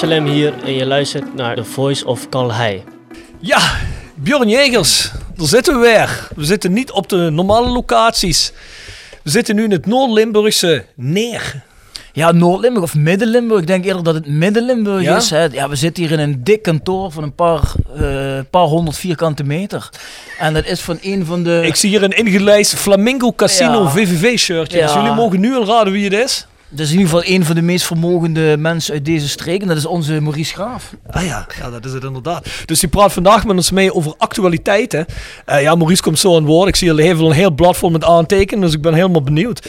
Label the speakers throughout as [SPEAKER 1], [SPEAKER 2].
[SPEAKER 1] Absalem hier en je luistert naar The Voice of Calhei.
[SPEAKER 2] Ja, Bjorn Jegers, daar zitten we weer. We zitten niet op de normale locaties. We zitten nu in het Noord-Limburgse Neer.
[SPEAKER 3] Ja, Noord-Limburg of Midden-Limburg. Ik denk eerder dat het Midden-Limburg
[SPEAKER 2] Ja?
[SPEAKER 3] is. Hè. Ja, we zitten hier in een dik kantoor van een paar, eh, paar honderd vierkante meter. En dat is van een van de...
[SPEAKER 2] Ik zie hier een ingelijst Flamingo Casino
[SPEAKER 3] Ja.
[SPEAKER 2] VVV-shirtje. Dus jullie mogen nu al raden wie het is.
[SPEAKER 3] Dat is in ieder geval een van de meest vermogende mensen uit deze streek. En dat is onze Maurice Graaf.
[SPEAKER 2] Ah ja, ja, dat is het inderdaad. Dus die praat vandaag met ons mee over actualiteiten. Eh, ja, Maurice komt zo aan woord. Ik zie al even een heel blad vol met aantekenen, dus ik ben helemaal benieuwd.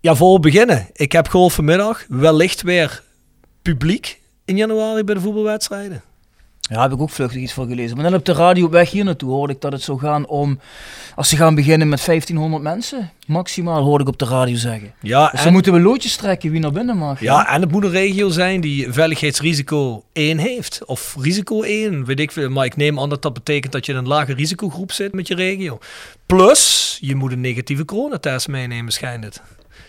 [SPEAKER 2] Ja, voor we beginnen. Ik heb gehoord vanmiddag wellicht weer publiek in januari bij de voetbalwedstrijden.
[SPEAKER 3] Ja, heb ik ook vluchtig iets van gelezen. Maar dan op de radio op weg hier naartoe hoorde ik dat het zou gaan om... Als ze gaan beginnen met 1500 mensen, maximaal, hoorde ik op de radio zeggen.
[SPEAKER 2] Ja,
[SPEAKER 3] Dus dan moeten we loodjes trekken wie naar binnen mag.
[SPEAKER 2] Ja, en het moet een regio zijn die veiligheidsrisico 1 heeft. Of risico 1, weet ik veel. Maar ik neem aan dat dat betekent dat je in een lage risicogroep zit met je regio. Plus, je moet een negatieve coronatest meenemen, schijnt het.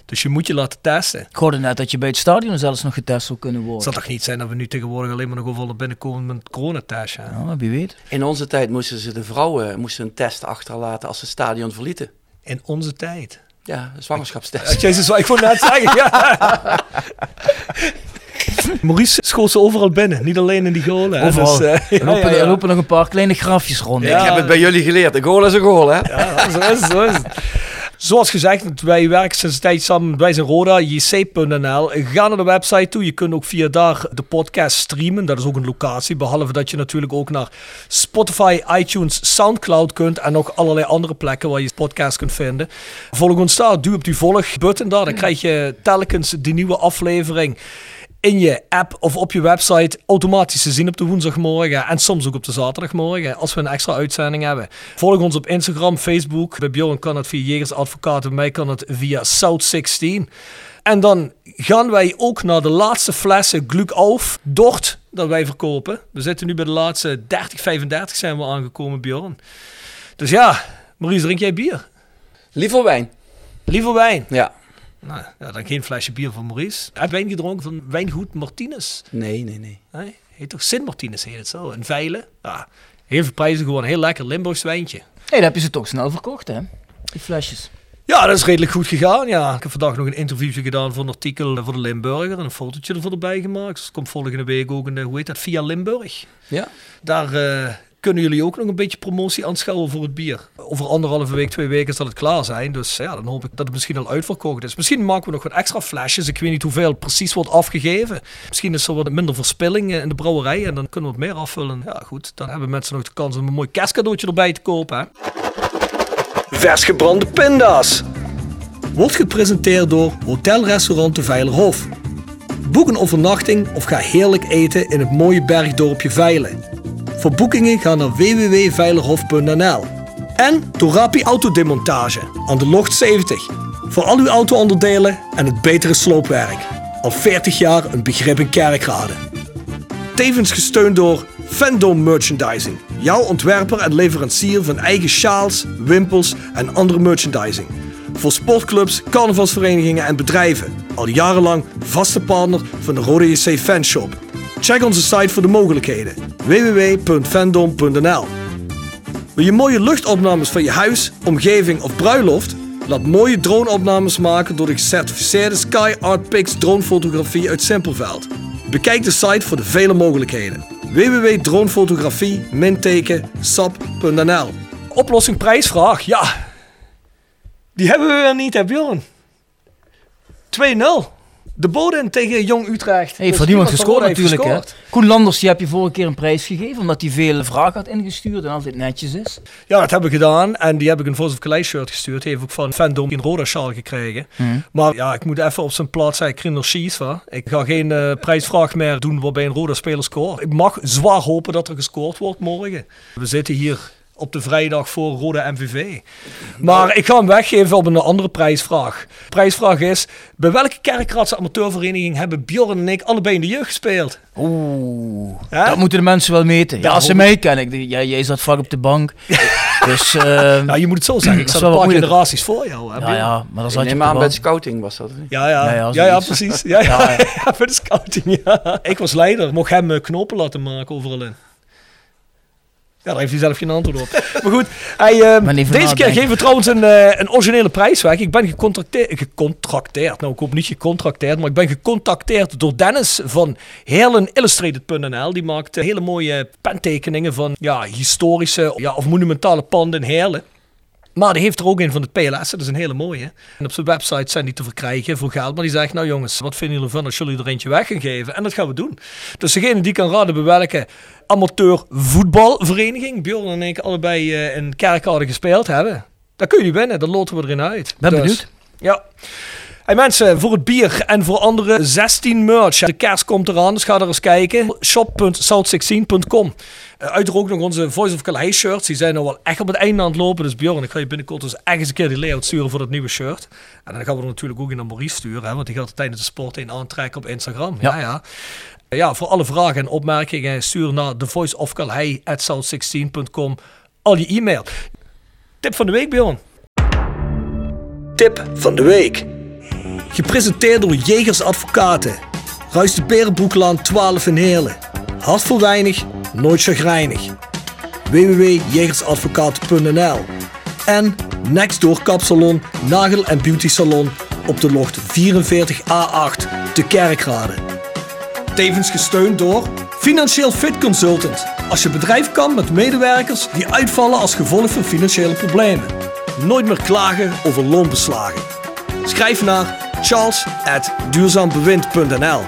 [SPEAKER 2] Dus je moet je laten testen.
[SPEAKER 3] Ik hoorde net dat je bij het stadion zelfs nog getest zou kunnen
[SPEAKER 2] Het
[SPEAKER 3] worden.
[SPEAKER 2] zal toch niet zijn dat we nu tegenwoordig alleen maar nog overal naar binnen komen met een coronatest. Ja.
[SPEAKER 3] Ja, wie weet.
[SPEAKER 4] In onze tijd moesten ze de vrouwen moesten een test achterlaten als ze het stadion verlieten.
[SPEAKER 2] In onze tijd.
[SPEAKER 4] Ja, een zwangerschapstest.
[SPEAKER 2] Jezus, wat ik wou net zeggen. Ja. Maurice schoot ze overal binnen, niet alleen in die golen. hè.
[SPEAKER 3] Overal.
[SPEAKER 2] Dus, eh,
[SPEAKER 3] er, lopen,
[SPEAKER 2] ja, ja.
[SPEAKER 3] er lopen nog een paar kleine grafjes rond.
[SPEAKER 2] Ja.
[SPEAKER 4] Ik heb het bij jullie geleerd. Een goal is een goal, hè?
[SPEAKER 2] Ja, zo is het, zo is het. Zoals gezegd, wij werken sinds tijd samen met zijn Roda, jc.nl. Ga naar de website toe. Je kunt ook via daar de podcast streamen. Dat is ook een locatie. Behalve dat je natuurlijk ook naar Spotify, iTunes, Soundcloud kunt. En nog allerlei andere plekken waar je podcast kunt vinden. Volg ons daar. Duw op die volg-button daar. Dan krijg je telkens die nieuwe aflevering in je app of op je website automatisch te zien op de woensdagmorgen en soms ook op de zaterdagmorgen als we een extra uitzending hebben. Volg ons op Instagram, Facebook. Bij Bjorn kan het via Jegers Advocaat, bij mij kan het via South16. En dan gaan wij ook naar de laatste flessen Glück auf Dort dat wij verkopen. We zitten nu bij de laatste 30, 35 zijn we aangekomen, Bjorn. Dus ja, Maurice, drink jij bier?
[SPEAKER 4] Liever wijn.
[SPEAKER 2] Liever wijn?
[SPEAKER 4] Ja.
[SPEAKER 2] Nou, ja, dan geen flesje bier van Maurice. Heb je wijn gedronken van Wijngoed Martinez?
[SPEAKER 4] Nee, nee, nee.
[SPEAKER 2] Nee, heet toch Sint Martinez heet het zo. Een veilen. Ja, heel veel prijzen gewoon. Heel lekker Limburgs wijntje.
[SPEAKER 3] Hey, dan heb je ze toch snel verkocht, hè? Die flesjes.
[SPEAKER 2] Ja, dat is redelijk goed gegaan. Ja, ik heb vandaag nog een interviewje gedaan voor een artikel voor de Limburger. En een fotootje ervoor erbij gemaakt. Dus komt volgende week ook een, hoe heet dat, via Limburg.
[SPEAKER 4] Ja.
[SPEAKER 2] Daar eh, kunnen jullie ook nog een beetje promotie aanschouwen voor het bier. Over anderhalve week, twee weken zal het klaar zijn. Dus ja, dan hoop ik dat het misschien al uitverkocht is. Misschien maken we nog wat extra flesjes. Ik weet niet hoeveel precies wordt afgegeven. Misschien is er wat minder verspilling eh, in de brouwerij. En dan kunnen we wat meer afvullen. Ja, goed. Dan hebben mensen nog de kans om een mooi kerstcadeautje erbij te kopen. Hè? Vers gebrande pinda's. Wordt gepresenteerd door Hotel Restaurant de Veilerhof. Boek een overnachting of ga heerlijk eten in het mooie bergdorpje Veilen. Voor boekingen ga naar www.veilerhof.nl. En Torapi Autodemontage aan de Locht 70. Voor al uw auto-onderdelen en het betere sloopwerk. Al 40 jaar een begrip in Kerkrade. Tevens gesteund door Fandom Merchandising. Jouw ontwerper en leverancier van eigen sjaals, wimpels en andere merchandising. Voor sportclubs, carnavalsverenigingen en bedrijven. Al jarenlang vaste partner van de Rode JC Fanshop. Check onze site voor de mogelijkheden. www.fandom.nl Wil je mooie luchtopnames van je huis, omgeving of bruiloft? Laat mooie droneopnames maken door de gecertificeerde Sky Art Pix dronefotografie uit Simpelveld. Bekijk de site voor de vele mogelijkheden. www.dronefotografie-sap.nl Oplossing prijsvraag, ja. Die hebben we weer niet, hè Bjorn? 2-0. De Boden tegen Jong Utrecht.
[SPEAKER 3] Hey,
[SPEAKER 2] Dus
[SPEAKER 3] voor niemand gescoord
[SPEAKER 2] heeft
[SPEAKER 3] natuurlijk. Hè. Koen Landers, die heb je vorige keer een prijs gegeven. Omdat hij veel vragen had ingestuurd en altijd netjes is.
[SPEAKER 2] Ja, dat heb ik gedaan. En die heb ik een Voice of Calais shirt gestuurd. Die heeft ook van Fandom een Roda sjaal gekregen.
[SPEAKER 3] Mhm.
[SPEAKER 2] Maar ja, ik moet even op zijn plaats zeggen, Krinder Schies. wa. Ik ga geen eh, prijsvraag meer doen waarbij een Roda speler scoort. Ik mag zwaar hopen dat er gescoord wordt morgen. We zitten hier op de vrijdag voor Roda MVV. Maar ik ga hem weggeven op een andere prijsvraag. De prijsvraag is, bij welke kerkradse amateurvereniging hebben Bjorn en ik allebei in de jeugd gespeeld?
[SPEAKER 3] Oeh, dat moeten de mensen wel meten. Ja,
[SPEAKER 2] Ja,
[SPEAKER 3] als ze mij kennen. Ik, ja, jij zat vaak op de bank. dus, eh,
[SPEAKER 2] Nou, je moet het zo zeggen. Ik zat
[SPEAKER 3] wel
[SPEAKER 2] een paar
[SPEAKER 3] moeilijk.
[SPEAKER 2] generaties voor jou. Hè,
[SPEAKER 3] ja, maar dan
[SPEAKER 4] Ik
[SPEAKER 3] zat je
[SPEAKER 4] aan bij de scouting was dat.
[SPEAKER 2] Ja, ja,
[SPEAKER 3] Ja, ja,
[SPEAKER 2] ja, ja,
[SPEAKER 3] zoiets.
[SPEAKER 2] precies. Ja, ja,
[SPEAKER 3] Ja, ja.
[SPEAKER 2] ja, voor de scouting. Ja. Ik was leider, mocht hem eh, knopen laten maken overal in. Ja, daar heeft hij zelf geen antwoord op. Maar goed, hij, eh,
[SPEAKER 3] Maar
[SPEAKER 2] deze keer geven we trouwens een, eh, een originele prijs weg. Ik ben gecontracteerd, gecontracteerd, nou ik hoop niet gecontracteerd, maar ik ben gecontacteerd door Dennis van HeerlenIllustrated.nl. Die maakt eh, hele mooie pentekeningen van ja, historische ja, of monumentale panden in Heerlen. Maar die heeft er ook een van het PLS, dat is een hele mooie. En op zijn website zijn die te verkrijgen voor geld. Maar die zegt, nou jongens, wat vinden jullie ervan als jullie er eentje weg gaan geven? En dat gaan we doen. Dus degene die kan raden bij welke amateur voetbalvereniging, Bjorn en ik allebei eh, in Kerkrade gespeeld hebben. Dan kun je winnen, dan loten we erin uit.
[SPEAKER 3] Ben
[SPEAKER 2] Dus,
[SPEAKER 3] benieuwd.
[SPEAKER 2] Ja. Hey mensen, voor het bier en voor andere 16 merch. De kerst komt eraan, dus ga er eens kijken. shop.south16.com. Uh, uiteraard ook nog onze Voice of Calais shirts. Die zijn nou wel echt op het einde aan het lopen. Dus Bjorn, ik ga je binnenkort dus echt eens een keer die layout sturen voor dat nieuwe shirt. En dan gaan we er natuurlijk ook in naar Maurice sturen. Hè, want die gaat het tijdens de sport in aantrekken op Instagram. Ja,
[SPEAKER 3] Ja.
[SPEAKER 2] ja. Ja, voor alle vragen en opmerkingen stuur naar thevoiceofcalais.south16.com al je e-mail. Tip van de week, Bjorn. Tip van de week. Gepresenteerd door Jegers Advocaten. Ruis de Berenbroeklaan 12 in Heerlen. Hart voor weinig, nooit chagrijnig. www.jegersadvocaten.nl En Nextdoor Kapsalon, Nagel en Beauty Salon op de locht 44A8 te Kerkrade. Tevens gesteund door Financieel Fit Consultant. Als je bedrijf kan met medewerkers die uitvallen als gevolg van financiële problemen. Nooit meer klagen over loonbeslagen. Schrijf naar charles.duurzaambewind.nl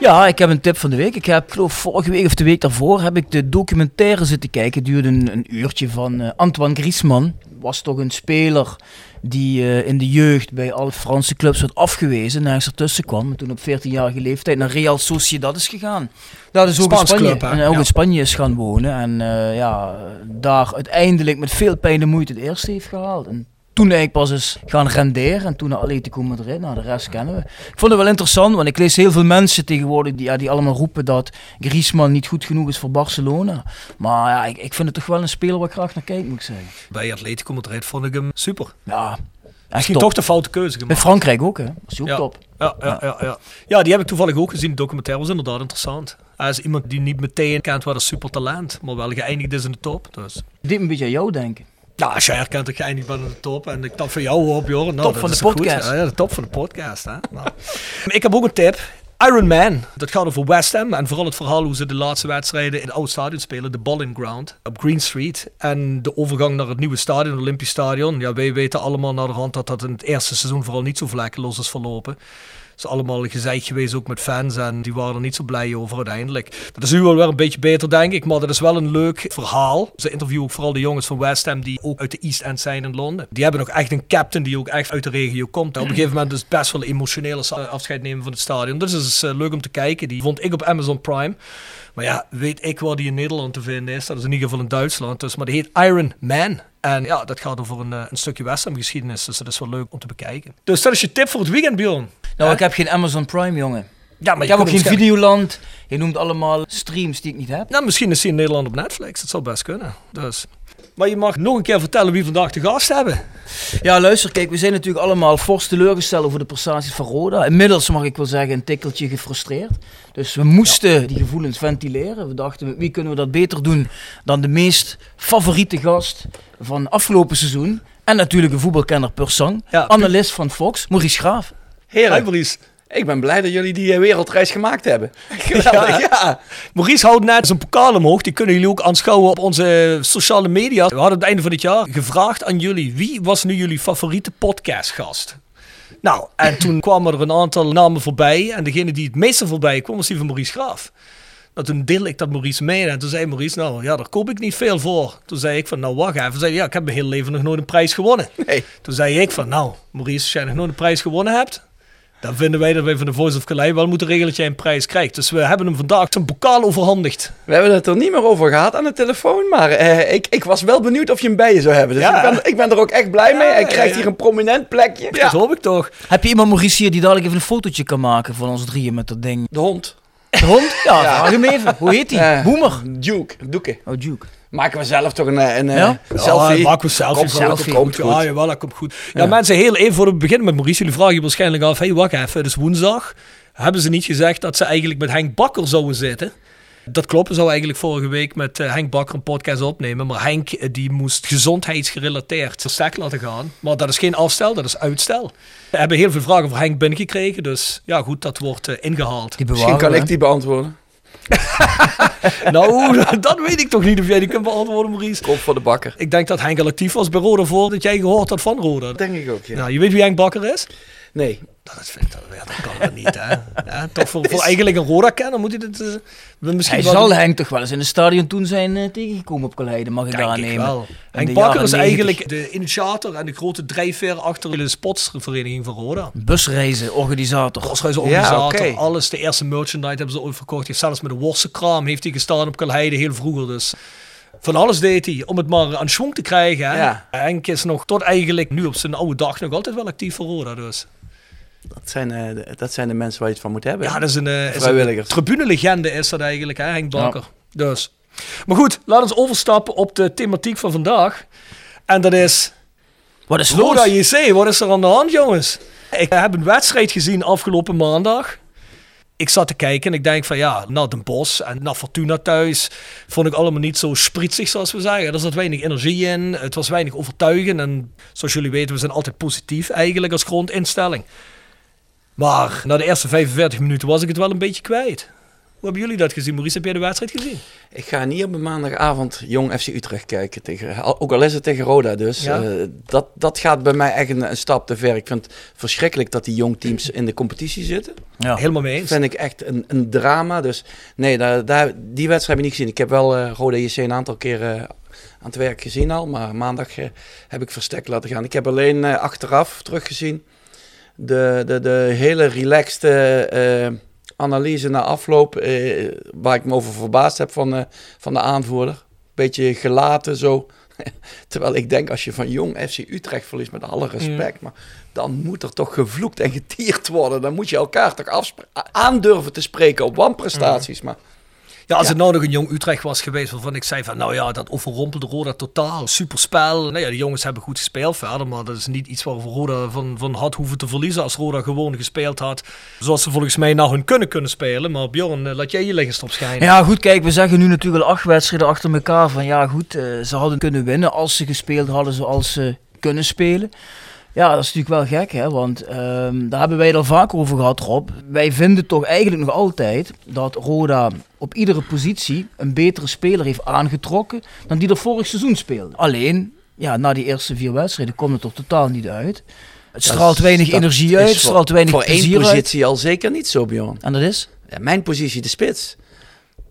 [SPEAKER 3] Ja, ik heb een tip van de week. Ik heb, ik geloof vorige week of de week daarvoor, heb ik de documentaire zitten kijken. Het duurde een, een uurtje van eh, Antoine Griezmann. Was toch een speler die eh, in de jeugd bij alle Franse clubs werd afgewezen. Nergens ertussen kwam. En toen op 14-jarige leeftijd naar Real Sociedad is gegaan. Dat is ook in Spanje.
[SPEAKER 2] club,
[SPEAKER 3] en ook
[SPEAKER 2] Ja.
[SPEAKER 3] in Spanje is gaan wonen. En eh, ja, daar uiteindelijk met veel pijn en moeite het eerste heeft gehaald. En toen eigenlijk pas is gaan renderen en toen naar Atletico Madrid. Nou, de rest kennen we. Ik vond het wel interessant, want ik lees heel veel mensen tegenwoordig die, ja, die allemaal roepen dat Griezmann niet goed genoeg is voor Barcelona. Maar ja, ik, ik vind het toch wel een speler waar ik graag naar kijk, moet ik zeggen.
[SPEAKER 2] Bij Atletico Madrid vond ik hem super.
[SPEAKER 3] Ja,
[SPEAKER 2] Misschien
[SPEAKER 3] top.
[SPEAKER 2] toch de foute keuze gemaakt.
[SPEAKER 3] Frankrijk ook, hè. Dat is ook
[SPEAKER 2] Ja.
[SPEAKER 3] top.
[SPEAKER 2] Ja, ja, ja, ja. ja, die heb ik toevallig ook gezien. De documentaire was inderdaad interessant. Hij is iemand die niet meteen kent wat een supertalent, maar wel geëindigd is in de top. Dus.
[SPEAKER 3] Dit een beetje aan jou denken.
[SPEAKER 2] Ja, als jij herkent dat ik geëindigd ben in de top en ik dat van jou op, joh. Nou,
[SPEAKER 3] Top van de
[SPEAKER 2] goed.
[SPEAKER 3] podcast.
[SPEAKER 2] Ja, ja, de top van de podcast. Hè? Nou. ik heb ook een tip. Iron Man. Dat gaat over West Ham en vooral het verhaal hoe ze de laatste wedstrijden in het oude stadion spelen. De Bowling Ground op Green Street. En de overgang naar het nieuwe stadion, het Olympisch Stadion. Ja, wij weten allemaal naar de hand dat dat in het eerste seizoen vooral niet zo vlekkeloos is verlopen. Is allemaal gezeik geweest ook met fans en die waren er niet zo blij over uiteindelijk. Dat is nu wel weer een beetje beter denk ik, maar dat is wel een leuk verhaal. Ze interviewen ook vooral de jongens van West Ham die ook uit de East End zijn in Londen. Die hebben ook echt een captain die ook echt uit de regio komt. Op een gegeven moment is het best wel ze afscheid nemen van het stadion. Dus het is eh, leuk om te kijken. Die vond ik op Amazon Prime. Maar ja, weet ik waar die in Nederland te vinden is. Dat is in ieder geval in Duitsland. Dus, maar die heet Iron Man. En ja, dat gaat over een, eh, een stukje West Ham geschiedenis. Dus dat is wel leuk om te bekijken. Dus dat is je tip voor het weekend, Bjorn.
[SPEAKER 3] Nou, ik heb geen Amazon Prime, jongen.
[SPEAKER 2] Ja, maar
[SPEAKER 3] Ik
[SPEAKER 2] je
[SPEAKER 3] heb ook
[SPEAKER 2] kunt
[SPEAKER 3] geen Videoland. Je noemt allemaal streams die ik niet heb.
[SPEAKER 2] Nou, misschien is hij in Nederland op Netflix. Dat zou best kunnen. Dus. Maar je mag nog een keer vertellen wie vandaag de gast hebben.
[SPEAKER 3] Ja, luister, kijk, we zijn natuurlijk allemaal fors teleurgesteld over de prestaties van Roda. Inmiddels mag ik wel zeggen een tikkeltje gefrustreerd. Dus we moesten die gevoelens ventileren. We dachten, wie kunnen we dat beter doen dan de meest favoriete gast van afgelopen seizoen. En natuurlijk een voetbalkenner per sang.
[SPEAKER 2] Ja.
[SPEAKER 3] Analist van Fox, Maurice Graaf.
[SPEAKER 2] Hi
[SPEAKER 4] Heren,
[SPEAKER 2] Maurice.
[SPEAKER 4] Ik ben blij dat jullie die eh, wereldreis gemaakt hebben. Geweldig,
[SPEAKER 2] Ja.
[SPEAKER 4] ja.
[SPEAKER 2] Maurice houdt net zijn pokaal omhoog. Die kunnen jullie ook aanschouwen op onze sociale media. We hadden het einde van dit jaar gevraagd aan jullie. Wie was nu jullie favoriete podcastgast? Nou, en toen kwamen er een aantal namen voorbij. En degene die het meeste voorbij kwam was die van Maurice Graaf. Nou, toen deelde ik dat Maurice mee. En toen zei Maurice, nou ja, daar koop ik niet veel voor. Toen zei ik van, nou wacht even. Zei, hij, ja, ik heb mijn hele leven nog nooit een prijs gewonnen.
[SPEAKER 4] Nee.
[SPEAKER 2] Toen zei ik van, nou Maurice, als jij nog nooit een prijs gewonnen hebt... dan vinden wij dat wij van de Voice of Calais wel moeten regelen dat jij een prijs krijgt. Dus we hebben hem vandaag zijn bokaal overhandigd.
[SPEAKER 4] We hebben het er niet meer over gehad aan de telefoon, maar eh, ik, ik was wel benieuwd of je hem bij je zou hebben. Dus
[SPEAKER 2] Ja.
[SPEAKER 4] ik, ben, ik ben er ook echt blij mee. Hij krijgt
[SPEAKER 2] ja.
[SPEAKER 4] hier een prominent plekje.
[SPEAKER 2] Dat hoop ik toch.
[SPEAKER 3] Heb je iemand Maurice hier die dadelijk even een fotootje kan maken van ons drieën met dat ding?
[SPEAKER 4] De hond.
[SPEAKER 3] De hond? Ja, vraag hem even. Hoe heet die?
[SPEAKER 4] Eh,
[SPEAKER 3] Boemer.
[SPEAKER 4] Duke, Doeke.
[SPEAKER 3] Oh, Duke.
[SPEAKER 4] Maken we zelf toch een, eh, een, eh,
[SPEAKER 3] Ja?
[SPEAKER 4] selfie?
[SPEAKER 2] Ja, maken we selfie.
[SPEAKER 4] Selfie.
[SPEAKER 2] Komt goed.
[SPEAKER 4] goed.
[SPEAKER 2] Ja, jawel, dat komt goed. Ja, mensen, heel even voor we beginnen met Maurice. Jullie vragen je waarschijnlijk af, hey, wacht even, het is woensdag. Hebben ze niet gezegd dat ze eigenlijk met Henk Bakker zouden zitten? Dat klopt, we zouden eigenlijk vorige week met eh, Henk Bakker een podcast opnemen. Maar Henk die moest gezondheidsgerelateerd verstek laten gaan. Maar dat is geen afstel, dat is uitstel. We hebben heel veel vragen voor Henk binnengekregen. Dus ja, goed, dat wordt eh, ingehaald.
[SPEAKER 3] Die
[SPEAKER 4] Misschien kan
[SPEAKER 3] we,
[SPEAKER 4] ik die beantwoorden.
[SPEAKER 2] nou, dat weet ik toch niet of jij die kunt beantwoorden, Maurice.
[SPEAKER 4] Komt voor de bakker.
[SPEAKER 2] Ik denk dat Henk al actief was bij Roda voordat jij gehoord had van Roda.
[SPEAKER 4] Dat denk ik ook, ja.
[SPEAKER 2] Nou, je weet wie Henk Bakker is?
[SPEAKER 4] Nee.
[SPEAKER 2] Dat, dat, ja, dat kan dat niet, hè? Ja, toch voor, voor eigenlijk een Roda-kenner moet hij dit... eh, misschien
[SPEAKER 3] Hij
[SPEAKER 2] wel-
[SPEAKER 3] zal Henk toch wel eens in het stadion toen zijn eh, tegengekomen op Calheide, mag ik
[SPEAKER 2] Denk
[SPEAKER 3] daar
[SPEAKER 2] ik
[SPEAKER 3] aannemen.
[SPEAKER 2] wel. Henk Bakker is
[SPEAKER 3] 90.
[SPEAKER 2] eigenlijk de initiator en de grote drijfveer achter de sportsvereniging van Roda.
[SPEAKER 3] Busreizen, organisator.
[SPEAKER 2] Crossreisorganisator,
[SPEAKER 4] Ja, oké.
[SPEAKER 2] alles. De eerste merchandise hebben ze ooit verkocht. Hij heeft zelfs met de worstenkraam heeft hij gestaan op Kalheide heel vroeger. Dus van alles deed hij om het maar aan schwung te krijgen. Hè?
[SPEAKER 4] Ja.
[SPEAKER 2] Henk is nog tot eigenlijk nu op zijn oude dag nog altijd wel actief voor Roda. Dus.
[SPEAKER 4] Dat zijn, eh, de, dat zijn de mensen waar je het van moet hebben.
[SPEAKER 2] Ja, dat is een, eh, is een
[SPEAKER 4] Vrijwilligers.
[SPEAKER 2] tribune-legende is dat eigenlijk, hè, Henk Bakker. Dus. Maar goed, laten we overstappen op de thematiek van vandaag. En dat is
[SPEAKER 3] Wat is
[SPEAKER 2] Roda? JC. Wat is er aan de hand, jongens? Ik heb een wedstrijd gezien afgelopen maandag. Ik zat te kijken en ik denk van ja, naar Den Bosch en naar Fortuna thuis vond ik allemaal niet zo spritsig zoals we zeggen. Er zat weinig energie in, het was weinig overtuigend en zoals jullie weten, we zijn altijd positief eigenlijk als grondinstelling. Maar na de eerste 45 minuten was ik het wel een beetje kwijt. Hoe hebben jullie dat gezien? Maurice, heb jij de wedstrijd gezien?
[SPEAKER 4] Ik ga niet op een maandagavond Jong FC Utrecht kijken. Tegen, ook al is het tegen Roda dus.
[SPEAKER 2] Ja.
[SPEAKER 4] eh, dat, dat gaat bij mij echt een, een stap te ver. Ik vind het verschrikkelijk dat die jong teams in de competitie zitten.
[SPEAKER 3] Ja.
[SPEAKER 2] Helemaal mee
[SPEAKER 4] Dat
[SPEAKER 2] eens.
[SPEAKER 4] vind ik echt een, een drama. Dus nee, daar, daar, die wedstrijd heb ik niet gezien. Ik heb wel eh Roda JC een aantal keer eh, aan het werk gezien al. Maar maandag heb ik verstek laten gaan. Ik heb alleen eh, achteraf teruggezien. De, de, de hele relaxed eh, analyse na afloop. eh, waar ik me over verbaasd heb van, eh, van de aanvoerder. Beetje gelaten zo. Terwijl ik denk, als je van jong FC Utrecht verliest, met alle respect, maar dan moet er toch gevloekt en getierd worden. Dan moet je elkaar toch aandurven te spreken op wanprestaties. Maar
[SPEAKER 2] Ja, als het nou nog een jong Utrecht was geweest waarvan ik zei van nou ja, dat overrompelde Roda totaal. Superspel. Nou ja, de jongens hebben goed gespeeld verder, maar dat is niet iets waar Roda van, van had hoeven te verliezen als Roda gewoon gespeeld had. Zoals ze volgens mij nou hun kunnen kunnen spelen. Maar Bjorn, eh, laat jij je lichtstop schijnen.
[SPEAKER 3] Ja, goed, kijk, we zeggen nu natuurlijk acht wedstrijden achter elkaar van ja, goed, eh, ze hadden kunnen winnen als ze gespeeld hadden zoals ze kunnen spelen. Ja, dat is natuurlijk wel gek, hè, want ehm, daar hebben wij het al vaker over gehad, Rob. Wij vinden toch eigenlijk nog altijd dat Roda op iedere positie een betere speler heeft aangetrokken dan die er vorig seizoen speelde. Alleen, ja, na die eerste vier wedstrijden komt het er totaal niet uit. Het straalt weinig energie uit, het
[SPEAKER 4] voor-
[SPEAKER 3] straalt weinig
[SPEAKER 4] Voor één
[SPEAKER 3] plezier uit.
[SPEAKER 4] positie al zeker niet zo, Bjorn.
[SPEAKER 3] En dat is?
[SPEAKER 4] Ja, mijn positie, de spits.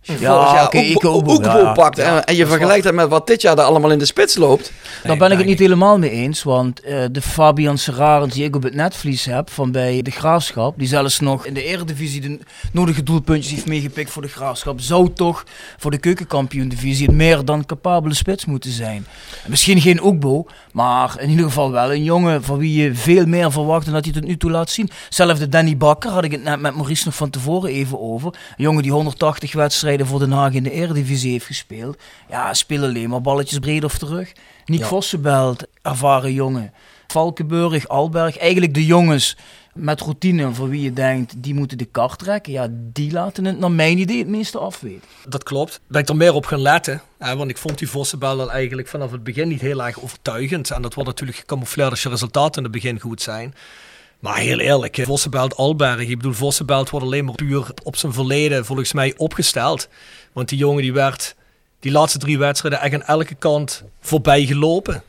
[SPEAKER 4] Als je
[SPEAKER 3] Ja, oké, ik
[SPEAKER 4] ook,
[SPEAKER 3] ook, ja,
[SPEAKER 4] pakt
[SPEAKER 3] ja,
[SPEAKER 4] en, en je vergelijkt dat met wat dit jaar er allemaal in de spits loopt.
[SPEAKER 3] Daar ben ik het niet helemaal mee eens, want eh, de Fabian Serrarens die ik op het netvlies heb van bij de Graafschap, die zelfs nog in de Eredivisie de nodige doelpuntjes heeft meegepikt voor de Graafschap, zou toch voor de keukenkampioen-divisie een meer dan capabele spits moeten zijn. Misschien geen Oekbo, maar in ieder geval wel een jongen van wie je veel meer verwacht dan dat hij tot nu toe laat zien. Zelfs de Danny Bakker had ik het net met Maurice nog van tevoren even over. Een jongen die 180 wedstrijden voor Den Haag in de Eredivisie heeft gespeeld. Ja, speel alleen maar balletjes breed of terug. Nick
[SPEAKER 2] Ja.
[SPEAKER 3] Vossenbelt, ervaren jongen. Valkenburg, Alberg, eigenlijk de jongens met routine voor wie je denkt, die moeten de kart trekken. Ja, die laten het naar mijn idee het meeste afweten.
[SPEAKER 2] Dat klopt. Ben ik er meer op gaan letten. Hè, want ik vond die Vossenbel al eigenlijk vanaf het begin niet heel erg overtuigend. En dat wordt natuurlijk gecamoufleerd als je resultaten in het begin goed zijn. Maar heel eerlijk, Vossenbelt Alberg. Ik bedoel, Vossenbelt wordt alleen maar puur op zijn verleden volgens mij opgesteld. Want die jongen die werd die laatste drie wedstrijden echt aan elke kant voorbij gelopen.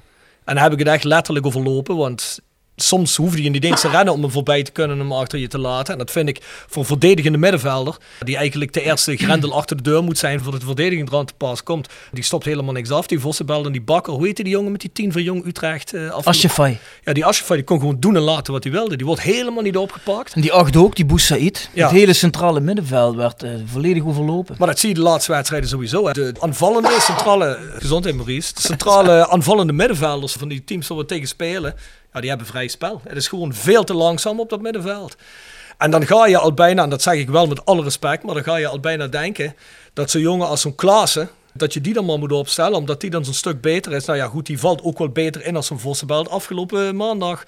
[SPEAKER 2] En daar heb ik het echt letterlijk overlopen. Want soms hoefde je niet eens te rennen om hem voorbij te kunnen en hem achter je te laten. En dat vind ik voor een verdedigende middenvelder, die eigenlijk de eerste grendel achter de deur moet zijn voordat de verdediging eraan te pas komt. Die stopt helemaal niks af. Die Vossenbel en die Bakker, hoe heette die jongen met die tien van Jong Utrecht? eh af
[SPEAKER 3] Asjefai.
[SPEAKER 2] Ja, die Asjefai die kon gewoon doen en laten wat hij wilde. Die wordt helemaal niet opgepakt.
[SPEAKER 3] En die acht ook, die Boussaïd.
[SPEAKER 2] Ja.
[SPEAKER 3] Het hele centrale middenveld werd eh, volledig overlopen.
[SPEAKER 2] Maar dat zie je de laatste wedstrijden sowieso. hè. De aanvallende centrale, gezondheid Maurice, de centrale aanvallende middenvelders van die teams waar we tegen spelen, die hebben vrij spel. Het is gewoon veel te langzaam op dat middenveld. En dan ga je al bijna, en dat zeg ik wel met alle respect, maar dan ga je al bijna denken dat zo'n jongen als zo'n Klaassen, dat je die dan maar moet opstellen, omdat die dan zo'n stuk beter is. Nou ja, goed, die valt ook wel beter in als zo'n Vossenbelt afgelopen maandag.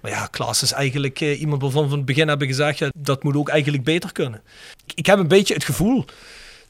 [SPEAKER 2] Maar ja, Klaas is eigenlijk eh, iemand waarvan we van het begin hebben gezegd, ja, dat moet ook eigenlijk beter kunnen. Ik, ik heb een beetje het gevoel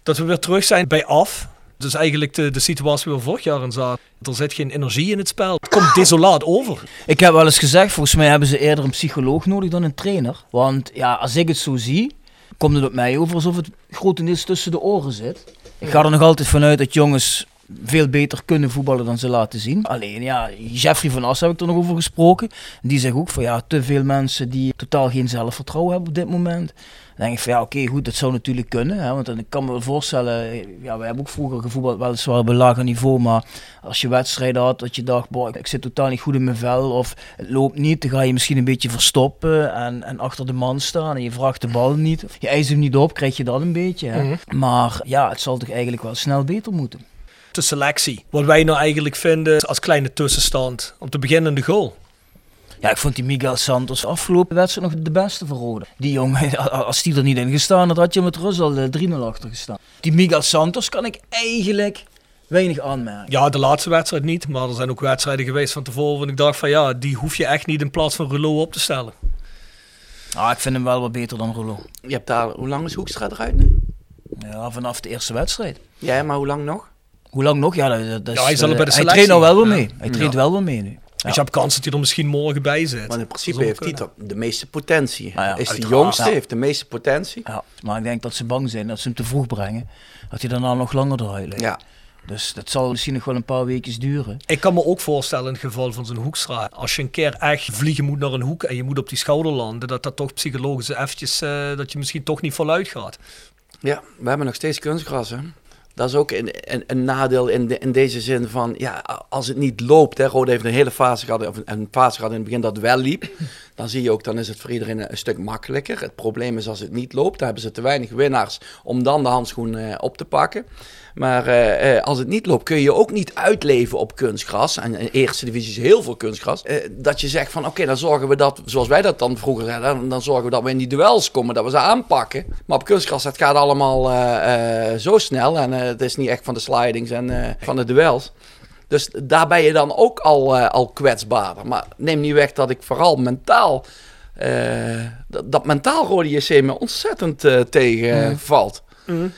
[SPEAKER 2] dat we weer terug zijn bij af. Dus eigenlijk de, de situatie waar vorig jaar in zaten. Er zit geen energie in het spel. Het komt desolaat over.
[SPEAKER 3] Ik heb wel eens gezegd, volgens mij hebben ze eerder een psycholoog nodig dan een trainer. Want ja, als ik het zo zie, komt het op mij over alsof het grotendeels tussen de oren zit. Ik ga er nog altijd vanuit dat jongens veel beter kunnen voetballen dan ze laten zien. Alleen ja, Jeffrey van Assen heb ik er nog over gesproken. Die zegt ook van ja, te veel mensen die totaal geen zelfvertrouwen hebben op dit moment. Dan denk ik van ja, oké, goed, dat zou natuurlijk kunnen. Hè, want dan, ik kan me wel voorstellen, ja, we hebben ook vroeger gevoetbald, weliswaar op een lager niveau. Maar als je wedstrijden had, dat je dacht, boah, ik zit totaal niet goed in mijn vel. Of het loopt niet, dan ga je misschien een beetje verstoppen en, en achter de man staan. En je vraagt de bal niet. Je eist hem niet op, krijg je dat een beetje. Hè.
[SPEAKER 2] Mhm.
[SPEAKER 3] Maar ja, het zal toch eigenlijk wel snel beter moeten.
[SPEAKER 2] De selectie. Wat wij nou eigenlijk vinden als kleine tussenstand. Op de beginnende goal.
[SPEAKER 3] Ja, ik vond die Miguel Santos afgelopen wedstrijd nog de beste voor Rode. Die jongen, als die er niet in gestaan had, had je met rust al eh, 3-0 achter gestaan. Die Miguel Santos kan ik eigenlijk weinig aanmerken.
[SPEAKER 2] Ja, de laatste wedstrijd niet. Maar er zijn ook wedstrijden geweest van tevoren. waar ik dacht van ja, die hoef je echt niet in plaats van Rouleau op te stellen.
[SPEAKER 3] Ah, ik vind hem wel wat beter dan Rolo.
[SPEAKER 4] Je hebt daar, hoe lang is Hoekstra eruit nu?
[SPEAKER 3] Ja, vanaf de eerste wedstrijd.
[SPEAKER 4] Ja, maar hoe lang nog?
[SPEAKER 3] Hoe lang nog? Ja, dat,
[SPEAKER 2] Ja, hij is al
[SPEAKER 3] eh,
[SPEAKER 2] bij de
[SPEAKER 3] hij
[SPEAKER 2] selectie.
[SPEAKER 3] traint nou wel weer mee. Hij traint
[SPEAKER 2] Ja.
[SPEAKER 3] wel weer mee nu.
[SPEAKER 2] Dus je hebt kans dat hij er misschien morgen bij zit.
[SPEAKER 4] Want in principe heeft hij de meeste potentie.
[SPEAKER 3] Nou ja,
[SPEAKER 4] is de jongste,
[SPEAKER 3] Ja.
[SPEAKER 4] heeft de meeste potentie.
[SPEAKER 3] Ja, maar ik denk dat ze bang zijn dat ze hem te vroeg brengen. Dat hij daarna nog langer eruit ligt.
[SPEAKER 4] Ja.
[SPEAKER 3] Dus dat zal misschien nog wel een paar weken duren.
[SPEAKER 2] Ik kan me ook voorstellen in het geval van zo'n hoekstra. Als je een keer echt vliegen moet naar een hoek en je moet op die schouder landen. Dat dat toch psychologisch eventjes, eh, dat je misschien toch niet voluit gaat.
[SPEAKER 4] Ja, we hebben nog steeds kunstgras. Hè? Dat is ook een, een, nadeel in, in deze zin van, ja, als het niet loopt. Hè, Rode heeft een hele fase gehad, of een, een fase gehad in het begin dat wel liep. Dan zie je ook, dan is het voor iedereen een, stuk makkelijker. Het probleem is als het niet loopt, dan hebben ze te weinig winnaars om dan de handschoen eh, op te pakken. Maar eh, eh, als het niet loopt, kun je ook niet uitleven op kunstgras. En in de eerste divisie is heel veel kunstgras. Dat je zegt van, oké, dan zorgen we dat, zoals wij dat dan vroeger hadden, dan, zorgen we dat we in die duels komen, dat we ze aanpakken. Maar op kunstgras, het gaat allemaal zo snel. En het is niet echt van de slidings en van de duels. Dus daar ben je dan ook al, eh, al kwetsbaarder. Maar neem niet weg dat ik vooral mentaal... eh, dat, dat mentaal rode JC me ontzettend eh, tegenvalt.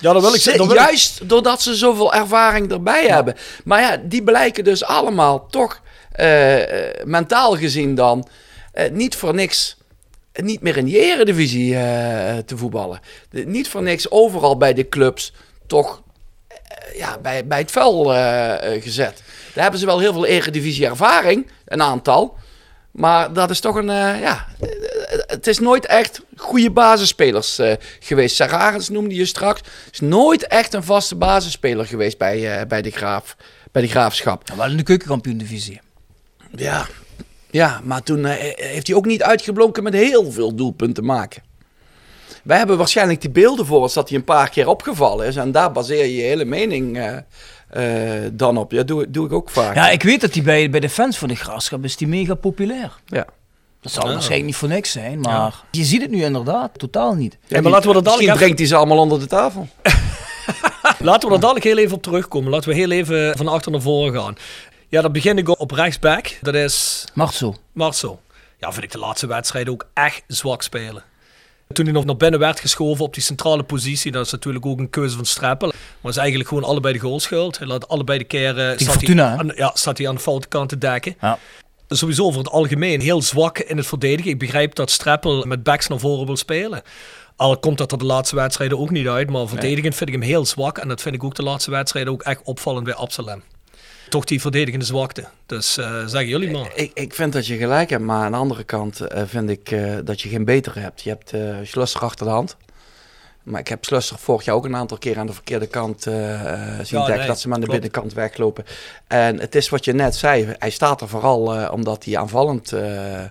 [SPEAKER 2] Ja, dat wil ik
[SPEAKER 4] Ze-
[SPEAKER 2] dat wil ik-
[SPEAKER 4] Juist doordat ze zoveel ervaring erbij hebben. Maar ja, die blijken dus allemaal toch mentaal gezien dan niet voor niks niet meer in die eredivisie te voetballen. De- niet voor niks overal bij de clubs toch ja, bij, bij het vuil gezet. Daar hebben ze wel heel veel eredivisie ervaring, een aantal. Maar dat is toch een, eh, ja, eh, het is nooit echt goede basisspelers eh, geweest. Sararens noemde je straks. is nooit echt een vaste basisspeler geweest bij, bij, de, graaf, bij de graafschap.
[SPEAKER 3] Wel in de keukenkampioen-divisie.
[SPEAKER 4] Ja, ja maar toen heeft hij ook niet uitgeblonken met heel veel doelpunten maken. Wij hebben waarschijnlijk die beelden voor ons dat hij een paar keer opgevallen is. En daar baseer je je hele mening eh, dan op. Ja, doe, doe ik ook vaak.
[SPEAKER 3] Ja, ik weet dat die bij, bij de fans van de graafschap is die mega populair.
[SPEAKER 4] Ja.
[SPEAKER 3] Dat zal waarschijnlijk niet voor niks zijn, maar je ziet het nu inderdaad totaal niet.
[SPEAKER 2] Ja, maar laten we dat
[SPEAKER 4] Misschien
[SPEAKER 2] dadelijk
[SPEAKER 4] brengt hij ze allemaal onder de tafel.
[SPEAKER 2] Laten we er dadelijk heel even op terugkomen. Laten we heel even van achter naar voren gaan. Ja, dan begin ik op rechtsback. Dat is
[SPEAKER 3] Marcel.
[SPEAKER 2] Marcel. Ja, vind ik de laatste wedstrijden ook echt zwak spelen. Toen hij nog naar binnen werd geschoven op die centrale positie, dat is natuurlijk ook een keuze van Streppel. Maar is eigenlijk gewoon allebei de goal schuld. Hij laat allebei de keren. Staat hij
[SPEAKER 3] Fortuna, hè?
[SPEAKER 2] aan, ja, staat hij aan de foute kant te dekken.
[SPEAKER 3] Ja.
[SPEAKER 2] Sowieso voor het algemeen heel zwak in het verdedigen. Ik begrijp dat Streppel met backs naar voren wil spelen. Al komt dat er de laatste wedstrijden ook niet uit. Maar verdedigend vind ik hem heel zwak. En dat vind ik ook de laatste wedstrijden ook echt opvallend bij Absalem. Toch die verdedigende zwakte. Dus eh zeggen jullie maar.
[SPEAKER 4] Ik, ik vind dat je gelijk hebt, maar aan de andere kant eh, vind ik eh, dat je geen betere hebt. Je hebt Schlusser achter de hand. Maar ik heb Schlusser vorig jaar ook een aantal keer aan de verkeerde kant eh, eh, zien
[SPEAKER 2] Ja,
[SPEAKER 4] dekken.
[SPEAKER 2] nee,
[SPEAKER 4] dat ze hem aan de
[SPEAKER 2] klopt.
[SPEAKER 4] binnenkant weglopen. En het is wat je net zei. Hij staat er vooral eh, omdat hij aanvallend eh,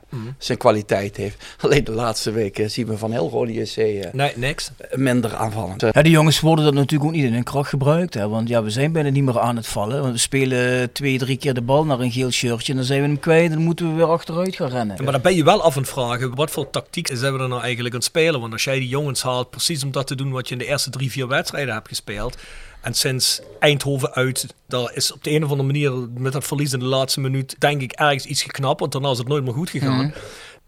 [SPEAKER 2] Mhm.
[SPEAKER 4] zijn kwaliteit heeft. Alleen de laatste weken zien we van heel Rode JC eh,
[SPEAKER 2] Nee, niks.
[SPEAKER 4] minder aanvallend.
[SPEAKER 3] Ja, die jongens worden dat natuurlijk ook niet in hun kracht gebruikt. Hè? Want ja, we zijn bijna niet meer aan het vallen. Want we spelen twee, drie keer de bal naar een geel shirtje. En dan zijn we hem kwijt en dan moeten we weer achteruit gaan rennen.
[SPEAKER 2] Maar dan ben je wel af aan het vragen, wat voor tactiek zijn we er nou eigenlijk aan het spelen? Want als jij die jongens haalt, precies om dat te doen wat je in de eerste drie, vier wedstrijden hebt gespeeld. En sinds Eindhoven uit, daar is op de een of andere manier met dat verlies in de laatste minuut, denk ik, ergens iets geknapt. Want daarna is het nooit meer goed gegaan.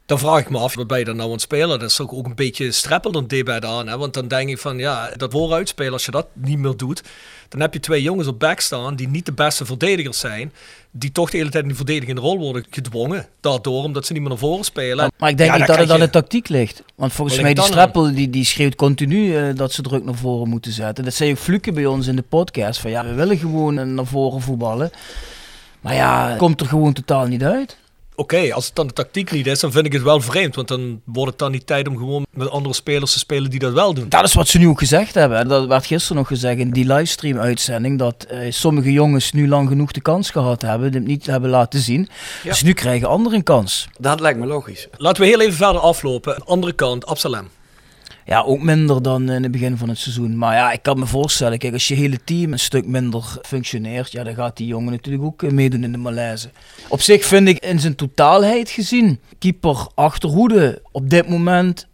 [SPEAKER 2] Dan vraag ik me af, wat ben je dan nou aan het spelen? Dat is ook een beetje streppel dan debet aan. Hè? Want dan denk ik van, ja, dat vooruitspelen, als je dat niet meer doet, dan heb je twee jongens op back staan die niet de beste verdedigers zijn. Die toch de hele tijd in die verdedigende rol worden gedwongen. Daardoor, omdat ze niet meer naar voren spelen.
[SPEAKER 3] Maar ik denk
[SPEAKER 2] Ja,
[SPEAKER 3] niet dat het aan de tactiek ligt. Want volgens mij, die Streppel die, die schreeuwt continu eh, dat ze druk naar voren moeten zetten. Dat zei ook Fluke bij ons in de podcast. Van ja, we willen gewoon eh, naar voren voetballen. Maar ja, het komt er gewoon totaal niet uit.
[SPEAKER 2] Oké, als het dan de tactiek niet is, dan vind ik het wel vreemd. Want dan wordt het dan niet tijd om gewoon met andere spelers te spelen die dat wel doen.
[SPEAKER 3] Dat is wat ze nu ook gezegd hebben. hè. Dat werd gisteren nog gezegd in die livestream-uitzending. Dat eh, sommige jongens nu lang genoeg de kans gehad hebben. Dit niet hebben laten zien.
[SPEAKER 4] Ja.
[SPEAKER 3] Dus nu krijgen anderen een kans.
[SPEAKER 4] Dat lijkt me logisch.
[SPEAKER 2] Laten we heel even verder aflopen. Andere kant, Absalem.
[SPEAKER 3] Ja, ook minder dan in het begin van het seizoen. Maar ja, ik kan me voorstellen, kijk, als je hele team een stuk minder functioneert, ja, dan gaat die jongen natuurlijk ook eh, meedoen in de malaise. Op zich vind ik in zijn totaalheid gezien, keeper achterhoede op dit moment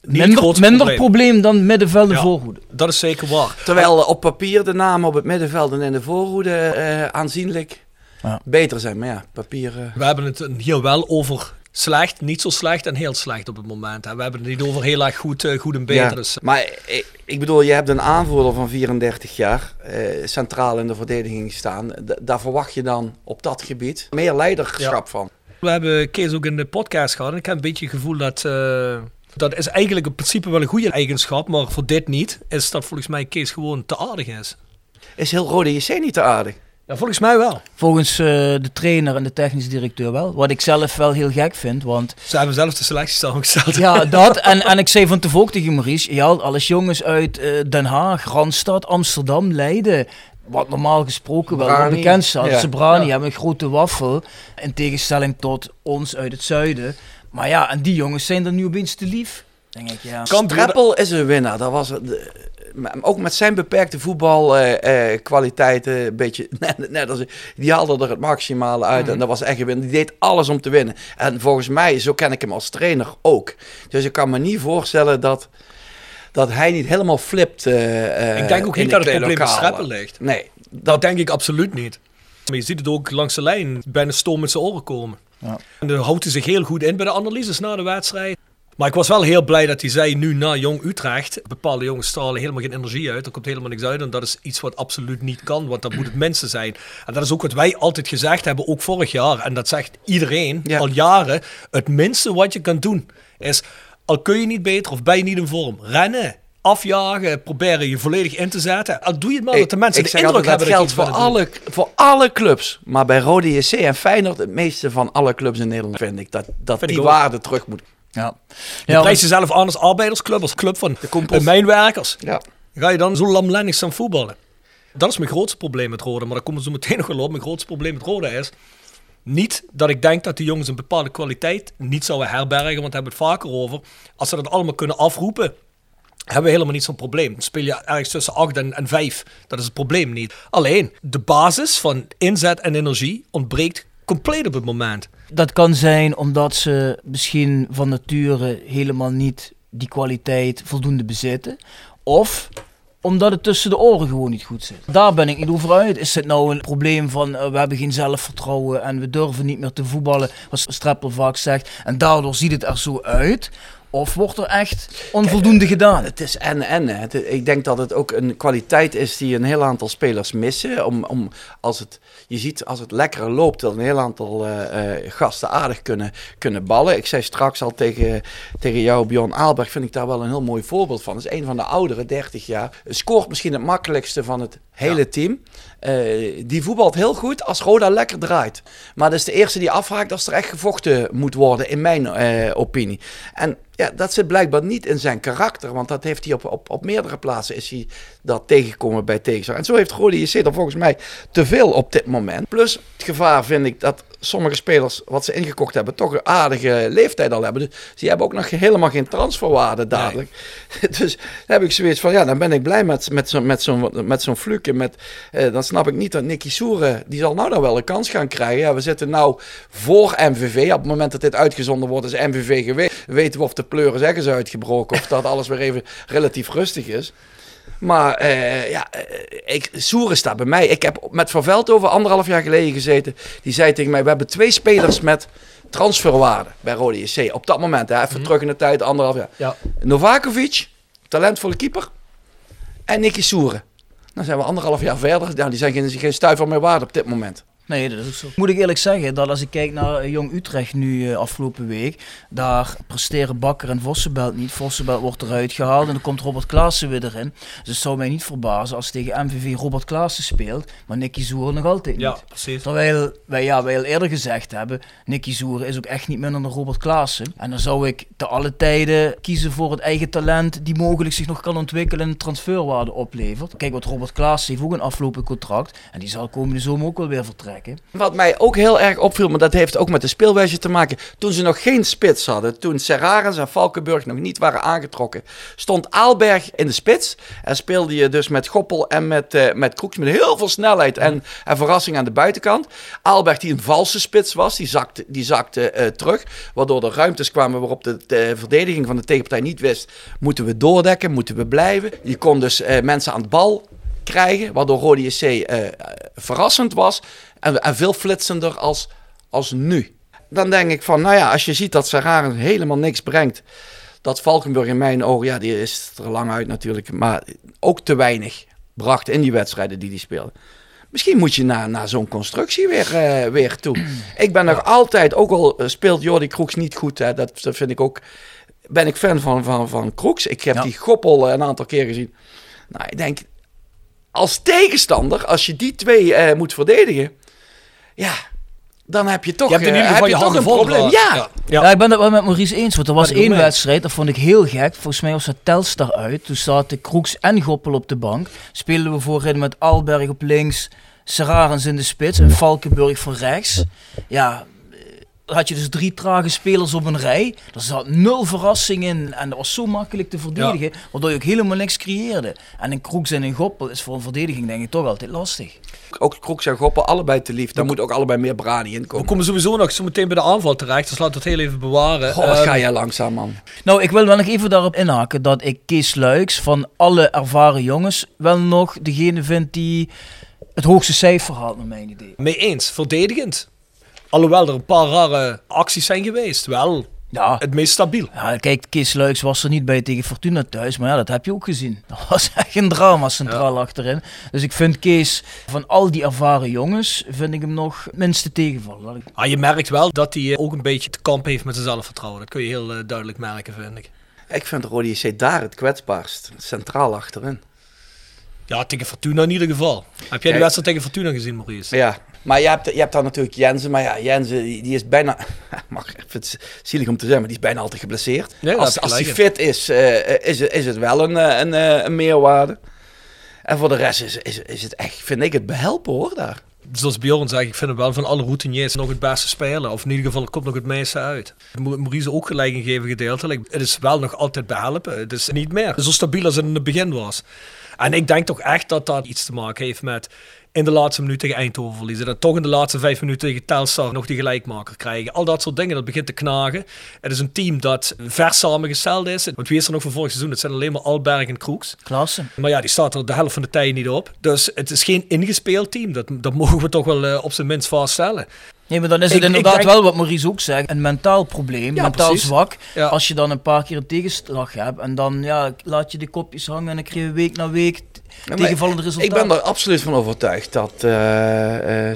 [SPEAKER 3] minder, minder
[SPEAKER 2] probleem.
[SPEAKER 3] probleem. dan middenveld en
[SPEAKER 2] Ja.
[SPEAKER 3] voorhoede.
[SPEAKER 2] Dat is zeker waar.
[SPEAKER 4] Terwijl op papier de namen op het middenveld en in de voorhoede eh, aanzienlijk
[SPEAKER 3] Ja.
[SPEAKER 4] beter zijn. Maar ja, papier... eh,
[SPEAKER 2] We hebben het hier wel over slecht, niet zo slecht en heel slecht op het moment. Hè. We hebben het niet over heel erg goed, eh, goed en beter.
[SPEAKER 4] Ja,
[SPEAKER 2] Dus,
[SPEAKER 4] maar ik, ik bedoel, je hebt een aanvoerder van 34 jaar eh, centraal in de verdediging staan. D- daar verwacht je dan op dat gebied meer leiderschap van.
[SPEAKER 2] we hebben Kees ook in de podcast gehad. En ik heb een beetje het gevoel dat... eh, dat is eigenlijk in principe wel een goede eigenschap, maar voor dit niet, is dat volgens mij Kees gewoon te aardig is.
[SPEAKER 4] Is heel Rode JC niet te aardig?
[SPEAKER 2] Ja, volgens mij wel.
[SPEAKER 3] Volgens eh, de trainer en de technisch directeur wel. Wat ik zelf wel heel gek vind, want
[SPEAKER 2] Ze hebben zelfs de selectie samengesteld.
[SPEAKER 3] Ja, dat. En, en ik zei van tevoren tegen Maurice, je haalt alles jongens uit eh, Den Haag, Randstad, Amsterdam, Leiden. Wat normaal gesproken wel bekend staat.
[SPEAKER 4] Ja.
[SPEAKER 3] Sebrani
[SPEAKER 2] Ja.
[SPEAKER 3] hebben een grote waffel. In tegenstelling tot ons uit het zuiden. Maar ja, en die jongens zijn dan nu opeens te lief. Denk ik, ja.
[SPEAKER 2] Kan
[SPEAKER 4] Streppel is een winnaar. Dat was het, maar ook met zijn beperkte voetbalkwaliteiten, een beetje net, net als die haalde er het maximale uit en dat was echt een winnaar. Die deed alles om te winnen. En volgens mij, zo ken ik hem als trainer ook. Dus ik kan me niet voorstellen dat, dat hij niet helemaal flipt. eh, eh,
[SPEAKER 2] Ik denk ook
[SPEAKER 4] in
[SPEAKER 2] niet dat het probleem
[SPEAKER 4] kleedlokalen.
[SPEAKER 2] Streppel ligt.
[SPEAKER 4] Nee,
[SPEAKER 2] Dat denk ik absoluut niet. Maar je ziet het ook langs de lijn, bijna stoom met zijn oren komen.
[SPEAKER 3] Ja.
[SPEAKER 2] En dan houdt hij zich heel goed in bij de analyses na de wedstrijd. Maar ik was wel heel blij dat hij zei, nu na Jong Utrecht, bepaalde jongens stralen helemaal geen energie uit. Er komt helemaal niks uit en dat is iets wat absoluut niet kan, want dat moet het mensen zijn. En dat is ook wat wij altijd gezegd hebben, ook vorig jaar. En dat zegt iedereen
[SPEAKER 4] Ja.
[SPEAKER 2] al jaren. Het minste wat je kan doen is, al kun je niet beter of ben je niet in vorm, rennen. afjagen, proberen je volledig in te zetten. Al doe je het maar dat de mensen
[SPEAKER 4] ik
[SPEAKER 2] de
[SPEAKER 4] zeg
[SPEAKER 2] indruk
[SPEAKER 4] altijd,
[SPEAKER 2] hebben
[SPEAKER 4] dat geldt voor alle, voor alle clubs. Maar bij Rode JC en Feyenoord, het meeste van alle clubs in Nederland, vind ik dat, dat
[SPEAKER 2] Vind
[SPEAKER 4] die
[SPEAKER 2] ik
[SPEAKER 4] waarde terug moet.
[SPEAKER 3] Ja.
[SPEAKER 2] doen. Je prijst jezelf aan als arbeidersclub, als club van de mijnwerkers.
[SPEAKER 4] Ja.
[SPEAKER 2] Ga je dan zo lamlendig staan voetballen? Dat is mijn grootste probleem met Rode, maar daar komen we zo meteen nog wel op. Mijn grootste probleem met Rode is niet dat ik denk dat die jongens een bepaalde kwaliteit niet zouden herbergen, want daar hebben we het vaker over. Als ze dat allemaal kunnen afroepen, hebben we helemaal niet zo'n probleem. Dan speel je ergens tussen 8 en, en 5. Dat is het probleem niet. Alleen, de basis van inzet en energie ontbreekt compleet op het moment.
[SPEAKER 3] Dat kan zijn omdat ze misschien van nature helemaal niet die kwaliteit voldoende bezitten. Of omdat het tussen de oren gewoon niet goed zit. Daar ben ik niet over uit. Is het nou een probleem van eh, we hebben geen zelfvertrouwen en we durven niet meer te voetballen, zoals Streppel vaak zegt, en daardoor ziet het er zo uit? Of wordt er echt onvoldoende gedaan?
[SPEAKER 4] Het is en en. hè. Ik denk dat het ook een kwaliteit is die een heel aantal spelers missen. Om, om, als het, je ziet als het lekker loopt, dat een heel aantal eh, eh, gasten aardig kunnen, kunnen ballen. Ik zei straks al tegen, tegen jou, Bjorn Aalberg, vind ik daar wel een heel mooi voorbeeld van. Dat is een van de ouderen, 30 jaar. Scoort misschien het makkelijkste van het hele team. Eh, die voetbalt heel goed als Roda lekker draait. Maar dat is de eerste die afhaakt als er echt gevochten moet worden, in mijn eh, opinie. En ja, dat zit blijkbaar niet in zijn karakter. Want dat heeft hij op, op, op meerdere plaatsen is hij dat tegengekomen bij tegenstander. En zo heeft Rode JC er volgens mij te veel op dit moment. Plus het gevaar vind ik dat sommige spelers wat ze ingekocht hebben toch een aardige leeftijd al hebben. Dus die hebben ook nog helemaal geen transferwaarde dadelijk. Dus dan heb ik zoiets van, ja, dan ben ik blij met, met zo'n met zo'n met zo'n fluke. Met, eh, dan snap ik niet dat Nicky Soeren, die zal nou dan wel een kans gaan krijgen. Ja, we zitten nou voor MVV. Op het moment dat dit uitgezonden wordt, is MVV geweest. Weten we of de pleuren zeg is uitgebroken of dat alles weer even relatief rustig is. Maar eh, ja, eh, ik, Soeren staat bij mij. Ik heb met Van Veldhoven anderhalf jaar geleden gezeten. Die zei tegen mij, we hebben twee spelers met transferwaarde bij Rode JC. Op dat moment, hè, even terug in de tijd, anderhalf jaar.
[SPEAKER 2] Ja.
[SPEAKER 4] Novakovic, talentvolle keeper. En Nicky Soeren. Dan zijn we anderhalf jaar verder. Nou, die zijn geen, geen stuiver meer waard op dit moment.
[SPEAKER 3] Nee, dat is ook zo. Moet ik eerlijk zeggen dat als ik kijk naar eh, Jong Utrecht nu eh, afgelopen week, daar presteren Bakker en Vossenbelt niet. Vossenbelt wordt eruit gehaald en dan komt Robert Klaassen weer erin. Dus het zou mij niet verbazen als tegen MVV Robert Klaassen speelt, maar Nicky Zoer nog altijd niet.
[SPEAKER 2] Ja, precies.
[SPEAKER 3] Terwijl wij, ja, wij al eerder gezegd hebben, Nicky Zoer is ook echt niet minder dan Robert Klaassen. En dan zou ik te alle tijden kiezen voor het eigen talent die mogelijk zich nog kan ontwikkelen en transferwaarde oplevert. Kijk, wat Robert Klaassen heeft ook een aflopend contract en die zal komende zomer ook wel weer vertrekken.
[SPEAKER 4] Wat mij ook heel erg opviel, maar dat heeft ook met de speelwijze te maken. Toen ze nog geen spits hadden, toen Serrarens en Valkenburg nog niet waren aangetrokken, stond Aalberg in de spits. En speelde je dus met Goppel en met, eh met Kroeks met heel veel snelheid en, en verrassing aan de buitenkant. Aalberg die een valse spits was, die zakte, die zakte eh, terug. Waardoor er ruimtes kwamen waarop de, de verdediging van de tegenpartij niet wist. Moeten we doordekken, moeten we blijven? Je kon dus eh, mensen aan het bal krijgen, waardoor Rode eh, verrassend was en, en veel flitsender als, als nu. Dan denk ik van, nou ja, als je ziet dat Serraren helemaal niks brengt, dat Valkenburg in mijn ogen, ja, die is er lang uit natuurlijk, maar ook te weinig bracht in die wedstrijden die hij speelde. Misschien moet je naar, naar zo'n constructie weer, eh, weer toe. Ik ben nog altijd, ook al eh, speelt Jordi Kroeks niet goed, hè, dat, dat vind ik ook, ben ik fan van, van, van Kroeks. Ik heb
[SPEAKER 3] Ja.
[SPEAKER 4] die Goppel eh, een aantal keer gezien. Nou, ik denk, als tegenstander, als je die twee moet verdedigen, ja, dan heb je toch,
[SPEAKER 2] Je hebt in
[SPEAKER 4] eh,
[SPEAKER 2] ieder
[SPEAKER 4] heb
[SPEAKER 2] geval
[SPEAKER 4] je
[SPEAKER 2] je
[SPEAKER 4] toch
[SPEAKER 2] handen
[SPEAKER 4] een probleem. Ja.
[SPEAKER 2] ja.
[SPEAKER 3] Ja, ik ben het wel met Maurice eens. Want er was één wedstrijd, dat vond ik heel gek. Volgens mij was dat Telstar uit. Toen zaten Kroeks en Goppel op de bank. Speelden we voorin met Alberg op links, Serrarens in de spits en Valkenburg van rechts. Ja, had je dus drie trage spelers op een rij. Er zat nul verrassing in en dat was zo makkelijk te verdedigen, waardoor je ook helemaal niks creëerde. En een Kroeks en een Goppel is voor een verdediging denk ik toch altijd lastig.
[SPEAKER 4] Ook Kroeks en Goppel, allebei te lief. Daar moet ook allebei meer brani in
[SPEAKER 2] We
[SPEAKER 4] komen.
[SPEAKER 2] komen sowieso nog zo meteen bij de aanval terecht, dus laten we het heel even bewaren.
[SPEAKER 4] Goh, wat
[SPEAKER 2] Ehm,
[SPEAKER 4] ga jij langzaam, man.
[SPEAKER 3] Nou, ik wil wel nog even daarop inhaken dat ik Kees Luiks van alle ervaren jongens wel nog degene vind die het hoogste cijfer haalt, naar mijn idee.
[SPEAKER 2] Mee eens, verdedigend. Alhoewel er een paar rare acties zijn geweest, wel
[SPEAKER 3] Ja,
[SPEAKER 2] het meest stabiel.
[SPEAKER 3] ja kijk, Kees Luiks was er niet bij tegen Fortuna thuis, maar ja, dat heb je ook gezien. Dat was echt een drama centraal achterin. Dus ik vind Kees, van al die ervaren jongens, vind ik hem nog het minste tegenvallen.
[SPEAKER 2] Ah, je merkt wel dat hij eh, ook een beetje te kamp heeft met zijn zelfvertrouwen. Dat kun je heel eh, duidelijk merken, vind ik.
[SPEAKER 4] Ik vind Rode JC daar het kwetsbaarst. Centraal achterin.
[SPEAKER 2] Ja, tegen Fortuna in ieder geval. Heb jij de wedstrijd tegen Fortuna gezien, Maurice?
[SPEAKER 4] Ja, maar je hebt, je hebt dan natuurlijk Jensen. Maar ja, Jensen die, die is bijna... Mag, het zielig om te zeggen, maar die is bijna altijd geblesseerd. Als als
[SPEAKER 2] gelijk
[SPEAKER 4] fit is, eh, is, het, is het wel een, eh, een, eh, een meerwaarde. En voor de rest is, is, is het echt, vind ik het behelpen hoor, daar.
[SPEAKER 2] Zoals Bjorn zei, ik vind hem wel van alle routiniers nog het beste spelen. Of in ieder geval, komt nog het meeste uit. Maurice ook gelijk een gegeven gedeeltelijk. Het is wel nog altijd behelpen. Het is niet meer zo stabiel als het in het begin was. En ik denk toch echt dat dat iets te maken heeft met in de laatste minuut tegen Eindhoven verliezen. Dat toch in de laatste vijf minuten tegen Telstar nog die gelijkmaker krijgen. Al dat soort dingen, dat begint te knagen. Het is een team dat ver samengesteld is. Want wie is er nog van vorig seizoen? Het zijn alleen maar Alberg en Kroeks.
[SPEAKER 3] Klasse.
[SPEAKER 2] Maar ja, die staat er de helft van de tijd niet op. Dus het is geen ingespeeld team. Dat, dat mogen we toch wel eh, op zijn minst vaststellen.
[SPEAKER 3] Nee, maar dan is
[SPEAKER 2] Ik-
[SPEAKER 3] het
[SPEAKER 2] ik
[SPEAKER 3] inderdaad
[SPEAKER 2] denk-
[SPEAKER 3] wel wat Maurice ook zegt. Een mentaal probleem,
[SPEAKER 2] Ja,
[SPEAKER 3] mentaal
[SPEAKER 2] precies.
[SPEAKER 3] zwak.
[SPEAKER 2] Ja.
[SPEAKER 3] Als je dan een paar keer een tegenslag hebt en dan ja, laat je de kopjes hangen en dan krijg je week na week tegenvallende
[SPEAKER 4] Ik
[SPEAKER 3] resultaten.
[SPEAKER 4] ben er absoluut van overtuigd dat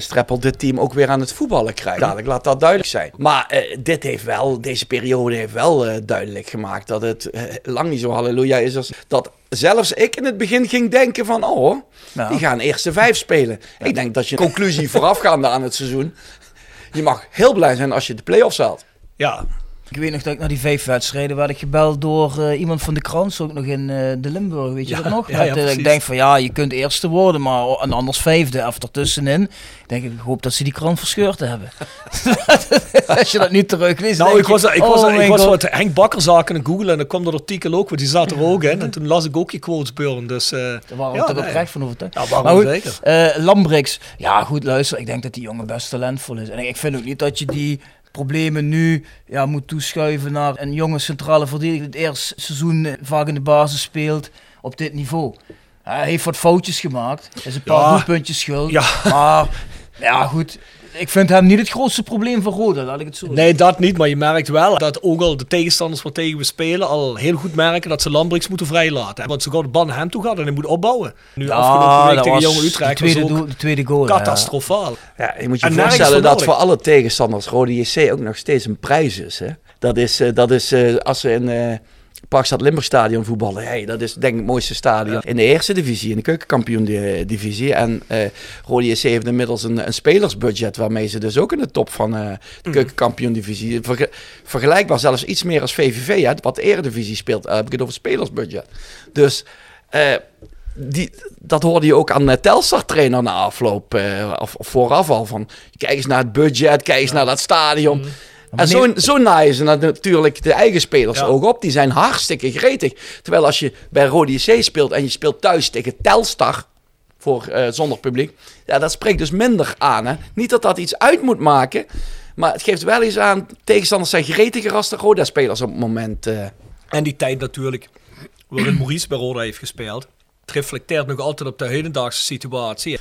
[SPEAKER 4] Streppel dit team ook weer aan het voetballen krijgt. Dadelijk laat dat duidelijk zijn. Maar eh, dit heeft wel, deze periode heeft wel duidelijk gemaakt dat het lang niet zo halleluja is als dat zelfs ik in het begin ging denken van oh, die gaan eerste vijf spelen. Ik denk dat je conclusie voorafgaande aan het seizoen, je mag heel blij zijn als je de play-offs haalt.
[SPEAKER 2] Ja,
[SPEAKER 3] Ik weet nog dat ik na die vijf wedstrijden werd ik gebeld door eh, iemand van de krant, ook nog in eh, de Limburg, weet je
[SPEAKER 2] Ja,
[SPEAKER 3] dat nog?
[SPEAKER 2] ja,
[SPEAKER 3] eh, ik denk van ja, je kunt eerste worden, maar o- en anders vijfde of ertussenin. Ik denk, ik hoop dat ze die krant verscheurd hebben. Als je dat nu terugleest.
[SPEAKER 2] nou, ik was, ik was,
[SPEAKER 3] oh
[SPEAKER 2] ik was wat Henk Bakker zaken en googlen en dan kwam dat artikel ook, want die zat er ook in. En toen las ik ook je quotes, Björn. Dus, eh
[SPEAKER 3] Daar waren we toch
[SPEAKER 2] nee.
[SPEAKER 3] oprecht van overtuigd.
[SPEAKER 2] Ja, waarom
[SPEAKER 3] Maar goed,
[SPEAKER 2] zeker?
[SPEAKER 3] Lambrix, ja goed luister, ik denk dat die jongen best talentvol is. En ik vind ook niet dat je die problemen nu ja, moet toeschuiven naar een jonge centrale verdediger die het eerste seizoen eh, vaak in de basis speelt op dit niveau. Hij heeft wat foutjes gemaakt, is een paar
[SPEAKER 2] Ja.
[SPEAKER 3] doelpuntjes schuld.
[SPEAKER 2] Ja.
[SPEAKER 3] Maar ja goed, ik vind hem niet het grootste probleem van Roda, laat ik het zo zeggen.
[SPEAKER 2] Nee, dat niet. Maar je merkt wel dat ook al de tegenstanders waar tegen we spelen al heel goed merken dat ze Lambrix moeten vrijlaten. Want ze gaan de naar hem toe gaan en hij moet opbouwen. Nu
[SPEAKER 3] Ja,
[SPEAKER 2] afgelopen week tegen Jonge Utrecht
[SPEAKER 3] de tweede,
[SPEAKER 2] was ook
[SPEAKER 3] doel- de tweede goal. ja.
[SPEAKER 2] catastrofaal.
[SPEAKER 4] Ja, je moet je
[SPEAKER 2] En nergens
[SPEAKER 4] voorstellen
[SPEAKER 2] voor
[SPEAKER 4] dat voor alle tegenstanders Rode JC ook nog steeds een prijs is. Hè? Dat is, eh, dat is eh, als ze in eh Parkstad Limburg stadion voetballen. Hey, dat is denk ik het mooiste stadion in de eerste divisie, in de keukenkampioen di- divisie. En eh Rode JC heeft inmiddels een, een spelersbudget waarmee ze dus ook in de top van eh de keukenkampioen divisie. Verge- vergelijkbaar zelfs iets meer als VVV, hè, wat de eredivisie speelt. eh, heb ik het over spelersbudget. Dus... die, dat hoorde je ook aan de Telstar-trainer na afloop, eh, of, of vooraf al. Van, kijk eens naar het budget, kijk eens naar dat stadion. En zo, zo naaien ze natuurlijk de eigen spelers
[SPEAKER 2] Ja.
[SPEAKER 4] ook op. Die zijn hartstikke gretig. Terwijl als je bij Rode JC speelt en je speelt thuis tegen Telstar, voor eh, zonder publiek, ja, dat spreekt dus minder aan. Hè? Niet dat dat iets uit moet maken, maar het geeft wel eens aan, tegenstanders zijn gretiger als de Roda-spelers op het moment. eh.
[SPEAKER 2] En die tijd natuurlijk waarin Maurice bij Roda heeft gespeeld. Het reflecteert nog altijd op de hedendaagse situatie.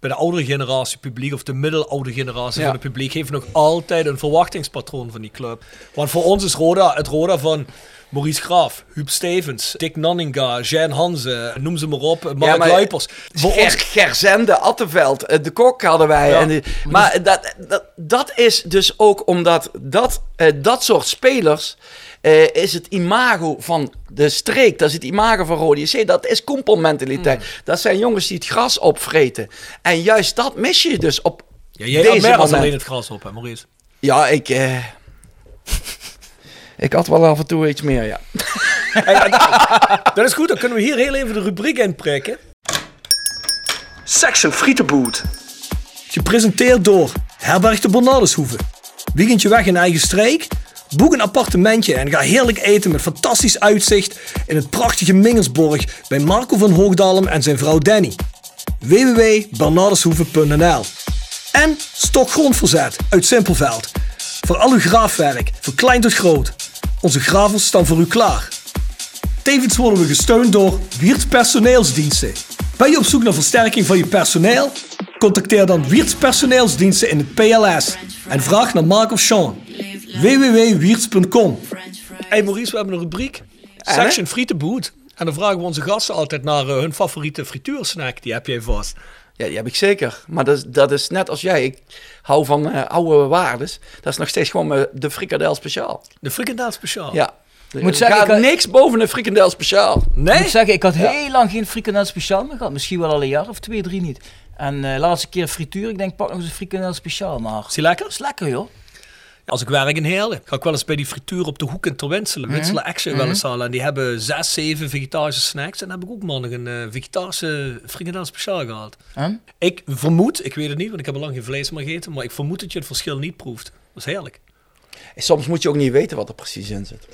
[SPEAKER 2] Bij de oudere generatie publiek of de middeloude generatie
[SPEAKER 4] Ja.
[SPEAKER 2] van het publiek heeft nog altijd een verwachtingspatroon van die club. Want voor ons is Roda het Roda van Maurice Graaf, Huub Stevens, Dick Nanninga, Jean Hanze, noem ze maar op, Mark
[SPEAKER 4] maar-
[SPEAKER 2] Luipers. Voor
[SPEAKER 4] Ger,
[SPEAKER 2] ons
[SPEAKER 4] Gerzende, Attenveld, eh, de kok hadden wij.
[SPEAKER 2] Ja.
[SPEAKER 4] En maar dat, dat, dat is dus ook omdat dat, eh, dat soort spelers eh, is het imago van de streek. Dat is het imago van Rode JC. Dat is kompelmentaliteit.
[SPEAKER 2] Mm.
[SPEAKER 4] Dat zijn jongens die het gras opvreten. En juist dat mis je dus op
[SPEAKER 2] Ja, jij had
[SPEAKER 4] deze moment.
[SPEAKER 2] alleen het gras op, hè, Maurice?
[SPEAKER 4] Ja, ik... eh, ik had wel af en toe iets meer, ja.
[SPEAKER 2] Dat is goed, dan kunnen we hier heel even de rubriek in prikken. Section Frietenboot. Gepresenteerd door Herberg de Bernardeshoeve. Weekendje weg in eigen streek? Boek een appartementje en ga heerlijk eten met fantastisch uitzicht in het prachtige Mingersborg bij Marco van Hoogdalem en zijn vrouw Danny. www.bernardeshoeve.nl En Stokgrondverzet uit Simpelveld. Voor al uw graafwerk, van klein tot groot. Onze gravels staan voor u klaar. Tevens worden we gesteund door Wiert's Personeelsdiensten. Ben je op zoek naar versterking van je personeel? Contacteer dan Wiert's Personeelsdiensten in het PLS en vraag naar Mark of Sean. www.wierts.com Hey Maurice, we hebben een rubriek. Section Frietenboot. En dan vragen we onze gasten altijd naar eh, hun favoriete frituursnack. Die heb jij vast.
[SPEAKER 4] Ja, die heb ik zeker. Maar dat is, dat is net als jij. Ik hou van eh, oude waardes. Dat is nog steeds gewoon eh, de frikadel speciaal.
[SPEAKER 2] De frikandel speciaal.
[SPEAKER 4] Ja. Er
[SPEAKER 3] Moet zeggen,
[SPEAKER 4] gaat
[SPEAKER 3] ik had-
[SPEAKER 4] niks boven een frikandel speciaal.
[SPEAKER 3] Ik
[SPEAKER 2] Nee?
[SPEAKER 3] moet zeggen, ik had heel lang geen frikandel speciaal meer gehad. Misschien wel al een jaar of twee, drie niet. En eh laatste keer frituur, ik denk pak nog eens een frikandel speciaal. Maar
[SPEAKER 2] Is die lekker?
[SPEAKER 3] dat is lekker joh.
[SPEAKER 2] Als ik werk in Heerlen, ga ik wel eens bij die frituur op de hoek in Terwinselen. Winselen Action wel eens halen. En die hebben zes, zeven vegetarische snacks. En dan heb ik ook maandag een eh, vegetarische frikandel speciaal gehaald.
[SPEAKER 3] En?
[SPEAKER 2] Ik vermoed, ik weet het niet, want ik heb al lang geen vlees meer gegeten. Maar ik vermoed dat je het verschil niet proeft. Dat is heerlijk.
[SPEAKER 4] Soms moet je ook niet weten wat er precies in zit.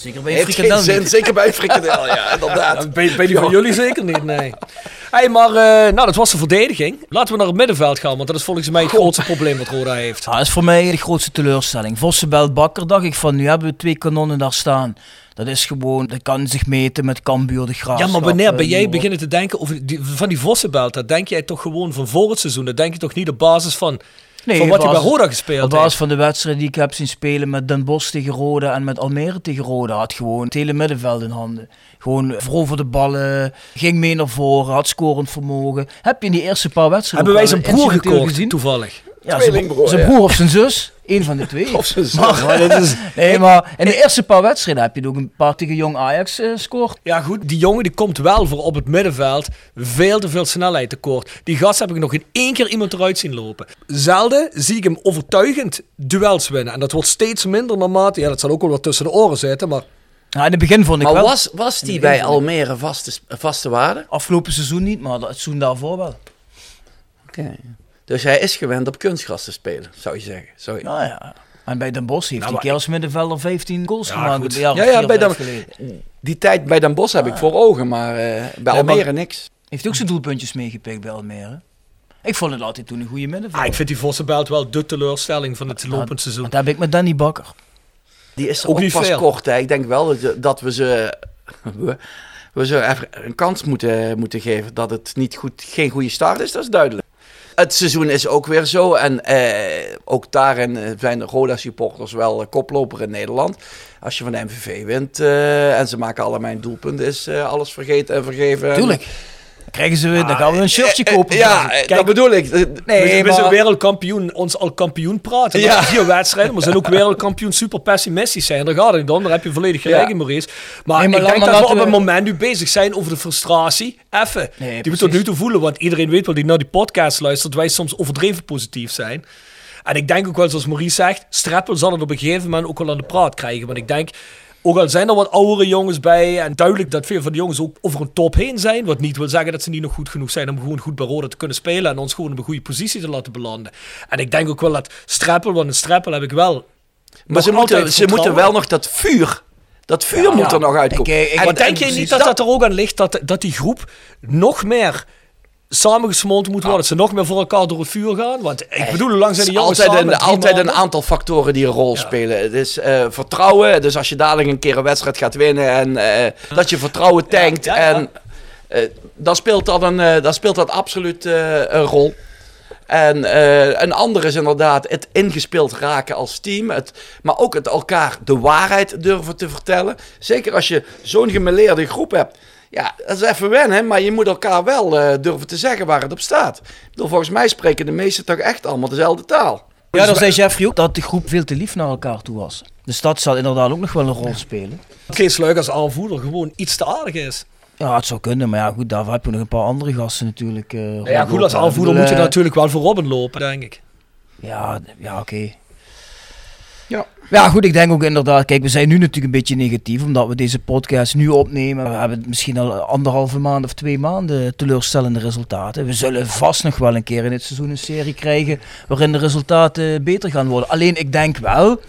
[SPEAKER 3] Zeker bij een
[SPEAKER 4] Heeft geen zin, zeker bij een frikandel, ja, inderdaad.
[SPEAKER 2] Ja, bij, bij die van jullie zeker niet, nee. Hey, maar eh, nou, dat was de verdediging. Laten we naar het middenveld gaan, want dat is volgens mij het grootste probleem wat Roda heeft.
[SPEAKER 3] Ja, dat is voor mij de grootste teleurstelling. Vossenbelt Bakker dacht ik van, nu hebben we twee kanonnen daar staan. Dat is gewoon, dat kan zich meten met Cambuur de Graafschap.
[SPEAKER 2] Ja, maar wanneer ben
[SPEAKER 3] eh,
[SPEAKER 2] jij
[SPEAKER 3] maar op.
[SPEAKER 2] beginnen te denken over die, van die Vossenbelt? Dat denk jij toch gewoon van voor het seizoen? Dat denk je toch niet op basis van,
[SPEAKER 3] Nee,
[SPEAKER 2] van wat
[SPEAKER 3] op
[SPEAKER 2] je bij Roda gespeeld heeft?
[SPEAKER 3] basis van de wedstrijd die ik heb zien spelen met Den Bosch tegen Roda en met Almere tegen Roda, had gewoon het hele middenveld in handen. Gewoon veroverde ballen, ging mee naar voren, had scorend vermogen. Heb je in die eerste paar wedstrijden
[SPEAKER 2] Hebben wij zijn broer gekocht, toevallig?
[SPEAKER 3] Ja, zijn,
[SPEAKER 4] Tweelingbroer,
[SPEAKER 3] zijn
[SPEAKER 4] ja.
[SPEAKER 3] broer of zijn zus. Eén van de twee.
[SPEAKER 4] Of zijn zus.
[SPEAKER 3] Maar, dit is, nee, maar in de eerste paar wedstrijden heb je ook een paar tegen jong Ajax eh scoort.
[SPEAKER 2] Ja goed, die jongen die komt wel voor op het middenveld veel te veel snelheid tekort. Die gast heb ik nog in één keer iemand eruit zien lopen. Zelden zie ik hem overtuigend duels winnen. En dat wordt steeds minder naarmate, ja dat zal ook wel wat tussen de oren zitten, maar...
[SPEAKER 3] Ja, in het begin vond ik
[SPEAKER 4] Maar
[SPEAKER 3] wel.
[SPEAKER 4] was, was die bij Almere vaste, vaste waarde?
[SPEAKER 3] Afgelopen seizoen niet, maar het seizoen daarvoor wel.
[SPEAKER 4] Oké. Dus hij is gewend op kunstgras te spelen, zou je zeggen. Sorry.
[SPEAKER 3] Nou ja. En bij Den Bosch heeft
[SPEAKER 2] Nou,
[SPEAKER 3] hij als middenvelder 15 goals
[SPEAKER 2] Ja,
[SPEAKER 3] gemaakt.
[SPEAKER 4] Ja, ja, bij. Die tijd bij Den Bosch heb ik voor ogen, maar eh, bij Almere niks.
[SPEAKER 3] Heeft ook zijn doelpuntjes meegepikt bij Almere. Ik vond het altijd toen een goede middenvelder.
[SPEAKER 2] Ah, ik vind die Vossenbelt wel de teleurstelling van het lopend seizoen.
[SPEAKER 3] Dat heb ik met Danny Bakker.
[SPEAKER 4] Die is er
[SPEAKER 2] Ook
[SPEAKER 4] ook,
[SPEAKER 2] niet
[SPEAKER 4] pas
[SPEAKER 2] veel.
[SPEAKER 4] kort. Hè. Ik denk wel dat, we ze, we, we ze even een kans moeten, moeten geven. Dat het niet goed, geen goede start is, dat is duidelijk. Het seizoen is ook weer zo. En eh, ook daarin eh, zijn de Roda-supporters wel koploper in Nederland. Als je van de MVV wint eh, en ze maken allemaal een doelpunt, is eh, alles vergeten en vergeven.
[SPEAKER 3] Tuurlijk. Krijgen ze, dan gaan we een shirtje
[SPEAKER 4] Eh, eh,
[SPEAKER 3] kopen.
[SPEAKER 4] ja, eh, dat bedoel ik. Eh,
[SPEAKER 2] Nee, we,
[SPEAKER 3] maar-
[SPEAKER 2] zijn wereldkampioen, ons al kampioen praten.
[SPEAKER 4] Ja.
[SPEAKER 2] Vier wedstrijden, maar we zijn ook wereldkampioen super pessimistisch zijn. Daar gaat het om, daar heb je volledig gelijk in, Maurice. Maar,
[SPEAKER 3] Nee, maar
[SPEAKER 2] ik denk dat we op het moment nu bezig zijn over de frustratie. Even.
[SPEAKER 3] Nee,
[SPEAKER 2] die we tot nu toe voelen, want iedereen weet wel die naar die podcast luistert, wij soms overdreven positief zijn. En ik denk ook wel, zoals Maurice zegt, Streppel zal het op een gegeven moment ook wel aan de praat krijgen. Want ik denk, ook al zijn er wat oudere jongens bij, en duidelijk dat veel van die jongens ook over een top heen zijn, wat niet wil zeggen dat ze niet nog goed genoeg zijn om gewoon goed bij Roda te kunnen spelen en ons gewoon op een goede positie te laten belanden. En ik denk ook wel dat Streppel, want een Streppel heb ik wel.
[SPEAKER 4] Maar ze, moeten, ze moeten wel nog dat vuur. Dat vuur moet er nog uitkomen.
[SPEAKER 3] Ik, eh, ik-
[SPEAKER 4] En-
[SPEAKER 2] Maar denk
[SPEAKER 4] en
[SPEAKER 2] je niet dat dat er ook aan ligt dat, dat die groep nog meer samengesmolten moet worden? Dat ze nog meer voor elkaar door het vuur gaan? Want ik bedoel, hoe lang zijn die jongens
[SPEAKER 4] altijd,
[SPEAKER 2] samen?
[SPEAKER 4] een, altijd een aantal factoren die een rol spelen. Het is eh, vertrouwen. Dus als je dadelijk een keer een wedstrijd gaat winnen en eh, dat je vertrouwen tankt.
[SPEAKER 2] Ja, ja, ja.
[SPEAKER 4] En eh, dan, speelt dat een, dan speelt dat absoluut een rol. En een ander is inderdaad het ingespeeld raken als team. Het, maar ook het elkaar de waarheid durven te vertellen. Zeker als je zo'n gemeleerde groep hebt. Ja, dat is even wennen, maar je moet elkaar wel eh, durven te zeggen waar het op staat. Ik bedoel, volgens mij spreken de meesten toch echt allemaal dezelfde taal.
[SPEAKER 3] Ja, dan zei Jeffrey ook dat de groep veel te lief naar elkaar toe was. Dus dat zal inderdaad ook nog wel een rol spelen.
[SPEAKER 2] Kees Luik als aanvoerder gewoon iets te aardig is.
[SPEAKER 3] Ja, het zou kunnen, maar ja, goed, daarvoor heb je nog een paar andere gasten natuurlijk. eh,
[SPEAKER 2] Ja, goed, als aanvoerder
[SPEAKER 3] bedoel,
[SPEAKER 2] moet je natuurlijk wel voor Robin lopen, denk ik.
[SPEAKER 3] Ja, ja oké.
[SPEAKER 4] Ja.
[SPEAKER 3] Ja, goed, ik denk ook inderdaad, kijk, we zijn nu natuurlijk een beetje negatief, omdat we deze podcast nu opnemen. We hebben misschien al anderhalve maand of twee maanden teleurstellende resultaten. We zullen vast nog wel een keer in dit seizoen een serie krijgen waarin de resultaten beter gaan worden. Alleen, ik denk wel,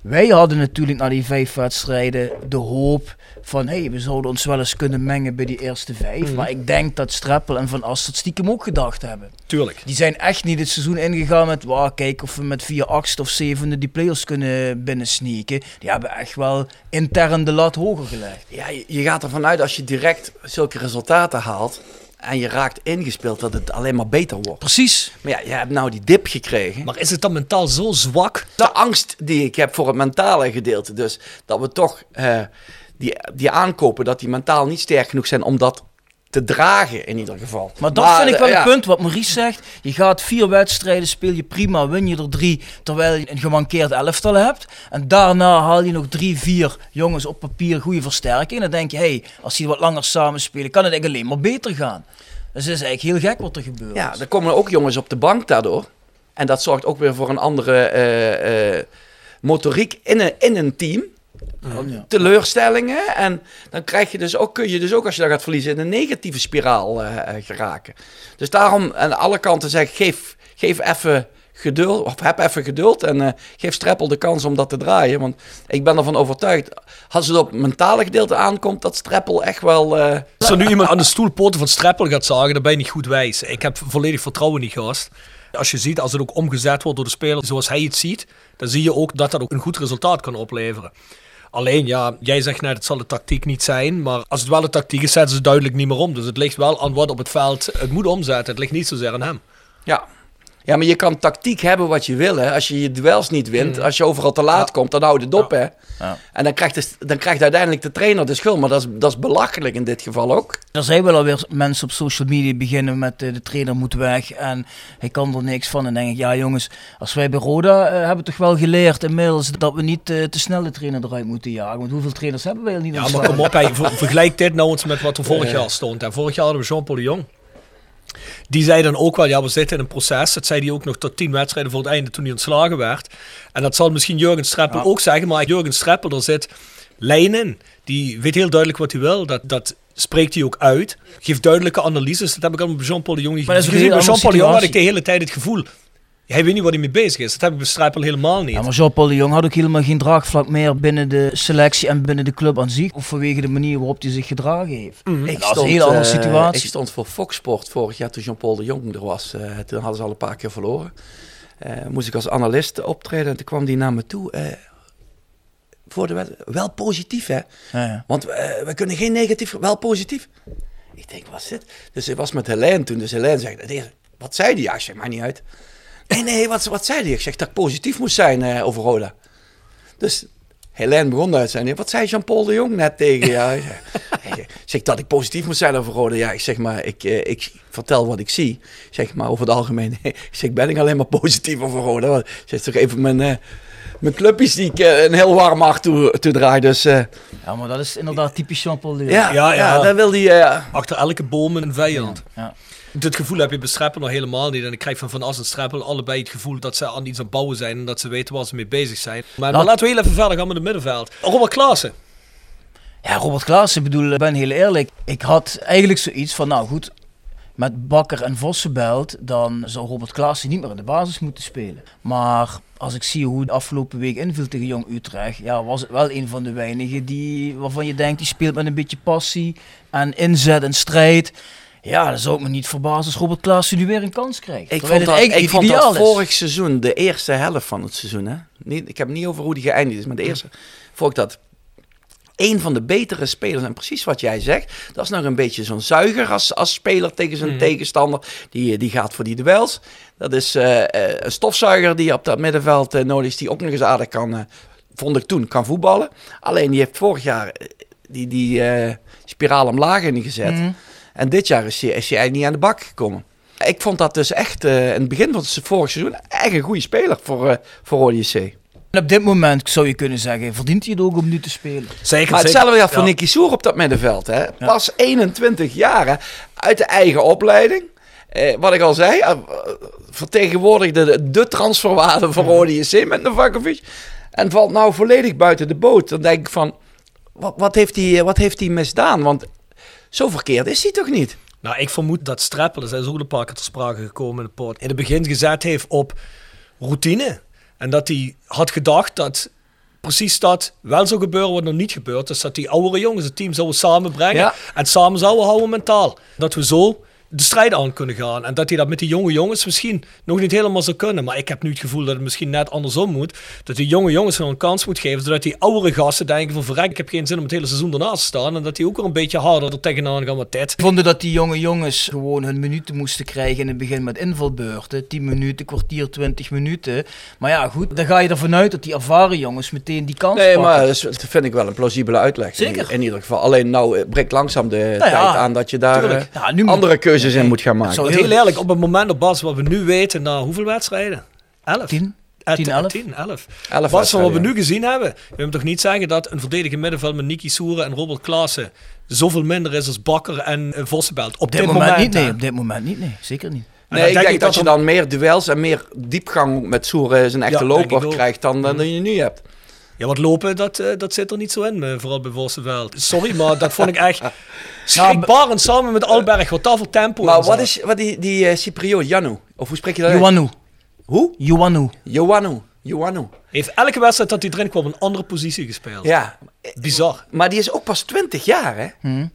[SPEAKER 3] wij hadden natuurlijk na die vijf wedstrijden de hoop van, hé, hey, we zouden ons wel eens kunnen mengen bij die eerste vijf.
[SPEAKER 2] Mhm.
[SPEAKER 3] Maar ik denk dat Streppel en Van Ast dat stiekem ook gedacht hebben.
[SPEAKER 2] Tuurlijk.
[SPEAKER 3] Die zijn echt niet het seizoen ingegaan met, wauw, kijk of we met vier achtste of zevende die players kunnen binnensneaken. Die hebben echt wel intern de lat hoger gelegd.
[SPEAKER 4] Ja, je, je gaat ervan uit als je direct zulke resultaten haalt en je raakt ingespeeld dat het alleen maar beter wordt.
[SPEAKER 3] Precies.
[SPEAKER 4] Maar ja, je hebt nou die dip gekregen.
[SPEAKER 2] Maar is het dan mentaal zo zwak?
[SPEAKER 4] de angst die ik heb voor het mentale gedeelte. Dus dat we toch eh, die, die aankopen, dat die mentaal niet sterk genoeg zijn om dat te dragen in ieder geval.
[SPEAKER 3] Maar dat vind ik wel
[SPEAKER 4] eh,
[SPEAKER 3] een
[SPEAKER 4] ja.
[SPEAKER 3] punt wat Maurice zegt. Je gaat vier wedstrijden, speel je prima, win je er drie, terwijl je een gemankeerd elftal hebt. En daarna haal je nog drie, vier jongens op papier goede versterking. En dan denk je, hey, als die wat langer samen spelen, kan het eigenlijk alleen maar beter gaan. Dus het is eigenlijk heel gek wat er gebeurt.
[SPEAKER 4] Ja, er komen ook jongens op de bank daardoor. En dat zorgt ook weer voor een andere eh, eh, motoriek in een, in een team.
[SPEAKER 3] Ja.
[SPEAKER 4] Teleurstellingen. En dan krijg je dus ook, kun je dus ook als je dat gaat verliezen in een negatieve spiraal eh, eh, geraken. Dus daarom aan alle kanten zeg ik, geef, geef even geduld, of heb even geduld en eh, geef Streppel de kans om dat te draaien. Want ik ben ervan overtuigd, als het op het mentale gedeelte aankomt, dat Streppel echt wel... eh,
[SPEAKER 2] Als er nu iemand aan de stoelpoten van Streppel gaat zagen, dan ben je niet goed wijs. Ik heb volledig vertrouwen in die gast. Als je ziet, als het ook omgezet wordt door de speler zoals hij het ziet, dan zie je ook dat dat ook een goed resultaat kan opleveren. Alleen ja, jij zegt net, het zal de tactiek niet zijn. Maar als het wel de tactiek is, zetten ze duidelijk niet meer om. Dus het ligt wel aan wat op het veld het moet omzetten. Het ligt niet zozeer aan hem.
[SPEAKER 4] Ja. Ja, maar je kan tactiek hebben wat je wil. Hè. Als je je duels niet wint, als je overal te laat komt, dan houdt het op. Hè.
[SPEAKER 3] Ja.
[SPEAKER 4] En dan krijgt, de, dan krijgt uiteindelijk de trainer de schuld. Maar dat is, dat is belachelijk in dit geval ook.
[SPEAKER 3] Er zijn wel alweer mensen op social media beginnen met eh, de trainer moet weg en hij kan er niks van. En dan denk ik, ja jongens, als wij bij Roda eh, hebben toch wel geleerd inmiddels dat we niet eh, te snel de trainer eruit moeten jagen. Want hoeveel trainers hebben wij al niet
[SPEAKER 2] Ja, maar kom op, hey, ver- vergelijk dit nou eens met wat er vorig jaar stond. En vorig jaar hadden we Jean-Paul de Jong. Die zei dan ook wel, ja, we zitten in een proces. Dat zei hij ook nog tot tien wedstrijden voor het einde toen hij ontslagen werd. En dat zal misschien Jurgen Streppel ook zeggen. Maar Jurgen Streppel, er zit lijn in. Die weet heel duidelijk wat hij wil. Dat, dat spreekt hij ook uit. Geeft duidelijke analyses. Dat heb ik allemaal bij Jean-Paul de Jong gezien. Bij Jean-Paul de Jong had ik de hele tijd het gevoel... Hij weet niet waar hij mee bezig is. Dat heb ik bij Streppel helemaal niet.
[SPEAKER 3] Ja, maar Jean-Paul de Jong had ook helemaal geen draagvlak meer binnen de selectie en binnen de club aan zich. Of vanwege de manier waarop hij zich gedragen heeft.
[SPEAKER 2] Mhm.
[SPEAKER 3] En dat is een hele andere
[SPEAKER 4] eh,
[SPEAKER 3] situatie.
[SPEAKER 4] ik stond voor Fox Sport vorig jaar toen Jean-Paul de Jong er was. Eh, toen hadden ze al een paar keer verloren. Eh, moest ik als analist optreden en toen kwam die naar me toe. eh, voor de wed- wel positief hè.
[SPEAKER 3] Ja, ja.
[SPEAKER 4] Want we kunnen geen negatief, wel positief. Ik denk, wat is dit? Dus ik was met Helene toen. Dus Helene zegt, "Deze, wat zei die? Ja, ik zeg, maar niet uit. Nee, nee, wat, wat zei die? Ik zeg dat ik positief moest zijn eh, over Roda. Dus Helene begon uit zijn. Wat zei Jean-Paul de Jong net tegen jou? Ik zeg, dat ik positief moest zijn over Roda. Ja, ik zeg maar, ik, eh, ik vertel wat ik zie. Ik zeg maar over het algemeen. Ik zeg, ben ik alleen maar positief over Roda? Want Ik zeg toch even mijn, eh, mijn clubjes die ik een heel warm hart toe, toedraai. Dus eh,
[SPEAKER 3] ja, maar dat is inderdaad typisch Jean-Paul de Jong.
[SPEAKER 4] ja,
[SPEAKER 2] Ja,
[SPEAKER 4] ja,
[SPEAKER 2] ja.
[SPEAKER 4] dan wil hij...
[SPEAKER 2] Achter elke boom een vijand.
[SPEAKER 3] Ja.
[SPEAKER 2] Dit gevoel heb je bij Streppel nog helemaal niet. En ik krijg van Van As en Streppel allebei het gevoel dat ze aan iets aan het bouwen zijn. En dat ze weten waar ze mee bezig zijn. Maar, maar laten we heel even verder gaan met het middenveld. Robert Klaassen.
[SPEAKER 3] Ja, Robert Klaas, ik bedoel, ik ben heel eerlijk. Ik had eigenlijk zoiets van, nou goed, met Bakker en Vossenbelt, dan zou Robert Klaassen niet meer in de basis moeten spelen. Maar als ik zie hoe de afgelopen week inviel tegen Jong Utrecht, ja, was het wel een van de weinigen die, waarvan je denkt, die speelt met een beetje passie en inzet en strijd. Ja, dan zou ik me niet verbazen als Robert Klaassen nu weer een kans krijgt.
[SPEAKER 4] Ik vond,
[SPEAKER 3] het
[SPEAKER 4] dat,
[SPEAKER 3] eigenlijk
[SPEAKER 4] ik vond dat vorig seizoen, de eerste helft van het seizoen, hè? Niet, ik heb het niet over hoe die geëindigd is, maar de eerste vond ik dat een van de betere spelers. En precies wat jij zegt, dat is nog een beetje zo'n zuiger als, als speler tegen zijn tegenstander. Die, die gaat voor die duels. Dat is eh, eh, een stofzuiger die op dat middenveld eh, nodig is, die ook nog eens aardig kan, eh, vond ik toen, kan voetballen. Alleen die heeft vorig jaar eh, die, die eh, spiraal omlaag ingezet.
[SPEAKER 3] Mhm.
[SPEAKER 4] En dit jaar is hij, is hij eigenlijk niet aan de bak gekomen. Ik vond dat dus echt eh, in het begin van het vorig seizoen echt een goede speler voor, eh voor Rode JC.
[SPEAKER 3] En op dit moment zou je kunnen zeggen, verdient hij het ook om nu te spelen?
[SPEAKER 2] Zeker,
[SPEAKER 4] Maar
[SPEAKER 2] zeker.
[SPEAKER 4] hetzelfde geldt voor
[SPEAKER 2] Ja.
[SPEAKER 4] Nicky Soer op dat middenveld. Hè? Pas 21 jaar hè? uit de eigen opleiding. Eh, wat ik al zei, eh, vertegenwoordigde de, de transferwaarde van Rode JC met Novakovic. En valt nou volledig buiten de boot. Dan denk ik van, wat, wat, heeft, hij, wat heeft hij misdaan? Want zo verkeerd is hij toch niet?
[SPEAKER 2] Nou, ik vermoed dat Streppel, dat is ook een paar keer ter sprake gekomen in de poort, in het begin gezet heeft op routine. En dat hij had gedacht dat precies dat wel zou gebeuren wat nog niet gebeurt. Dus dat die oudere jongens het team zouden samenbrengen
[SPEAKER 4] Ja.
[SPEAKER 2] en samen zouden houden mentaal. Dat we zo de strijd aan kunnen gaan. En dat hij dat met die jonge jongens misschien nog niet helemaal zou kunnen. Maar ik heb nu het gevoel dat het misschien net andersom moet. Dat die jonge jongens een kans moet geven. Zodat die oudere gasten denken van verrek, ik heb geen zin om het hele seizoen ernaast te staan. En dat die ook weer een beetje harder er tegenaan gaan met dit.
[SPEAKER 3] vonden dat die jonge jongens gewoon hun minuten moesten krijgen in het begin met invalbeurten. 10 minuten, kwartier, 20 minuten. Maar ja, goed, dan ga je ervan uit dat die ervaren jongens meteen die kans
[SPEAKER 4] Nee,
[SPEAKER 3] pakken.
[SPEAKER 4] maar dat vind ik wel een plausibele uitleg.
[SPEAKER 3] Zeker.
[SPEAKER 4] In, in ieder geval. Alleen nou eh, breekt langzaam de
[SPEAKER 3] ja,
[SPEAKER 4] tijd aan dat je daar
[SPEAKER 2] tuurlijk.
[SPEAKER 4] eh,
[SPEAKER 3] Ja, nu moet-
[SPEAKER 4] andere keuzes in moet gaan maken.
[SPEAKER 3] Zo heel-
[SPEAKER 2] eerlijk, op het moment op Bas, wat we nu weten, na hoeveel wedstrijden? 11.
[SPEAKER 3] 10?
[SPEAKER 2] Eh,
[SPEAKER 3] 10,
[SPEAKER 2] t-
[SPEAKER 3] 11?
[SPEAKER 2] 10, 11.
[SPEAKER 4] Elf
[SPEAKER 2] Bas, van wat we nu gezien hebben, we hebben toch niet zeggen dat een verdedigend middenveld met Niki Soeren en Robert Klaassen zoveel minder is als Bakker en uh, Vossenbelt. Op
[SPEAKER 3] dit, moment, niet, nee. Op dit moment niet, nee. Zeker niet.
[SPEAKER 4] Nee,
[SPEAKER 2] dan
[SPEAKER 4] ik
[SPEAKER 2] denk
[SPEAKER 4] denk
[SPEAKER 2] ik
[SPEAKER 4] dat,
[SPEAKER 2] dat
[SPEAKER 4] je
[SPEAKER 2] dan-
[SPEAKER 4] dan meer duels en meer diepgang met Soeren zijn echte
[SPEAKER 2] Ja,
[SPEAKER 4] loper krijgt dan, dan je nu hebt.
[SPEAKER 2] Ja, wat lopen, dat, eh, dat zit er niet zo in, eh, vooral bij Vossenveld. Sorry, maar dat vond ik echt schrikbarend samen met Alberg, wat daar voor tempo
[SPEAKER 4] Maar wat is wat die, die eh, Cypriot, Janu? Of hoe spreek je dat?
[SPEAKER 3] Ioanu.
[SPEAKER 4] Hoe?
[SPEAKER 3] Ioanu.
[SPEAKER 4] Joanu. Joanu.
[SPEAKER 2] Heeft elke wedstrijd dat hij erin kwam een andere positie gespeeld.
[SPEAKER 4] Ja.
[SPEAKER 2] Bizar.
[SPEAKER 4] Maar die is ook pas 20 jaar, hè?
[SPEAKER 3] Hm.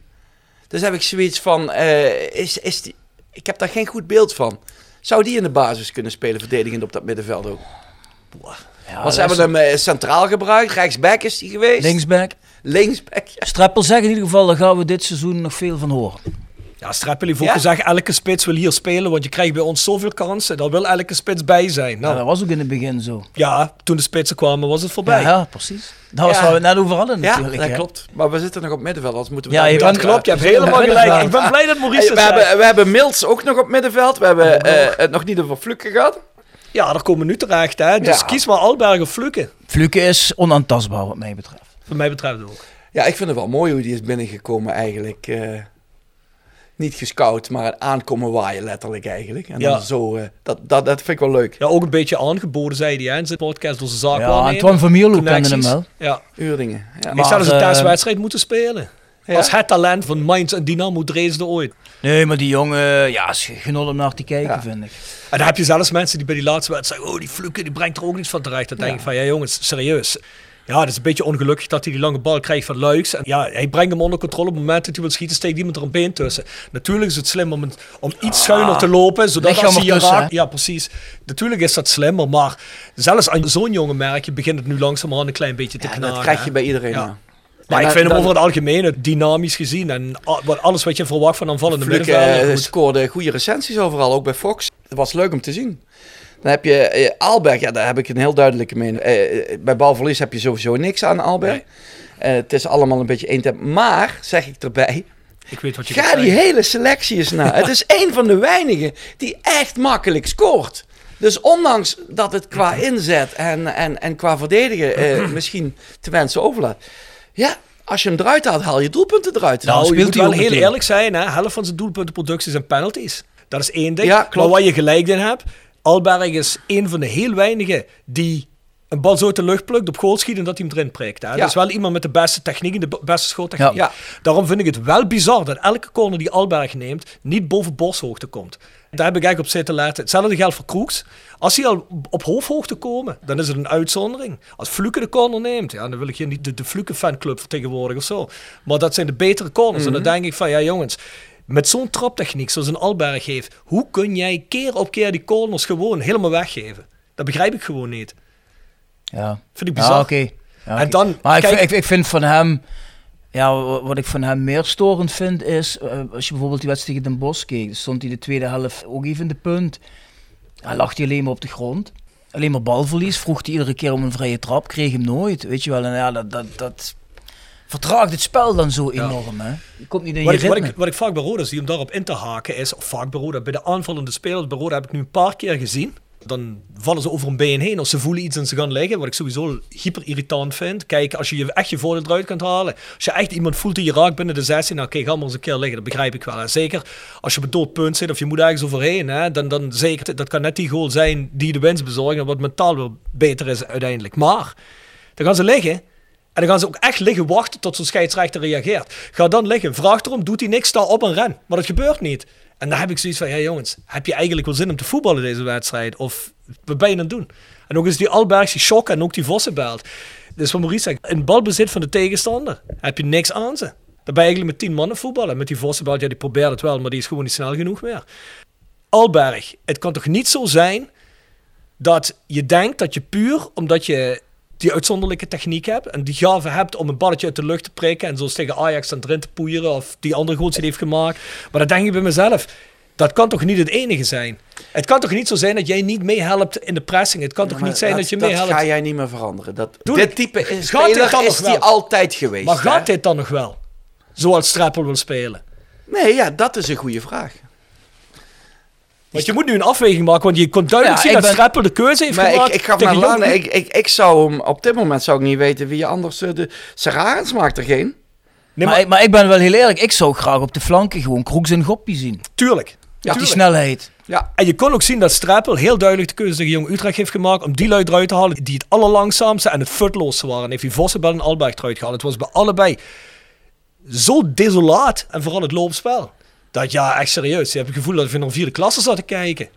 [SPEAKER 4] Dus heb ik zoiets van, eh, is, is die, ik heb daar geen goed beeld van. Zou die in de basis kunnen spelen, verdedigend op dat middenveld ook?
[SPEAKER 3] Ja,
[SPEAKER 4] Want ze hebben hem eh, centraal gebruikt, rechtsback is hij geweest.
[SPEAKER 3] Linksback.
[SPEAKER 4] Linksback, ja.
[SPEAKER 3] Streppel zegt in ieder geval, daar gaan we dit seizoen nog veel van horen.
[SPEAKER 2] Ja, Streppel heeft ook
[SPEAKER 4] Ja?
[SPEAKER 2] gezegd, elke spits wil hier spelen, want je krijgt bij ons zoveel kansen. Daar wil elke spits bij zijn.
[SPEAKER 3] Ja,
[SPEAKER 2] Nou,
[SPEAKER 3] dat was ook in het begin zo.
[SPEAKER 2] ja, toen de spitsen kwamen was het voorbij.
[SPEAKER 3] Ja, ja precies. Dat was
[SPEAKER 4] Ja.
[SPEAKER 3] waar we het net over hadden
[SPEAKER 4] Ja,
[SPEAKER 3] natuurlijk.
[SPEAKER 4] dat
[SPEAKER 3] hè.
[SPEAKER 4] klopt. Maar we zitten nog op middenveld, anders moeten we
[SPEAKER 3] Ja,
[SPEAKER 4] daar
[SPEAKER 3] je
[SPEAKER 4] weer-
[SPEAKER 2] Dat klopt, je hebt helemaal gelijk. Ik ben blij dat Maurice
[SPEAKER 4] Hey,
[SPEAKER 2] het
[SPEAKER 4] we,
[SPEAKER 2] zei.
[SPEAKER 4] hebben, we hebben Mills ook nog op middenveld. We hebben eh, het nog niet over Fluke gehad.
[SPEAKER 2] Ja, daar komen we nu terecht. Hè. Dus
[SPEAKER 4] Ja.
[SPEAKER 2] kies maar Alberg of Fluke.
[SPEAKER 3] Fluke is onaantastbaar wat mij betreft.
[SPEAKER 2] Wat mij betreft ook.
[SPEAKER 4] Ja, ik vind het wel mooi hoe die is binnengekomen eigenlijk. eh, niet gescout, maar aankomen waaien letterlijk eigenlijk. En
[SPEAKER 2] Ja.
[SPEAKER 4] dan zo, eh, dat, dat, dat vind ik wel leuk.
[SPEAKER 2] Ja, ook een beetje aangeboden, zei hij hè, in zijn podcast door zijn zaak
[SPEAKER 3] Ja. Antoine van Mierlo kende hem wel.
[SPEAKER 2] Ja.
[SPEAKER 4] Uurdingen. Ja.
[SPEAKER 2] Ik zou dus een
[SPEAKER 3] eh,
[SPEAKER 2] testwedstrijd moeten spelen.
[SPEAKER 4] Ja.
[SPEAKER 2] Als het talent van Mainz en Dynamo Dresden ooit.
[SPEAKER 3] Nee, maar die jongen, ja, is genot om naar te kijken,
[SPEAKER 4] Ja.
[SPEAKER 3] vind ik.
[SPEAKER 2] En dan heb je zelfs mensen die bij die laatste wedstrijd zeggen... Oh, die Fluke, die brengt er ook niets van terecht. Dan denk ik van, ja jongens, serieus. Ja, het is een beetje ongelukkig dat hij die lange bal krijgt van Luiks. En ja, hij brengt hem onder controle. Op het moment dat hij wil schieten, steekt iemand er een been tussen. Natuurlijk is het slim om, een- om iets schuiner te lopen. Zodat als hij je raakt... Ja, precies. Natuurlijk is dat slimmer. Maar zelfs aan zo'n jongen merk je... begint het nu langzamerhand een klein beetje te
[SPEAKER 4] Ja,
[SPEAKER 2] knagen.
[SPEAKER 4] dat krijg je
[SPEAKER 2] hè.
[SPEAKER 4] bij iedereen.
[SPEAKER 2] Ja. Maar
[SPEAKER 4] En
[SPEAKER 2] ik vind hem
[SPEAKER 4] dan-
[SPEAKER 2] over het algemeen dynamisch gezien. En alles wat je verwacht van aanvallende middenvelder.
[SPEAKER 4] eh,
[SPEAKER 2] goed.
[SPEAKER 4] scoorde goede recensies overal, ook bij Fox. Het was leuk om te zien. Dan heb je eh, Alberg, ja, daar heb ik een heel duidelijke mening. Eh, eh, bij balverlies heb je sowieso niks aan Alberg. Eh, het is allemaal een beetje één tempo. Maar, zeg ik erbij,
[SPEAKER 2] Ik weet wat je
[SPEAKER 4] ga die hele selectie eens na. het is een van de weinigen die echt makkelijk scoort. Dus ondanks dat het qua inzet en, en, en qua verdedigen eh, misschien te wensen overlaat. Ja, als je hem eruit haalt, haal je doelpunten eruit.
[SPEAKER 3] Nou,
[SPEAKER 2] Nou, je moet wel heel eerlijk zijn. Hè? Helft van zijn doelpuntenproductie zijn penalties. Dat is één ding.
[SPEAKER 4] Ja, klopt.
[SPEAKER 2] maar wat je gelijk in hebt, Alberg is een van de heel weinigen die een bal zo uit de lucht plukt, op goal schiet en dat hij hem erin prikt. Hè?
[SPEAKER 4] Ja.
[SPEAKER 2] Dat is wel iemand met de beste techniek en de beste schoottechniek.
[SPEAKER 4] Ja.
[SPEAKER 2] Daarom vind ik het wel bizar dat elke corner die Alberg neemt, niet boven borsthoogte komt. Daar heb ik eigenlijk op zitten letten. Hetzelfde geldt voor Kroeks. Als hij al op hoofdhoogte komen, dan is het een uitzondering. Als Fluke de corner neemt, ja, dan wil ik hier niet de, de Fluke fanclub vertegenwoordigen of zo. Maar dat zijn de betere corners. En dan denk ik van, ja jongens, met zo'n traptechniek zoals een Alberg heeft, hoe kun jij keer op keer die corners gewoon helemaal weggeven? Dat begrijp ik gewoon niet.
[SPEAKER 3] Ja,
[SPEAKER 2] Vind ik
[SPEAKER 3] ja
[SPEAKER 2] bizar.
[SPEAKER 3] oké. Ja,
[SPEAKER 2] En dan,
[SPEAKER 3] Maar
[SPEAKER 2] kijk-
[SPEAKER 3] ik, ik vind van hem, ja, wa- wat ik van hem meer storend vind is, eh, als je bijvoorbeeld die wedstrijd tegen Den Bosch keek, stond hij de tweede helft ook even in de punt. Hij lag hij alleen maar op de grond. Alleen maar balverlies, vroeg hij iedere keer om een vrije trap, kreeg hem nooit, weet je wel. En ja, dat, dat, dat vertraagt het spel dan zo enorm, hè. Je komt niet in je
[SPEAKER 2] Wat ik, wat,
[SPEAKER 3] ritme.
[SPEAKER 2] ik, wat ik vaak bij Roda zie om daarop in te haken is, of vaak bij Roda, bij de aanvallende spelers bij Roda heb ik nu een paar keer gezien. Dan vallen ze over een been heen of ze voelen iets en ze gaan liggen, wat ik sowieso hyper irritant vind. Kijk, als je echt je voordeel eruit kunt halen, als je echt iemand voelt die je raakt binnen de 16, nou oké, ga maar eens een keer liggen, dat begrijp ik wel. Zeker als je op het doodpunt zit of je moet ergens overheen, hè, dan, dan zeker, dat kan net die goal zijn die de winst bezorgt en wat mentaal wel beter is uiteindelijk. Maar, dan gaan ze liggen en dan gaan ze ook echt liggen wachten tot zo'n scheidsrechter reageert. Ga dan liggen, vraag erom, doet hij niks, sta op en ren. Maar dat gebeurt niet. En dan heb ik zoiets van, ja jongens, heb je eigenlijk wel zin om te voetballen deze wedstrijd? Of wat ben je aan het doen? En ook eens die Albergs, die Schock en ook die Vossenbelt. Dus wat Maurice zegt, in balbezit van de tegenstander heb je niks aan ze. Dan ben je eigenlijk met tien mannen voetballen. Met die Vossenbelt, ja, die probeert het wel, maar die is gewoon niet snel genoeg meer. Alberg, het kan toch niet zo zijn dat je denkt dat je puur omdat je die uitzonderlijke techniek hebt en die gave hebt om een balletje uit de lucht te prikken en zoals tegen Ajax dan erin te poeieren of die andere goals die heeft gemaakt. Maar dan denk ik bij mezelf, dat kan toch niet het enige zijn? Het kan toch niet zo zijn dat jij niet meehelpt in de pressing? Het kan toch niet zijn dat, je meehelpt?
[SPEAKER 4] Dat ga jij niet meer veranderen. Dat,
[SPEAKER 2] Doe-
[SPEAKER 4] dit type is,
[SPEAKER 2] Gaat dit
[SPEAKER 4] speler
[SPEAKER 2] dan
[SPEAKER 4] is
[SPEAKER 2] nog
[SPEAKER 4] die altijd geweest.
[SPEAKER 2] Maar gaat dit dan nog wel? Zoals Streppel wil spelen?
[SPEAKER 4] Nee, ja, dat is een goede vraag.
[SPEAKER 2] Want je moet nu een afweging maken, want je kon duidelijk
[SPEAKER 3] Ja,
[SPEAKER 2] zien dat
[SPEAKER 3] ben-
[SPEAKER 2] Streppel de keuze heeft
[SPEAKER 4] Maar
[SPEAKER 2] gemaakt.
[SPEAKER 4] ik, ik gaf naar Lana, ik, ik, ik zou hem, op dit moment zou ik niet weten wie anders eh, de Serarens maakt er geen.
[SPEAKER 2] Nee,
[SPEAKER 3] maar,
[SPEAKER 2] maar,
[SPEAKER 3] ik- maar ik ben wel heel eerlijk, ik zou graag op de flanken gewoon Kroeks en Goppie zien.
[SPEAKER 2] tuurlijk.
[SPEAKER 3] Met die snelheid.
[SPEAKER 4] Ja,
[SPEAKER 2] En je kon ook zien dat Streppel heel duidelijk de keuze tegen Jong Utrecht heeft gemaakt om die lui eruit te halen die het allerlangzaamste en het futloosste waren. En heeft hij Vossenbel en Alberg eruit gehaald. Het was bij allebei zo desolaat en vooral het loopspel. Dat ja, echt serieus. Je hebt het gevoel dat naar een vierde klasse zat te kijken.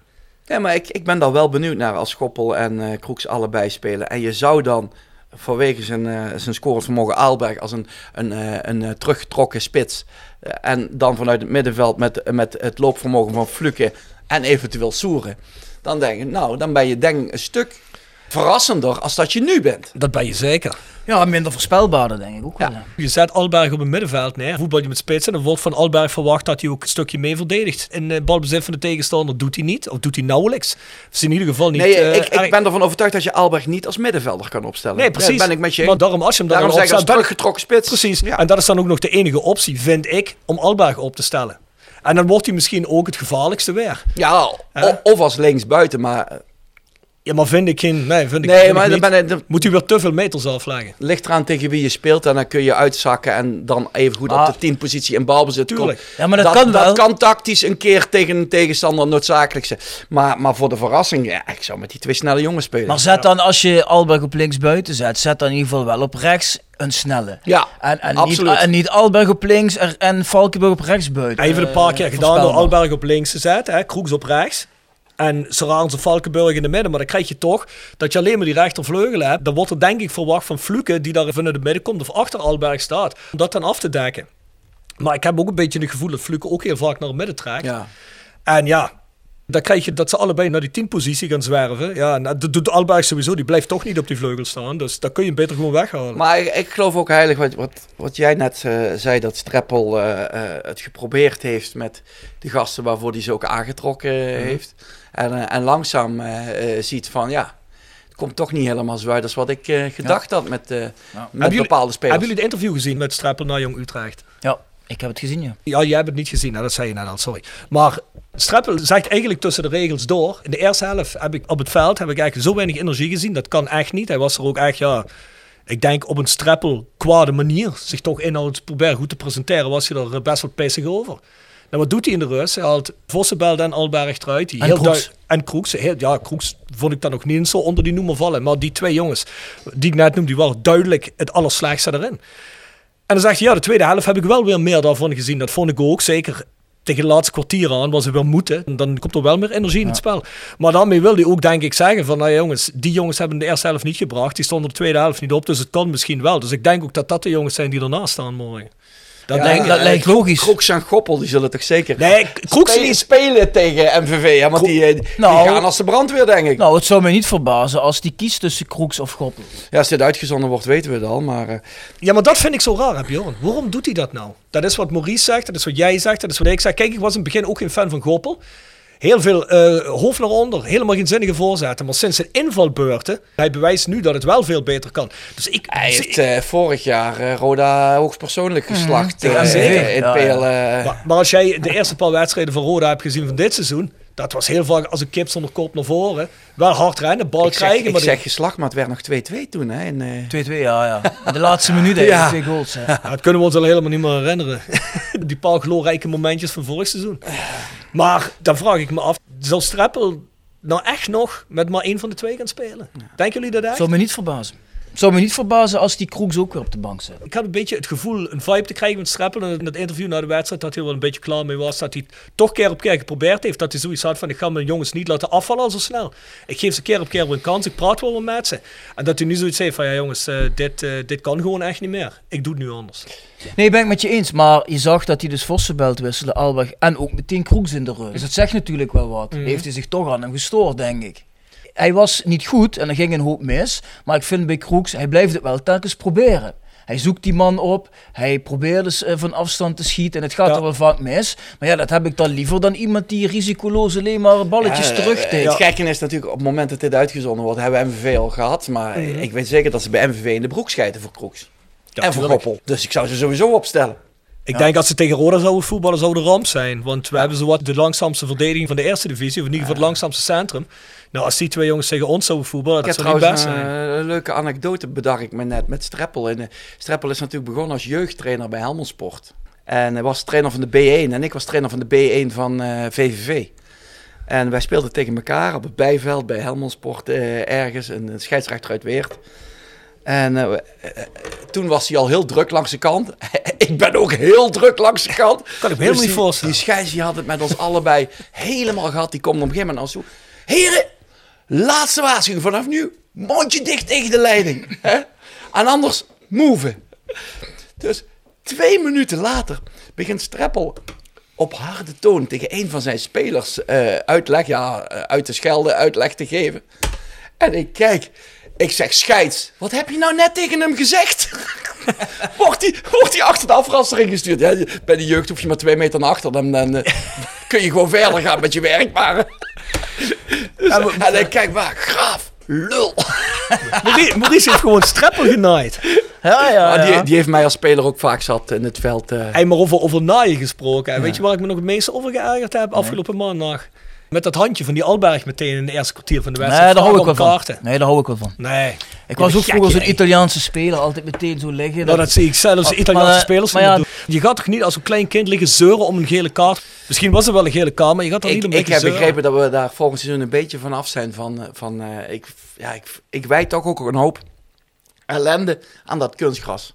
[SPEAKER 4] ja maar ik, ik ben daar wel benieuwd naar als Schoppel en eh Kroeks allebei spelen. En je zou dan vanwege zijn, eh zijn scorevermogen Aalberg als een, een, eh, een teruggetrokken spits. en dan vanuit het middenveld met, met het loopvermogen van Fluke en eventueel Soeren. Dan denk ik, nou, dan ben je denk een stuk verrassender als dat je nu bent.
[SPEAKER 2] Dat ben je zeker.
[SPEAKER 3] Ja, minder voorspelbaarder denk ik ook wel.
[SPEAKER 4] Ja.
[SPEAKER 2] Je zet Alberg op het middenveld neer. Voetbal je met spitsen. Dan wordt van Alberg verwacht dat hij ook een stukje mee verdedigt. In eh, balbezit van de tegenstander doet hij niet. Of doet hij nauwelijks. Is in ieder geval niet...
[SPEAKER 4] Nee,
[SPEAKER 2] eh,
[SPEAKER 4] ik, ik ben ervan overtuigd dat je Alberg niet als middenvelder kan opstellen.
[SPEAKER 2] Nee, precies.
[SPEAKER 4] Ja, ben ik met je.
[SPEAKER 2] Maar daarom als je hem
[SPEAKER 4] Daarom
[SPEAKER 2] opstelt,
[SPEAKER 4] teruggetrokken spits.
[SPEAKER 2] Precies.
[SPEAKER 4] Ja.
[SPEAKER 2] En dat is dan ook nog de enige optie, vind ik, om Alberg op te stellen. En dan wordt hij misschien ook het gevaarlijkste weer.
[SPEAKER 4] Ja, o- of als linksbuiten, maar eh,
[SPEAKER 2] Ja, maar vind ik geen... Nee, vind ik,
[SPEAKER 4] Nee,
[SPEAKER 2] vind ik
[SPEAKER 4] maar dan ben
[SPEAKER 2] Moet hij weer te veel meters afleggen.
[SPEAKER 4] ligt eraan tegen wie je speelt en dan kun je uitzakken en dan even goed
[SPEAKER 3] Ah.
[SPEAKER 4] op de 10 positie in balbezit komen.
[SPEAKER 3] Ja, maar dat kan wel.
[SPEAKER 4] Dat kan tactisch een keer tegen een tegenstander noodzakelijk zijn. Maar, maar voor de verrassing, ja, ik zou met die twee snelle jongens spelen.
[SPEAKER 3] Maar zet dan, als je Alberg op links buiten zet, zet dan in ieder geval wel op rechts een snelle.
[SPEAKER 4] ja,
[SPEAKER 3] En, en, niet, en niet Alberg op links en Valkenburg op rechts buiten.
[SPEAKER 2] Even een paar
[SPEAKER 3] Eh,
[SPEAKER 2] keer gedaan door. Alberg op links te zetten. Hè, Kroeks op rechts. En Serrans en Valkenburg in de midden. Maar dan krijg je toch dat je alleen maar die rechtervleugel hebt. Dan wordt er denk ik verwacht van Fluke, die daar vanuit het midden komt of achter Alberg staat. Om dat dan af te dekken. Maar ik heb ook een beetje het gevoel dat Fluke ook heel vaak naar het midden trekt.
[SPEAKER 4] ja.
[SPEAKER 2] En ja, dan krijg je dat ze allebei naar die 10 positie gaan zwerven. Ja, dat doet Alberg sowieso. Die blijft toch niet op die vleugel staan. Dus dan kun je hem beter gewoon weghalen.
[SPEAKER 4] Maar ik, ik geloof ook heilig wat, wat, wat jij net eh, zei, dat Streppel eh, eh, het geprobeerd heeft met de gasten waarvoor hij ze ook aangetrokken
[SPEAKER 2] Mhm.
[SPEAKER 4] heeft. En, eh, en langzaam ziet van ja, het komt toch niet helemaal zo uit als wat ik eh, gedacht had met, eh, met
[SPEAKER 2] jullie-
[SPEAKER 4] bepaalde spelers.
[SPEAKER 2] Hebben jullie het interview gezien met Streppel naar Jong Utrecht?
[SPEAKER 3] Ja, ik heb het gezien, ja.
[SPEAKER 2] Ja, jij hebt het niet gezien, hè, dat zei je net al, sorry. Maar Streppel zegt eigenlijk tussen de regels door. In de eerste helft heb ik op het veld heb ik eigenlijk zo weinig energie gezien. Dat kan echt niet. Hij was er ook echt, ja, ik denk op een Streppel kwade manier. Zich toch inhoud proberen goed te presenteren, was hij er best wel pissig over. Nou, wat doet hij in de rust? Hij haalt Vossenbelt en Alberg eruit. Die
[SPEAKER 3] En
[SPEAKER 2] heel
[SPEAKER 3] Kroeks.
[SPEAKER 2] En Kroeks. Heel, ja, Kroeks vond ik dan nog niet eens zo onder die noemer vallen. Maar die twee jongens die ik net noemde, die waren duidelijk het allerslechtste erin. En dan zegt hij, ja, de tweede helft heb ik wel weer meer daarvan gezien. Dat vond ik ook, zeker tegen het laatste kwartier aan, was hij weer moeten. En dan komt er wel meer energie in het spel. Maar daarmee wil hij ook, denk ik, zeggen van, nou jongens, die jongens hebben de eerste helft niet gebracht. Die stonden de tweede helft niet op, dus het kan misschien wel. Dus ik denk ook dat dat de jongens zijn die ernaast staan morgen. Dat
[SPEAKER 4] Ja,
[SPEAKER 2] denk ik.
[SPEAKER 3] dat lijkt logisch.
[SPEAKER 4] Kroeks en Goppel, die zullen toch zeker
[SPEAKER 2] Nee, Kroeks
[SPEAKER 4] spelen,
[SPEAKER 2] niet.
[SPEAKER 4] spelen tegen MVV. Ja, want die, eh, die
[SPEAKER 3] Nou.
[SPEAKER 4] gaan als de brandweer, denk ik.
[SPEAKER 3] Nou, het zou mij niet verbazen als die kiest tussen Kroeks of Goppel.
[SPEAKER 4] Ja, als dit uitgezonden wordt, weten we het al. Maar eh,
[SPEAKER 2] Ja, maar dat vind ik zo raar, hè, Bjorn. Waarom doet hij dat nou? Dat is wat Maurice zegt, dat is wat jij zegt, dat is wat ik zeg. Kijk, ik was in het begin ook geen fan van Goppel. Heel veel eh hoofd naar onder, helemaal geen zinnige voorzetten. Maar sinds zijn invalbeurten, hij bewijst nu dat het wel veel beter kan. Dus ik...
[SPEAKER 4] hij heeft eh, vorig jaar eh, Roda hoogstpersoonlijk geslacht.
[SPEAKER 2] Ja,
[SPEAKER 4] eh,
[SPEAKER 2] zeker.
[SPEAKER 4] In
[SPEAKER 3] Ja,
[SPEAKER 4] PL.
[SPEAKER 3] ja.
[SPEAKER 4] eh,
[SPEAKER 2] maar, maar als jij de eerste paar wedstrijden van Roda hebt gezien van dit seizoen, dat was heel vaak als een kip zonder kop naar voren. Wel hard rennen, bal
[SPEAKER 4] ik zeg,
[SPEAKER 2] krijgen.
[SPEAKER 4] ik
[SPEAKER 2] maar die-
[SPEAKER 4] zeg geslacht, maar het werd nog 2-2 toen. Hè, in, eh,
[SPEAKER 3] 2-2, ja, ja. In de laatste minuut
[SPEAKER 4] Ja.
[SPEAKER 3] twee goals. Hè.
[SPEAKER 2] Ja, dat kunnen we ons al helemaal niet meer herinneren. Die paar glorrijke momentjes van vorig seizoen. Maar dan vraag ik me af, zal Streppel nou echt nog met maar één van de twee gaan spelen? Denken jullie dat echt?
[SPEAKER 3] Zou me niet verbazen. Zou me niet verbazen als die Kroeks ook weer op de bank zit.
[SPEAKER 2] Ik had een beetje het gevoel, een vibe te krijgen met Streppel in het interview na de wedstrijd, dat hij wel een beetje klaar mee was. Dat hij het toch keer op keer geprobeerd heeft. Dat hij zoiets had van, ik ga mijn jongens niet laten afvallen al zo snel. Ik geef ze keer op keer weer een kans, ik praat wel met ze. En dat hij nu zoiets heeft van, ja jongens, eh, dit, eh, dit kan gewoon echt niet meer. Ik doe het nu anders.
[SPEAKER 3] Nee, ben ik met je eens. Maar je zag dat hij dus Vossenbelt wisselde, Albach en ook meteen Kroeks in de rug. Dus dat zegt natuurlijk wel wat.
[SPEAKER 2] Mhm.
[SPEAKER 3] Heeft hij zich toch aan hem gestoord, denk ik. Hij was niet goed en er ging een hoop mis. Maar ik vind bij Kroeks, hij blijft het wel telkens proberen. Hij zoekt die man op, hij probeert dus eh, van afstand te schieten en het gaat
[SPEAKER 2] Ja.
[SPEAKER 3] er wel vaak mis. Maar ja, dat heb ik dan liever dan iemand die risicoloos alleen maar balletjes
[SPEAKER 4] Ja,
[SPEAKER 3] terugtikt.
[SPEAKER 4] Het gekke is natuurlijk, op het moment dat dit uitgezonden wordt, hebben we MVV al gehad. Maar
[SPEAKER 2] Mhm.
[SPEAKER 4] ik weet zeker dat ze bij MVV in de broek schijten voor Kroeks.
[SPEAKER 2] Ja,
[SPEAKER 4] en voor. Goppel. Dus ik zou ze sowieso opstellen.
[SPEAKER 2] Ik denk als ze tegen Roda zouden voetballen, zou de ramp zijn. Want we hebben zowat de langzaamste verdediging van de eerste divisie, of in ieder geval het langzaamste centrum. Nou, als die twee jongens tegen ons zouden voetballen, dat zou niet best zijn.
[SPEAKER 4] een, een leuke anekdote bedacht ik me net met Streppel. En, eh, Streppel is natuurlijk begonnen als jeugdtrainer bij Helmond Sport. En hij was trainer van de B1 en ik was trainer van de B1 van eh, VVV. En wij speelden tegen elkaar op het bijveld bij Helmond Sport eh, ergens, een, een scheidsrechter uit Weert. En eh, eh, toen was hij al heel druk langs de kant. ik ben ook heel druk langs de kant.
[SPEAKER 2] Kan ik me helemaal niet voorstellen.
[SPEAKER 4] Die scheids die had het met ons allebei helemaal gehad. Die komt op een gegeven moment ons toe. Heren, laatste waarschuwing vanaf nu. Mondje dicht tegen de leiding. Hè? En anders move. Dus twee minuten later begint Streppel op harde toon tegen een van zijn spelers eh, uitleg, ja, uit te schelden, uitleg te geven. En ik kijk, ik zeg scheids, wat heb je nou net tegen hem gezegd? wordt hij wordt achter de afrasser ingestuurd? Ja, bij de jeugd hoef je maar twee meter naar achter, dan, dan eh, kun je gewoon verder gaan met je werk. Maar, dus, en kijk maar, graaf, lul.
[SPEAKER 2] Maurice, Maurice heeft gewoon streppel genaaid.
[SPEAKER 3] Ja, ja,
[SPEAKER 4] die, die heeft mij als speler ook vaak zat in het veld. eh.
[SPEAKER 2] Hij maar over, over naaien gesproken. En weet je waar ik me nog het meeste over geërgerd heb afgelopen maandag? Met dat handje van die Alberg meteen in de eerste kwartier van de
[SPEAKER 3] Nee,
[SPEAKER 2] wedstrijd.
[SPEAKER 3] daar hou ik wel van. Nee, daar hou ik wel van.
[SPEAKER 2] Nee.
[SPEAKER 3] Ik was ook vroeger zo'n
[SPEAKER 2] jij.
[SPEAKER 3] Italiaanse speler, altijd meteen zo liggen.
[SPEAKER 2] Nou, dat zie ik zelfs Italiaanse
[SPEAKER 3] maar,
[SPEAKER 2] spelers
[SPEAKER 3] maar ja,
[SPEAKER 2] doen. Je gaat toch niet als een klein kind liggen zeuren om een gele kaart? Misschien was het wel een gele kaart, maar je gaat toch niet om
[SPEAKER 4] ik heb
[SPEAKER 2] zeuren?
[SPEAKER 4] begrepen dat we daar volgend seizoen een beetje van af zijn. Van, eh, van, eh, ik, ja, ik, ik wijd toch ook een hoop ellende aan dat kunstgras.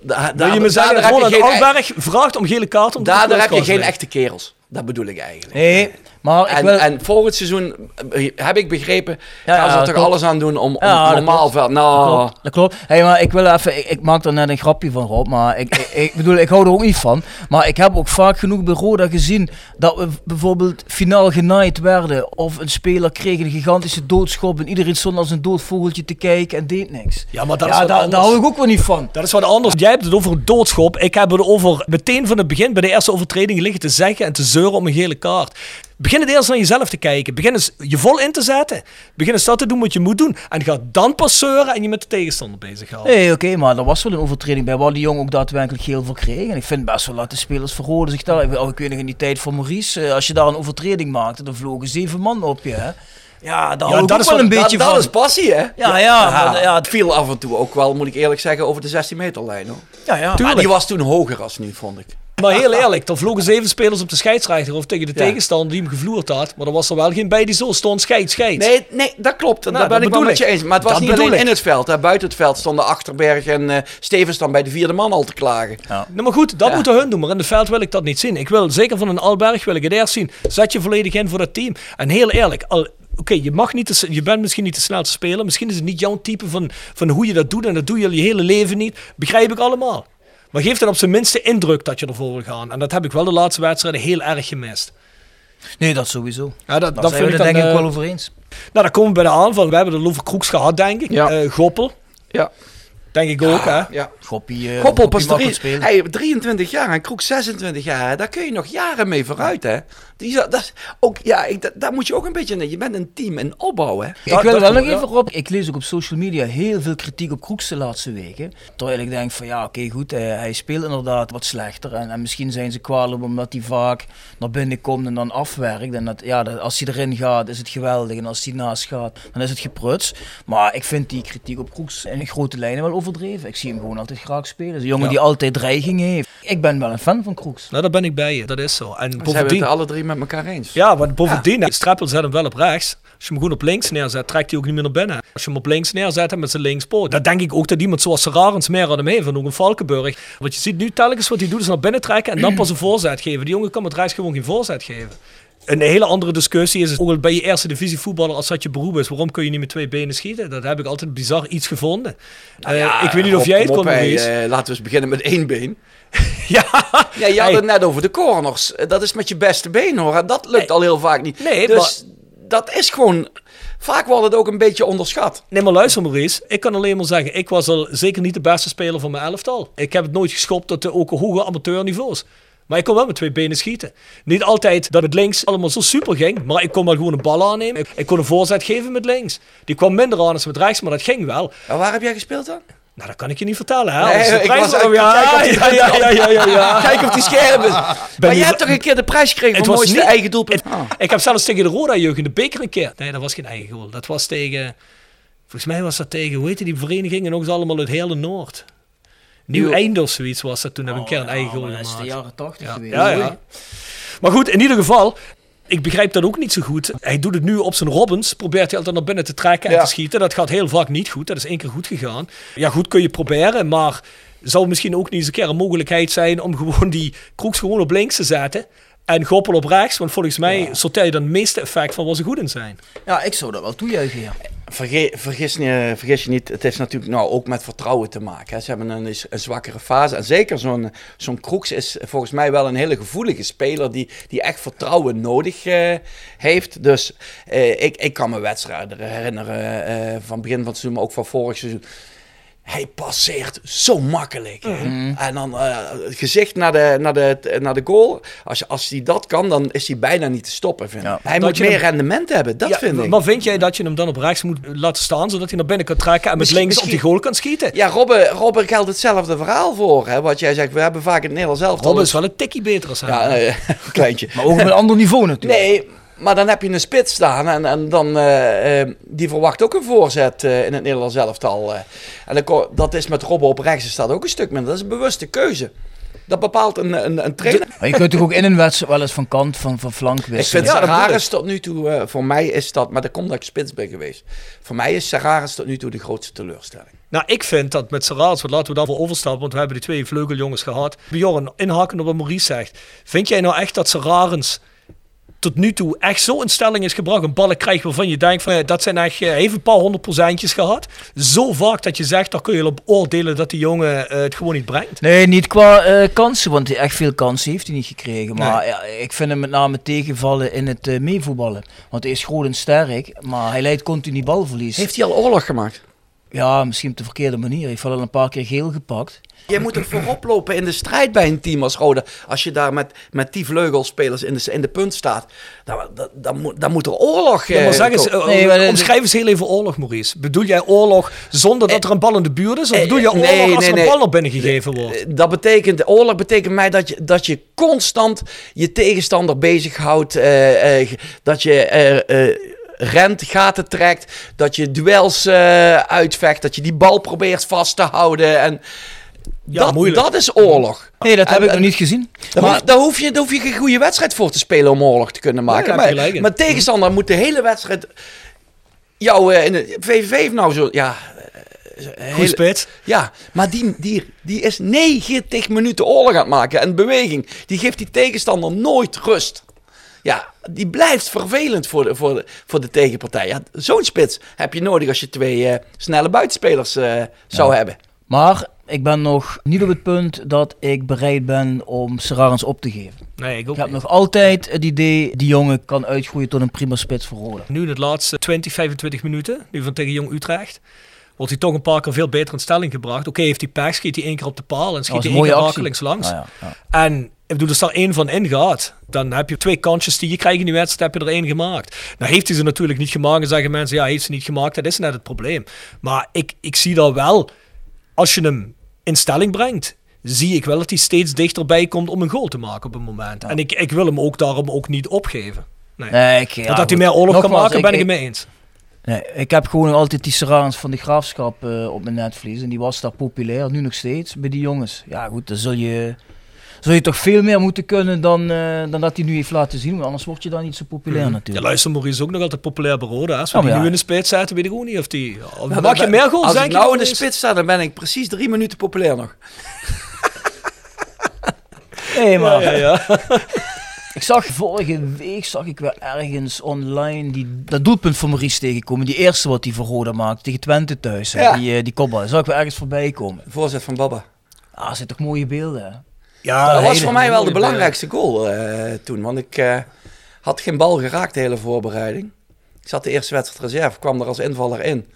[SPEAKER 4] Da,
[SPEAKER 2] Wil je me zeggen,
[SPEAKER 4] je
[SPEAKER 2] Ronald Alberg vraagt om gele kaart om te
[SPEAKER 4] daardoor heb je geen echte kerels. Dat bedoel ik eigenlijk.
[SPEAKER 3] Nee, maar ik
[SPEAKER 4] En,
[SPEAKER 3] wil...
[SPEAKER 4] en volgend seizoen eh, heb ik begrepen,
[SPEAKER 3] Ja,
[SPEAKER 4] gaan ze
[SPEAKER 3] ja,
[SPEAKER 4] er toch
[SPEAKER 3] klopt.
[SPEAKER 4] alles aan doen om, om
[SPEAKER 3] Ja, dat
[SPEAKER 4] normaal veld. Nou,
[SPEAKER 3] Klopt, dat klopt. Hey, maar ik wil even, ik, ik maak er net een grapje van Rob, maar ik, ik, ik bedoel, ik hou er ook niet van. Maar ik heb ook vaak genoeg bij Roda gezien dat we bijvoorbeeld finaal genaaid werden of een speler kreeg een gigantische doodschop en iedereen stond als een dood vogeltje te kijken en deed niks.
[SPEAKER 2] Ja, maar dat
[SPEAKER 3] ja,
[SPEAKER 2] is
[SPEAKER 3] daar hou ik ook wel niet van.
[SPEAKER 2] Dat is wat anders. Jij hebt het over een doodschop. Ik heb het over meteen van het begin bij de eerste overtreding liggen te zeggen en te zeuren om een gele kaart. Begin het eerst naar jezelf te kijken. Begin eens je vol in te zetten. Begin eens dat te doen wat je moet doen. En ga dan pas zeuren en je met de tegenstander bezighouden.
[SPEAKER 3] Nee, oké, maar er was wel een overtreding bij waar die jongen ook daadwerkelijk geel voor kreeg. En ik vind best wel dat de spelers verhoorden zich daar. Oh, ik weet nog in die tijd van Maurice, eh, als je daar een overtreding maakte, dan vlogen zeven man op je. Hè? Ja, hou ik
[SPEAKER 2] dat
[SPEAKER 3] ook
[SPEAKER 2] is
[SPEAKER 3] wel een beetje
[SPEAKER 4] dat,
[SPEAKER 3] van.
[SPEAKER 4] dat is passie, hè?
[SPEAKER 3] Ja, ja, maar, ja,
[SPEAKER 4] het viel af en toe ook wel, moet ik eerlijk zeggen, over de 16 meter lijn. Hoor.
[SPEAKER 3] ja, ja.
[SPEAKER 4] Maar die was toen hoger als nu, vond ik.
[SPEAKER 2] Maar heel eerlijk, er vlogen zeven spelers op de scheidsrechter of tegen de
[SPEAKER 4] Ja.
[SPEAKER 2] tegenstander die hem gevloerd had. Maar er was er wel geen bij die zo stond scheid, scheid.
[SPEAKER 4] Nee, nee, dat klopt.
[SPEAKER 2] Nou,
[SPEAKER 4] daar ben
[SPEAKER 2] dat
[SPEAKER 4] ik wel met je eens. Maar het was
[SPEAKER 2] Dat
[SPEAKER 4] niet alleen
[SPEAKER 2] ik.
[SPEAKER 4] in het veld. Hè. Buiten het veld stonden Achterberg en eh Stevens dan bij de vierde man al te klagen.
[SPEAKER 2] Nou, maar goed, dat
[SPEAKER 4] Ja.
[SPEAKER 2] moeten hun doen. Maar in het veld wil ik dat niet zien. Ik wil zeker van een Alberg wil ik het eerst zien. Zet je volledig in voor dat team. En heel eerlijk, al, oké, je mag niet, te s- je bent misschien niet te snel te spelen. Misschien is het niet jouw type van, van hoe je dat doet. En dat doe je je hele leven niet. Begrijp ik allemaal. Maar geef dan op zijn minste indruk dat je ervoor wil gaan. En dat heb ik wel de laatste wedstrijden heel erg gemist.
[SPEAKER 3] Nee, dat sowieso.
[SPEAKER 2] Ja, dat, vind
[SPEAKER 3] we
[SPEAKER 2] ik
[SPEAKER 3] het
[SPEAKER 2] dan,
[SPEAKER 3] denk ik
[SPEAKER 2] eh,
[SPEAKER 3] wel over eens.
[SPEAKER 2] Nou, dan komen we bij de aanval. We hebben de Loeve Kroeks gehad, denk ik.
[SPEAKER 4] Ja.
[SPEAKER 2] Eh, Goppel,
[SPEAKER 4] Ja.
[SPEAKER 2] Denk ik ook, hè?
[SPEAKER 4] ja.
[SPEAKER 3] Goppie, eh,
[SPEAKER 4] Goppel
[SPEAKER 3] Goppie mag
[SPEAKER 4] pas
[SPEAKER 3] spelen.
[SPEAKER 4] Hey, 23 jaar en Kroek 26 jaar. hè. Daar kun je nog jaren mee vooruit, hè? Die, dat, is ook, ja, ik, dat, daar moet je ook een beetje... in. Je bent een team in opbouw, hè?
[SPEAKER 3] Ik
[SPEAKER 2] Dat-
[SPEAKER 3] wil
[SPEAKER 2] dat
[SPEAKER 3] wel nog even op. Ik lees ook op social media heel veel kritiek op Kroeks de laatste weken. Terwijl ik denk van ja, oké goed, eh, hij speelt inderdaad wat slechter. En, en misschien zijn ze kwalijk omdat hij vaak naar binnen komt en dan afwerkt. En dat, ja, dat, als hij erin gaat is het geweldig. En als hij naast gaat, dan is het gepruts. Maar ik vind die kritiek op Kroeks in grote lijnen wel overdreven. Ik zie hem gewoon altijd graag spelen. Een jongen
[SPEAKER 2] Ja.
[SPEAKER 3] die altijd dreiging heeft. Ik ben wel een fan van Kroeks.
[SPEAKER 2] Nou, daar ben ik bij je. Dat is zo. En
[SPEAKER 4] Ze hebben
[SPEAKER 2] bovendien...
[SPEAKER 4] het alle drie met elkaar eens.
[SPEAKER 2] Ja, want bovendien, Streppel zet hem wel op rechts. Als je hem gewoon op links neerzet, trekt hij ook niet meer naar binnen. Als je hem op links neerzet en met zijn linkspoot. Dan denk ik ook dat iemand zoals Serarens meer aan hem heeft. En ook een Valkenburg. Wat je ziet nu telkens wat hij doet is naar binnen trekken en dan pas een voorzet geven. Die jongen kan met rechts gewoon geen voorzet geven. Een hele andere discussie is ook bij je eerste divisie voetballer als dat je beroep is. Waarom kun je niet met twee benen schieten? Dat heb ik altijd bizar iets gevonden.
[SPEAKER 4] Nou
[SPEAKER 2] Eh,
[SPEAKER 4] ja,
[SPEAKER 2] ik weet niet of jij het kon,
[SPEAKER 4] hey, eh, Laten we eens beginnen met één been.
[SPEAKER 2] ja,
[SPEAKER 4] Ja, je had
[SPEAKER 2] Hey.
[SPEAKER 4] het net over de corners. Eh, Dat is met je beste been hoor. Dat lukt al heel vaak niet.
[SPEAKER 2] Nee,
[SPEAKER 4] dus dat is gewoon... Vaak wordt het ook een beetje onderschat.
[SPEAKER 2] Nee, maar luister Maurice. Ik kan alleen maar zeggen, ik was al zeker niet de beste speler van mijn elftal. Ik heb het nooit geschopt tot de ook hoge amateurniveaus. Maar ik kon wel met twee benen schieten. Niet altijd dat het links allemaal zo super ging, maar ik kon wel gewoon een bal aannemen. Ik, ik kon een voorzet geven met links. Die kwam minder aan als met rechts, maar dat ging wel.
[SPEAKER 4] En waar heb jij gespeeld dan?
[SPEAKER 2] Nou, dat kan ik je niet vertellen, hè?
[SPEAKER 4] Nee,
[SPEAKER 2] Als de
[SPEAKER 4] ik
[SPEAKER 2] prijs-
[SPEAKER 4] was-
[SPEAKER 2] oh, ja,
[SPEAKER 4] kijk of die-
[SPEAKER 2] ja, ja, ja, ja, ja.
[SPEAKER 4] Kijk of die scherp is. maar
[SPEAKER 2] niet-
[SPEAKER 4] jij hebt toch een keer de prijs gekregen
[SPEAKER 2] Het
[SPEAKER 4] voor
[SPEAKER 2] was
[SPEAKER 4] mooiste
[SPEAKER 2] niet-
[SPEAKER 4] eigen doelpunt? Ah.
[SPEAKER 2] Ik heb zelfs tegen de Roda-jeugd in de beker een keer. Nee, dat was geen eigen goal. Dat was tegen... Volgens mij was dat tegen, hoe heette die vereniging? En nog eens allemaal uit hele Noord. Nieuw Einde of zoiets was dat. Toen heb ik een keer een eigen goal
[SPEAKER 3] Oh, dat is de jaren 80
[SPEAKER 2] Ja.
[SPEAKER 3] geweest.
[SPEAKER 2] Ja, ja. Maar goed, in ieder geval... Ik begrijp dat ook niet zo goed. Hij doet het nu op zijn Robbins. Probeert hij altijd naar binnen te trekken en
[SPEAKER 4] Ja.
[SPEAKER 2] te schieten. Dat gaat heel vaak niet goed. Dat is één keer goed gegaan. Ja, goed kun je proberen. Maar zou misschien ook niet eens een keer een mogelijkheid zijn... om gewoon die Kroeks gewoon op links te zetten... En Goppel op rechts, want volgens mij sorteer je dan het meeste effect van waar ze goed in zijn.
[SPEAKER 3] Ja, ik zou dat wel toejuichen, ja.
[SPEAKER 4] Verge- vergis, je, vergis je niet, het heeft natuurlijk nou ook met vertrouwen te maken. Hè. Ze hebben een, een zwakkere fase. En zeker zo'n zo'n Kroeks is volgens mij wel een hele gevoelige speler die, die echt vertrouwen nodig eh, heeft. Dus eh, ik, ik kan me wedstrijden herinneren eh, van begin van het seizoen, maar ook van vorig seizoen. Hij passeert zo makkelijk. hè. En dan eh, het gezicht naar de, naar, de, naar de goal. Als, je- als hij dat kan, dan is hij bijna niet te stoppen. Vind ik.
[SPEAKER 3] Ja.
[SPEAKER 4] Hij
[SPEAKER 2] Dat
[SPEAKER 4] moet meer
[SPEAKER 2] hem-
[SPEAKER 4] rendement hebben, dat
[SPEAKER 2] Ja,
[SPEAKER 4] vind ik.
[SPEAKER 2] Maar vind jij dat je hem dan op rechts moet laten staan, zodat hij naar binnen kan trekken en met
[SPEAKER 4] Misschien-
[SPEAKER 2] links op die goal kan schieten?
[SPEAKER 4] Ja, Robben, Robben geldt hetzelfde verhaal voor. Hè? Wat jij zegt, we hebben vaak het Nederlands zelf.
[SPEAKER 2] Robben is wel een tikkie beter als hij.
[SPEAKER 4] Ja, eh, een kleintje.
[SPEAKER 3] Maar ook op een ander niveau natuurlijk.
[SPEAKER 4] Nee, maar dan heb je een spits staan en, en dan, eh, eh, die verwacht ook een voorzet eh, in het Nederlands elftal. eh. En dan ko- dat is met Robben op rechts dat ook een stuk minder. Dat is een bewuste keuze. Dat bepaalt een, een, een trainer.
[SPEAKER 3] Maar je kunt toch ook in een wedstrijd wel eens van kant, van, van flank
[SPEAKER 4] Ik
[SPEAKER 3] wisselen.
[SPEAKER 4] vind
[SPEAKER 2] Ja, dat
[SPEAKER 4] Sararis tot nu toe, voor mij is dat, maar dat komt dat ik spits ben geweest. Voor mij is Sararis tot nu toe de grootste teleurstelling.
[SPEAKER 2] Nou, ik vind dat met wat laten we daarvoor overstappen, want we hebben die twee vleugeljongens gehad. Bjorn, inhaken op wat Maurice zegt. Vind jij nou echt dat Serrarens tot nu toe echt zo in stelling is gebracht, een ballen krijgt waarvan je denkt van eh, dat zijn echt, eh, heeft een paar honderd procentjes gehad. Zo vaak dat je zegt, daar kun je op oordelen dat die jongen eh, het gewoon niet brengt.
[SPEAKER 3] Nee, niet qua eh, kansen, want hij echt veel kansen heeft hij niet gekregen. Maar ja, ik vind hem met name tegenvallen in het eh, meevoetballen. Want hij is groot en sterk, maar hij leidt continu balverlies.
[SPEAKER 4] Heeft hij al oorlog gemaakt?
[SPEAKER 3] Ja, misschien op de verkeerde manier. Hij heeft wel al een paar keer geel gepakt.
[SPEAKER 4] Jij moet er voorop lopen in de strijd bij een team als Roda. Als je daar met, met die vleugelspelers in de, in de punt staat, dan, dan, dan, moet, dan moet er oorlog
[SPEAKER 2] Ja, maar
[SPEAKER 4] eh,
[SPEAKER 2] zeg eens, eh,
[SPEAKER 3] Nee, maar de-
[SPEAKER 2] omschrijf eens heel even oorlog, Maurice. Bedoel jij oorlog zonder dat er een bal in de buurt is? Of
[SPEAKER 4] eh,
[SPEAKER 2] bedoel je oorlog
[SPEAKER 4] nee,
[SPEAKER 2] als
[SPEAKER 4] nee,
[SPEAKER 2] er een bal naar binnen gegeven wordt?
[SPEAKER 4] Eh, Dat betekent, oorlog betekent mij dat je, dat je constant je tegenstander bezighoudt. eh eh, dat je eh, eh, rent, gaten trekt. Dat je duels eh, uitvecht. Dat je die bal probeert vast te houden. En
[SPEAKER 2] Ja,
[SPEAKER 4] dat,
[SPEAKER 2] moeilijk.
[SPEAKER 4] dat is oorlog.
[SPEAKER 3] Nee, dat heb
[SPEAKER 4] En-
[SPEAKER 3] ik nog niet gezien.
[SPEAKER 4] Daar,
[SPEAKER 3] Maar-
[SPEAKER 4] hoef, daar, hoef je, daar hoef je geen goede wedstrijd voor te spelen om oorlog te kunnen maken. maar, maar tegenstander moet de hele wedstrijd. Jou eh, in de VVV heeft nou zo. Ja, eh, hele-
[SPEAKER 2] spits.
[SPEAKER 4] ja, maar die, die, die is 90 minuten oorlog aan het maken. En beweging, die geeft die tegenstander nooit rust. Ja, die blijft vervelend voor de, voor de, voor de tegenpartij. Ja, Zo'n spits heb je nodig als je twee eh, snelle buitenspelers eh, zou hebben.
[SPEAKER 3] Maar ik ben nog niet op het punt dat ik bereid ben om Serrarens op te geven.
[SPEAKER 2] Nee, ik ook
[SPEAKER 3] Ik heb
[SPEAKER 2] niet.
[SPEAKER 3] nog altijd het idee, die jongen kan uitgroeien tot een prima spits voor Roda.
[SPEAKER 2] Nu in de laatste 20, 25 minuten, nu van tegen Jong Utrecht, wordt hij toch een paar keer veel beter in stelling gebracht. Oké, heeft hij pech, schiet hij één keer op de paal en schiet
[SPEAKER 3] was
[SPEAKER 2] hij
[SPEAKER 3] een
[SPEAKER 2] één keer rakelings langs.
[SPEAKER 3] Ah, ja, ja.
[SPEAKER 2] En ik bedoel, als daar één van ingaat, dan heb je twee kansjes die je krijgt in die wedstrijd, heb je er één gemaakt. Nou heeft hij ze natuurlijk niet gemaakt en zeggen mensen, ja, heeft ze niet gemaakt, dat is net het probleem. Maar ik, ik zie daar wel, als je hem in stelling brengt, zie ik wel dat hij steeds dichterbij komt om een goal te maken op een moment. En ik, ik wil hem ook daarom ook niet opgeven. Nee.
[SPEAKER 3] Nee, ik, ja,
[SPEAKER 2] dat, dat hij meer oorlog kan maken, ben ik het mee eens.
[SPEAKER 3] Nee, ik heb gewoon altijd die Serrans van de Graafschap eh, op mijn netvlies. En die was daar populair, nu nog steeds, bij die jongens. Ja goed, dan zul je, zul je toch veel meer moeten kunnen dan, eh, dan dat hij nu heeft laten zien. Want anders word je dan niet zo populair
[SPEAKER 2] Ja,
[SPEAKER 3] natuurlijk.
[SPEAKER 2] luister, Maurice is ook nog altijd populair bij Roda. Als we
[SPEAKER 3] Oh,
[SPEAKER 2] die
[SPEAKER 3] ja.
[SPEAKER 2] nu in de spits zetten, weet ik ook niet of die... Of
[SPEAKER 4] Nou,
[SPEAKER 2] maak je meer goals,
[SPEAKER 4] Als
[SPEAKER 2] denk
[SPEAKER 4] ik
[SPEAKER 2] je,
[SPEAKER 4] nou in de spits sta, dan ben ik precies drie minuten populair nog.
[SPEAKER 3] Nee, maar
[SPEAKER 2] Ja, ja, ja.
[SPEAKER 3] ik zag vorige week zag ik weer ergens online die, dat doelpunt van Maurice tegenkomen. Die eerste wat hij voor Roda maakte tegen Twente thuis. hè.
[SPEAKER 4] Ja.
[SPEAKER 3] Die, eh, die kopbal. Dat zag ik weer ergens voorbij komen.
[SPEAKER 4] Voorzet van Baba.
[SPEAKER 3] Ah, er zitten toch mooie beelden. hè?
[SPEAKER 2] Ja,
[SPEAKER 4] dat was
[SPEAKER 2] hele
[SPEAKER 4] voor mij wel de
[SPEAKER 2] mooie
[SPEAKER 4] belangrijkste goal eh, toen. Want ik eh, had geen bal geraakt de hele voorbereiding. Ik zat de eerste wedstrijd reserve, kwam er als invaller in.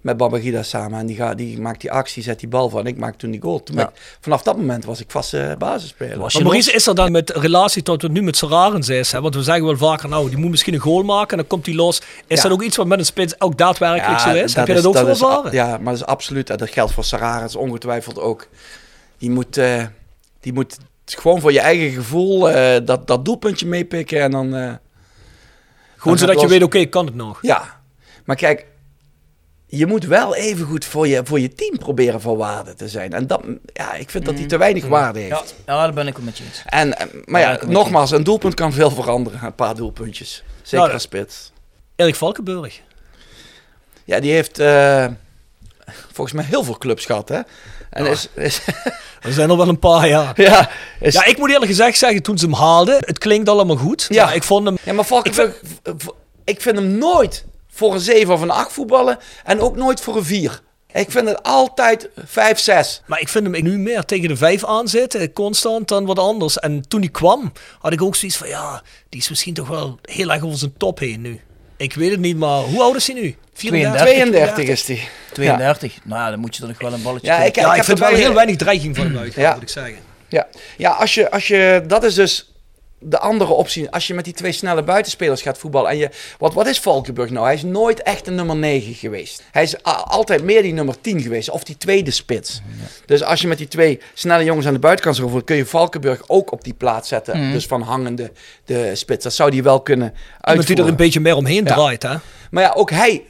[SPEAKER 4] Met Babagida samen. En die, gaat, die maakt die actie, zet die bal van. En ik maak toen die goal. Toen ben
[SPEAKER 3] Ja.
[SPEAKER 4] ik- vanaf dat moment was ik vast eh basisspeler.
[SPEAKER 3] Was je
[SPEAKER 2] Maar Maurice is er dan met relatie tot wat nu met Serarens is. Hè? Want we zeggen wel vaker, nou, die moet misschien een goal maken en dan komt hij los. Is
[SPEAKER 4] Ja.
[SPEAKER 2] dat ook iets wat met een spits ook daadwerkelijk zo is? Heb je
[SPEAKER 4] is-
[SPEAKER 2] dat ook ervaren?
[SPEAKER 4] Ja, maar dat is absoluut. En dat geldt voor Sararis ongetwijfeld ook. Die moet, eh, die moet gewoon voor je eigen gevoel eh, dat, dat doelpuntje meepikken. En dan... eh,
[SPEAKER 2] Gewoon
[SPEAKER 4] dan
[SPEAKER 2] zodat je
[SPEAKER 4] los.
[SPEAKER 2] weet, oké, ik kan het nog.
[SPEAKER 4] Ja, maar kijk, je moet wel even goed voor je, voor je team proberen van waarde te zijn. En dat, ja, ik vind dat hij te weinig waarde heeft.
[SPEAKER 3] Ja, ja, daar ben ik het met je eens.
[SPEAKER 4] En, eh, maar
[SPEAKER 3] Ja,
[SPEAKER 4] nogmaals, een doelpunt kan veel veranderen. Een paar doelpuntjes. Zeker als spits.
[SPEAKER 2] Erik Valkenburg.
[SPEAKER 4] Ja, die heeft eh, volgens mij heel veel clubs gehad, hè? En
[SPEAKER 2] Ja.
[SPEAKER 4] is, is,
[SPEAKER 2] Er zijn er wel een paar, ja.
[SPEAKER 4] ja, is,
[SPEAKER 2] Ja, ik moet eerlijk gezegd zeggen, toen ze hem haalden, het klinkt allemaal goed.
[SPEAKER 4] Ja.
[SPEAKER 2] Maar ik vond hem...
[SPEAKER 4] ja, maar Valkenburg, ik, ik vind hem nooit voor een 7 of een 8 voetballen. En ook nooit voor een 4. Ik vind het altijd 5, 6.
[SPEAKER 2] Maar ik vind hem nu meer tegen de vijf aanzitten, constant, dan wat anders. En toen hij kwam, had ik ook zoiets van, ja, die is misschien toch wel heel erg over zijn top heen nu. Ik weet het niet, maar hoe oud is hij nu?
[SPEAKER 3] 32.
[SPEAKER 4] 32 is die.
[SPEAKER 3] 32. Nou ja, dan moet je er nog wel een balletje
[SPEAKER 4] Ja, ik,
[SPEAKER 2] Ja,
[SPEAKER 4] ik
[SPEAKER 2] ik
[SPEAKER 4] heb
[SPEAKER 2] vind wel heel weinig dreiging van hem uit,
[SPEAKER 4] Ja.
[SPEAKER 2] moet ik zeggen.
[SPEAKER 4] Ja, ja als, je, als je, dat is dus de andere optie. Als je met die twee snelle buitenspelers gaat voetballen. En je, wat, wat is Valkenburg nou? Hij is nooit echt een nummer 9 geweest. Hij is altijd meer die nummer 10 geweest. Of die tweede spits. Dus als je met die twee snelle jongens aan de buitenkant zou kun je Valkenburg ook op die plaats zetten.
[SPEAKER 3] Mhm.
[SPEAKER 4] Dus van hangende de spits. Dat zou die wel kunnen
[SPEAKER 2] Iemand die er
[SPEAKER 4] uitvoeren.
[SPEAKER 2] een beetje meer omheen
[SPEAKER 4] Ja.
[SPEAKER 2] draait, hè?
[SPEAKER 4] Maar ja, ook hij...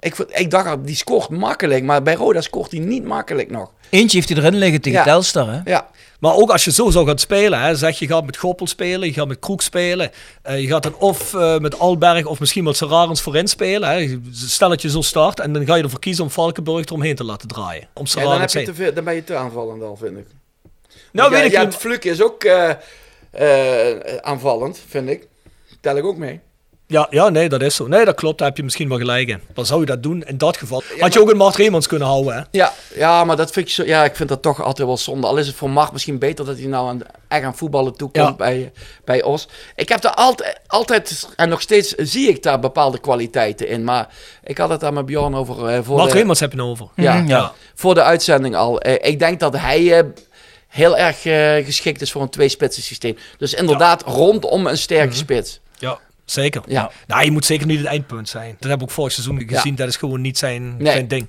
[SPEAKER 4] Ik, ik dacht, al, die scoort makkelijk. Maar bij Roda scoort hij niet makkelijk nog.
[SPEAKER 3] Eentje heeft hij erin liggen tegen
[SPEAKER 4] Ja.
[SPEAKER 3] Telstar, hè?
[SPEAKER 4] Ja,
[SPEAKER 2] Maar ook als je zo zou gaan spelen, hè, zeg je gaat met Goppel spelen, je gaat met Kroek spelen, eh, je gaat dan of eh, met Alberg of misschien met Serarens voorin spelen. Hè. Stel dat je zo start en dan ga je ervoor kiezen om Valkenburg eromheen te laten draaien. Om
[SPEAKER 4] Ja, dan,
[SPEAKER 2] Serarens
[SPEAKER 4] heb je
[SPEAKER 2] heen.
[SPEAKER 4] te veel, dan ben je te aanvallend al, vind ik.
[SPEAKER 2] Nou,
[SPEAKER 4] ja,
[SPEAKER 2] weet ik
[SPEAKER 4] ja, het Fluk is ook eh, aanvallend, vind ik. Tel ik ook mee.
[SPEAKER 2] Ja, ja, nee, dat is zo. Nee, dat klopt, daar heb je misschien wel gelijk in. Maar zou je dat doen in dat geval? Had
[SPEAKER 4] maar-
[SPEAKER 2] je ook een Mart Reemans kunnen houden, hè?
[SPEAKER 4] Ja, ja, maar dat vind ik zo, ja, ik vind dat toch altijd wel zonde. Al is het voor Mart misschien beter dat hij nou aan, echt aan voetballen toekomt
[SPEAKER 2] Ja.
[SPEAKER 4] bij, bij Os. Ik heb er altijd, altijd, en nog steeds zie ik daar bepaalde kwaliteiten in. Maar ik had het daar met Bjorn over eh, voor
[SPEAKER 2] Mart
[SPEAKER 4] de,
[SPEAKER 2] Reemans heb je nou over.
[SPEAKER 4] ja,
[SPEAKER 3] Mhm, ja.
[SPEAKER 4] voor de uitzending al. Eh, ik denk dat hij eh, heel erg eh, geschikt is voor een twee-spitsen systeem. Dus inderdaad, rondom een sterke
[SPEAKER 2] Mhm.
[SPEAKER 4] spits.
[SPEAKER 2] Ja, zeker.
[SPEAKER 4] Ja.
[SPEAKER 2] Nou, je moet zeker niet het eindpunt zijn. Dat heb ik ook vorig seizoen gezien. Dat is gewoon niet zijn,
[SPEAKER 4] Nee.
[SPEAKER 2] zijn ding.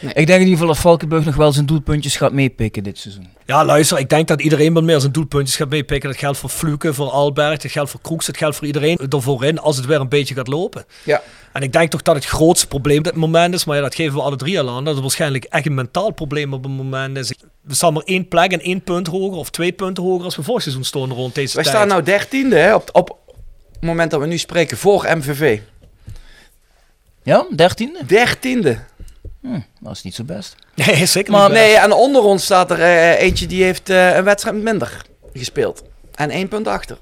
[SPEAKER 3] Ik denk in ieder geval dat Valkenburg nog wel zijn doelpuntjes gaat meepikken dit seizoen.
[SPEAKER 2] Ja, luister, ik denk dat iedereen wat meer zijn doelpuntjes gaat meepikken. Dat geldt voor Fluke, voor Alberg, dat geldt voor Kroeks, dat geldt voor iedereen er voorin als het weer een beetje gaat lopen.
[SPEAKER 4] Ja.
[SPEAKER 2] En ik denk toch dat het grootste probleem op dit moment is, maar ja, dat geven we alle drie al aan, dat het waarschijnlijk echt een mentaal probleem op het moment is. We staan maar één plek en één punt hoger of twee punten hoger als we vorig seizoen stonden rond deze
[SPEAKER 4] Wij
[SPEAKER 2] tijd.
[SPEAKER 4] staan nou dertiende hè, op, op het moment dat we nu spreken voor MVV.
[SPEAKER 3] Ja, dertiende?
[SPEAKER 4] Dertiende.
[SPEAKER 3] Hm, dat is niet zo best.
[SPEAKER 2] Nee, zeker
[SPEAKER 3] Maar
[SPEAKER 2] niet. best.
[SPEAKER 4] Nee, en onder ons staat er eh, eentje die heeft eh, een wedstrijd minder gespeeld. En één punt achter.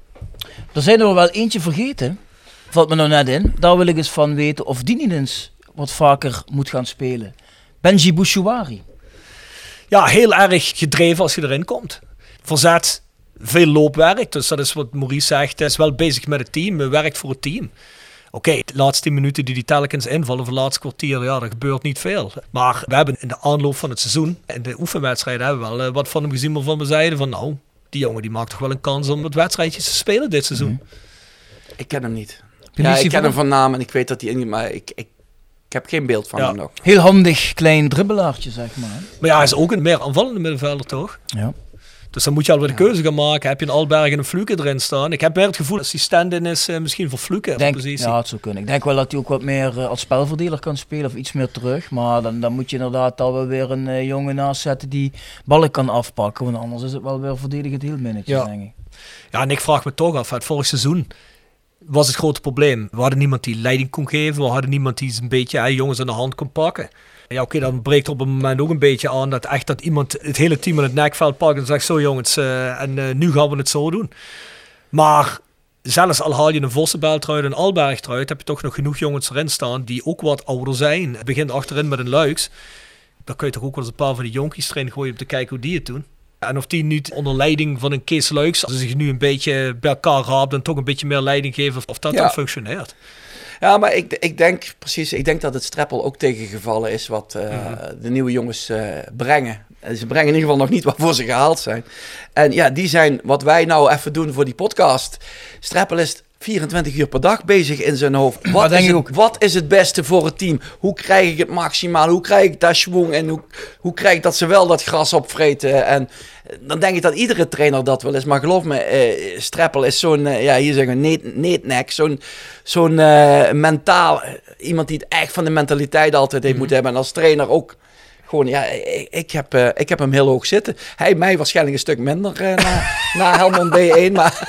[SPEAKER 3] Er zijn er wel eentje vergeten. Valt me nou net in. Daar wil ik eens van weten of die niet eens wat vaker moet gaan spelen. Benji Bouchouari.
[SPEAKER 2] Ja, heel erg gedreven als je erin komt. Verzet, veel loopwerk. Dus dat is wat Maurice zegt. Hij is wel bezig met het team. Hij werkt voor het team. Oké, de laatste 10 minuten die die telkens invallen, of het laatste kwartier, ja, er gebeurt niet veel. Maar we hebben in de aanloop van het seizoen, in de oefenwedstrijden, hebben we wel eh, wat van hem gezien waarvan we zeiden van nou, die jongen die maakt toch wel een kans om wat wedstrijdjes te spelen dit seizoen.
[SPEAKER 4] Ik ken hem niet. Ja, ik ken hem
[SPEAKER 3] van
[SPEAKER 4] naam en ik weet dat hij in, maar ik, ik, ik heb geen beeld van
[SPEAKER 2] Ja.
[SPEAKER 4] hem nog.
[SPEAKER 3] Heel handig klein dribbelaartje, zeg maar.
[SPEAKER 2] Maar ja, hij is ook een meer aanvallende middenvelder toch?
[SPEAKER 3] Ja.
[SPEAKER 2] Dus dan moet je al weer de keuze gaan maken. Heb je een Alberg en een Fluke erin staan? Ik heb meer het gevoel dat die stand-in is eh, misschien voor Fluke
[SPEAKER 3] denk,
[SPEAKER 2] positie.
[SPEAKER 3] ja, het zou kunnen. Ik denk wel dat hij ook wat meer eh, als spelverdeler kan spelen of iets meer terug. Maar dan, dan moet je inderdaad al wel weer een eh, jongen naast zetten die ballen kan afpakken. Want anders is het wel weer verdedigend heel minnetjes,
[SPEAKER 2] Ja.
[SPEAKER 3] denk ik.
[SPEAKER 2] Ja, en ik vraag me toch af, het vorig seizoen was het grote probleem. We hadden niemand die leiding kon geven. We hadden niemand die een beetje jongens aan de hand kon pakken. Ja, oké, dan breekt op een moment ook een beetje aan dat echt dat iemand het hele team in het nekveld pakt en zegt zo jongens, eh, en eh, nu gaan we het zo doen. Maar zelfs al haal je een Vossenbelt eruit en een Alberg eruit, heb je toch nog genoeg jongens erin staan die ook wat ouder zijn. Het begint achterin met een Luiks. Dan kun je toch ook wel eens een paar van die jonkies erin gooien om te kijken hoe die het doen. En of die nu onder leiding van een Kees Luiks, als ze zich nu een beetje bij elkaar raapt en toch een beetje meer leiding geven, of, of dat
[SPEAKER 4] Ja.
[SPEAKER 2] dan functioneert.
[SPEAKER 4] Ja, maar ik, ik denk precies, ik denk dat het Streppel ook tegengevallen is wat eh,
[SPEAKER 2] Mhm.
[SPEAKER 4] de nieuwe jongens eh, brengen. En Ze brengen in ieder geval nog niet waarvoor ze gehaald zijn. En ja, die zijn, wat wij nou even doen voor die podcast. Streppel is 24 uur per dag bezig in zijn hoofd. Wat,
[SPEAKER 3] denk
[SPEAKER 4] is het, wat is het beste voor het team? Hoe krijg ik het maximaal? Hoe krijg ik dat schwung? En hoe, hoe krijg ik dat ze wel dat gras opvreten? En dan denk ik dat iedere trainer dat wel is. Maar geloof me, eh, Streppel is zo'n, eh, ja, hier zeggen we, neet, neetnek. Zo'n zo'n eh, mentaal, iemand die het echt van de mentaliteit altijd heeft moeten hebben. En als trainer ook. Gewoon, ja, ik, ik heb, eh, ik heb hem heel hoog zitten. Hij mij waarschijnlijk een stuk minder eh, na, na Helmond B1. Maar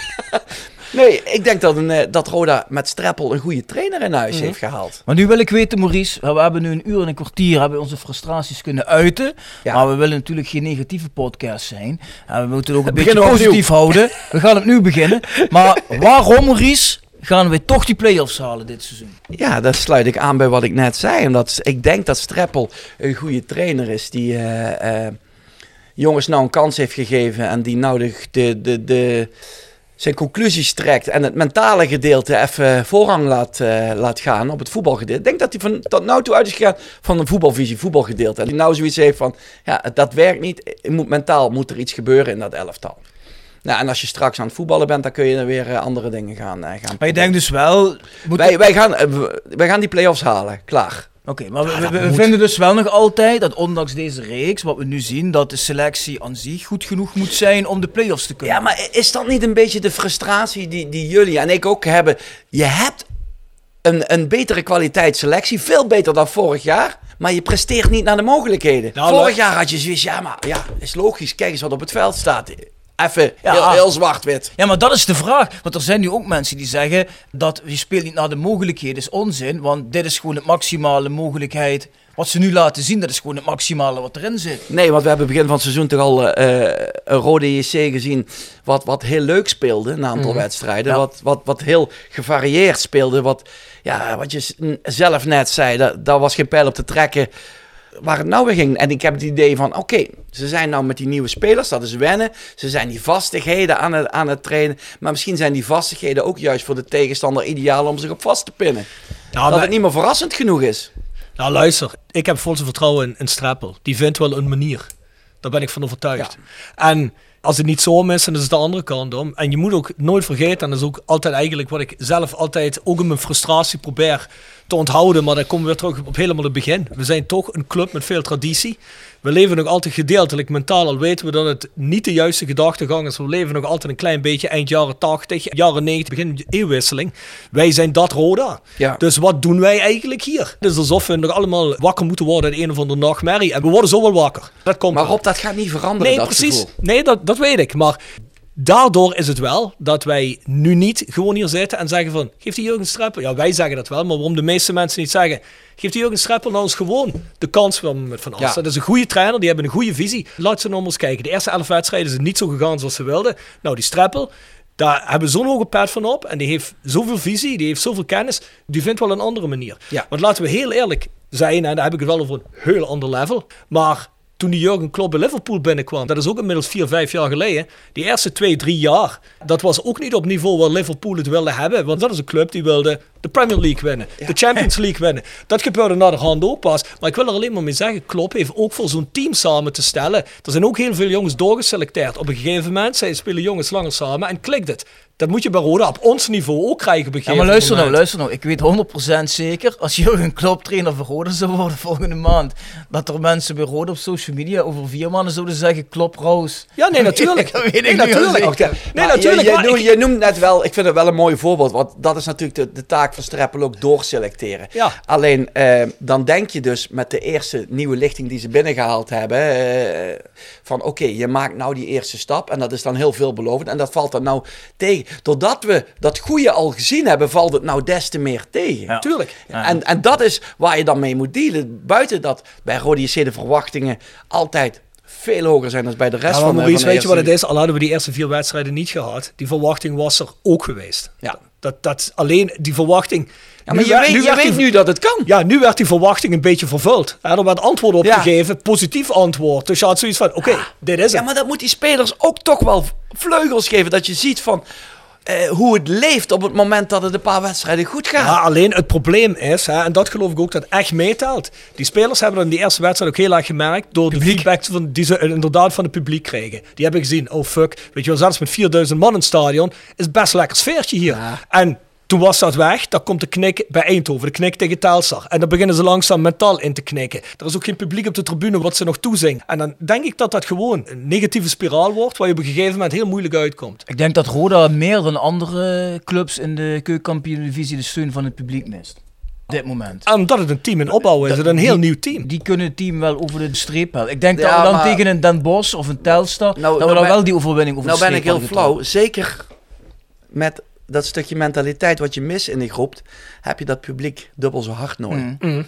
[SPEAKER 4] nee, ik denk dat, een, eh, dat Roda met Streppel een goede trainer in huis heeft gehaald.
[SPEAKER 3] Maar nu wil ik weten, Maurice, we hebben nu een uur en een kwartier hebben we onze frustraties kunnen uiten.
[SPEAKER 4] Ja.
[SPEAKER 3] Maar we willen natuurlijk geen negatieve podcast zijn. En we moeten het ook een beetje
[SPEAKER 4] we
[SPEAKER 3] positief houden. We gaan opnieuw beginnen. Maar waarom, Maurice, gaan we toch die play-offs halen dit seizoen?
[SPEAKER 4] Ja, dat sluit ik aan bij wat ik net zei. Omdat ik denk dat Streppel een goede trainer is. Die eh, eh, jongens nou een kans heeft gegeven. En die nou de, de, de, de, zijn conclusies trekt. En het mentale gedeelte even voorrang laat, eh, laat gaan op het voetbalgedeelte. Ik denk dat hij van tot nou toe uit is gegaan van een voetbalvisie, voetbalgedeelte. En die nou zoiets heeft van, ja, dat werkt niet. Moet, mentaal moet er iets gebeuren in dat elftal. Nou, en als je straks aan het voetballen bent, dan kun je er weer eh, andere dingen gaan, eh, gaan
[SPEAKER 3] Maar je denkt dus wel...
[SPEAKER 4] wij, wij, gaan, wij gaan die play-offs halen, klaar.
[SPEAKER 3] Oké, maar we, we- we vinden dus wel nog altijd dat ondanks deze reeks, wat we nu zien, dat de selectie aan zich goed genoeg moet zijn om de play-offs te kunnen.
[SPEAKER 4] Ja, maar is dat niet een beetje de frustratie die, die jullie en ik ook hebben? Je hebt een, een betere kwaliteit selectie, veel beter dan vorig jaar. Maar je presteert niet naar de mogelijkheden.
[SPEAKER 2] Nou,
[SPEAKER 4] vorig jaar had je zoiets, ja, maar ja, is logisch. Kijk eens wat op het veld staat. Even
[SPEAKER 3] Ja.
[SPEAKER 4] heel, heel zwart-wit.
[SPEAKER 3] Ja, maar dat is de vraag. Want er zijn nu ook mensen die zeggen dat je speelt niet naar de mogelijkheden. is onzin, want dit is gewoon de maximale mogelijkheid. Wat ze nu laten zien, dat is gewoon het maximale wat erin zit.
[SPEAKER 4] Nee, want we hebben begin van het seizoen toch al eh, een rode JC gezien. Wat, wat heel leuk speelde, een aantal wedstrijden.
[SPEAKER 3] Ja.
[SPEAKER 4] Wat, wat, wat heel gevarieerd speelde. Wat, ja, wat je zelf net zei, dat, daar was geen pijl op te trekken waar het nou weer ging. En ik heb het idee van, oké, ze zijn nou met die nieuwe spelers, dat is wennen. Ze zijn die vastigheden aan het, aan het trainen. Maar misschien zijn die vastigheden ook juist voor de tegenstander ideaal om zich op vast te pinnen.
[SPEAKER 2] Nou,
[SPEAKER 4] dat
[SPEAKER 2] maar-
[SPEAKER 4] het niet meer verrassend genoeg is.
[SPEAKER 2] Nou, luister. Ik heb volste vertrouwen in, in Strappel. Die vindt wel een manier. Daar ben ik van overtuigd. En als het niet zo is, dan is het de andere kant om. En je moet ook nooit vergeten, en dat is ook altijd eigenlijk wat ik zelf altijd ook in mijn frustratie probeer te onthouden. Maar dan komen we weer terug op helemaal het begin. We zijn toch een club met veel traditie. We leven nog altijd gedeeltelijk mentaal, al weten we dat het niet de juiste gedachtegang is. We leven nog altijd een klein beetje eind jaren 80, jaren 90, begin eeuwwisseling. Wij zijn dat Roda.
[SPEAKER 4] Ja.
[SPEAKER 2] Dus wat doen wij eigenlijk hier? Het is alsof we nog allemaal wakker moeten worden in een of andere nachtmerrie. En we worden zo wel wakker. Dat komt
[SPEAKER 4] Maar. Rob, dat gaat niet veranderen,
[SPEAKER 2] Nee,
[SPEAKER 4] dat
[SPEAKER 2] precies.
[SPEAKER 4] gevoel.
[SPEAKER 2] Nee, dat, dat weet ik. Maar daardoor is het wel dat wij nu niet gewoon hier zitten en zeggen van... Geef die Jurgen Streppel... Ja, wij zeggen dat wel, maar waarom de meeste mensen niet zeggen... Geef die Jurgen Streppel nou eens gewoon de kans van, Van Assen.
[SPEAKER 4] Ja.
[SPEAKER 2] Dat is een goede trainer, die hebben een goede visie. Laat ze nou eens kijken. De eerste elf wedstrijden is het niet zo gegaan zoals ze wilden. Nou, die Streppel... Daar hebben zo'n hoge pet van op. En die heeft zoveel visie, die heeft zoveel kennis. Die vindt wel een andere manier.
[SPEAKER 4] Ja.
[SPEAKER 2] Want laten we heel eerlijk zijn, en daar heb ik het wel over een heel ander level. Maar toen die Jurgen Klopp bij Liverpool binnenkwam, dat is ook inmiddels vier, vijf jaar geleden. Die eerste twee, drie jaar, dat was ook niet op niveau waar Liverpool het wilde hebben. Want dat is een club die wilde De Premier League winnen. De Champions League winnen. Dat gebeurde naar de hand ook pas. Maar ik wil er alleen maar mee zeggen, Klopp heeft ook voor zo'n team samen te stellen. Er zijn ook heel veel jongens doorgeselecteerd. Op een gegeven moment, zij spelen jongens langer samen en klikt het. Dat moet je bij Roda op ons niveau ook krijgen een
[SPEAKER 3] Ja, maar luister nou, luister nou. Ik weet 100% zeker, als Jurgen Klopp trainer van Roda zou worden volgende maand, dat er mensen bij Roda op social media over vier maanden zouden zeggen, Klopp Roos.
[SPEAKER 2] Ja, nee, natuurlijk.
[SPEAKER 3] Dat weet ik
[SPEAKER 2] nee, natuurlijk. Nee,
[SPEAKER 4] maar
[SPEAKER 2] natuurlijk.
[SPEAKER 4] Je, je,
[SPEAKER 2] maar
[SPEAKER 4] noemt-
[SPEAKER 2] ik-
[SPEAKER 4] je noemt net wel, ik vind het wel een mooi voorbeeld, want dat is natuurlijk de, de taak van Streppel ook doorselecteren.
[SPEAKER 2] Ja.
[SPEAKER 4] Alleen eh, dan denk je dus met de eerste nieuwe lichting die ze binnengehaald hebben, eh, van oké, je maakt nou die eerste stap en dat is dan heel veelbelovend en dat valt dan nou tegen. Doordat we dat goede al gezien hebben, valt het nou des te meer tegen.
[SPEAKER 3] Ja.
[SPEAKER 2] Tuurlijk.
[SPEAKER 4] En, en dat is waar je dan mee moet dealen. Buiten dat bij Rode JC de verwachtingen altijd veel hoger zijn dan bij de rest
[SPEAKER 2] Ja,
[SPEAKER 4] van de
[SPEAKER 2] Maurice,
[SPEAKER 4] van de
[SPEAKER 2] weet je wat het is? Al hadden we die eerste vier wedstrijden niet gehad. Die verwachting was er ook geweest.
[SPEAKER 4] Ja.
[SPEAKER 2] Dat, dat alleen die verwachting.
[SPEAKER 4] Ja, maar
[SPEAKER 2] Nu
[SPEAKER 4] je
[SPEAKER 2] werd-
[SPEAKER 4] weet, je weet
[SPEAKER 2] die-
[SPEAKER 4] nu dat het kan.
[SPEAKER 2] Ja, nu werd die verwachting een beetje vervuld. En er werd antwoord op
[SPEAKER 4] Ja.
[SPEAKER 2] gegeven, positief antwoord. Dus je had zoiets van, oké, dit is het.
[SPEAKER 4] Ja, maar dat moet die spelers ook toch wel vleugels geven. Dat je ziet van eh, hoe het leeft op het moment dat het een paar wedstrijden goed gaat.
[SPEAKER 2] Ja, alleen het probleem is, hè, en dat geloof ik ook dat echt meetelt. Die spelers hebben dat in die eerste wedstrijd ook heel erg gemerkt door de feedback van, die ze inderdaad van het publiek kregen. Die hebben gezien, oh fuck, weet je wel, zelfs met 4000 man in het stadion is best lekker sfeertje hier. En toen was dat weg, dan komt de knik bij Eindhoven, de knik tegen Telstar. En dan beginnen ze langzaam mentaal in te knikken. Er is ook geen publiek op de tribune wat ze nog toezingen. En dan denk ik dat dat gewoon een negatieve spiraal wordt, waar je op een gegeven moment heel moeilijk uitkomt.
[SPEAKER 3] Ik denk dat Roda meer dan andere clubs in de keukenkampioen-divisie de steun van het publiek mist. Op dit moment.
[SPEAKER 2] En omdat het een team in opbouw is, het een heel nieuw team.
[SPEAKER 3] Die kunnen het team wel over de streep helpen. Ik denk dat we dan
[SPEAKER 4] maar-
[SPEAKER 3] tegen een Den Bosch of een Telstar,
[SPEAKER 4] Nou,
[SPEAKER 3] dat we
[SPEAKER 4] nou
[SPEAKER 3] dan
[SPEAKER 4] ben-
[SPEAKER 3] wel die overwinning over
[SPEAKER 4] nou
[SPEAKER 3] de
[SPEAKER 4] ben ik heel flauw. Zeker met dat stukje mentaliteit wat je mist in die groep, heb je dat publiek dubbel zo hard nodig.
[SPEAKER 3] Mm.
[SPEAKER 2] Mm.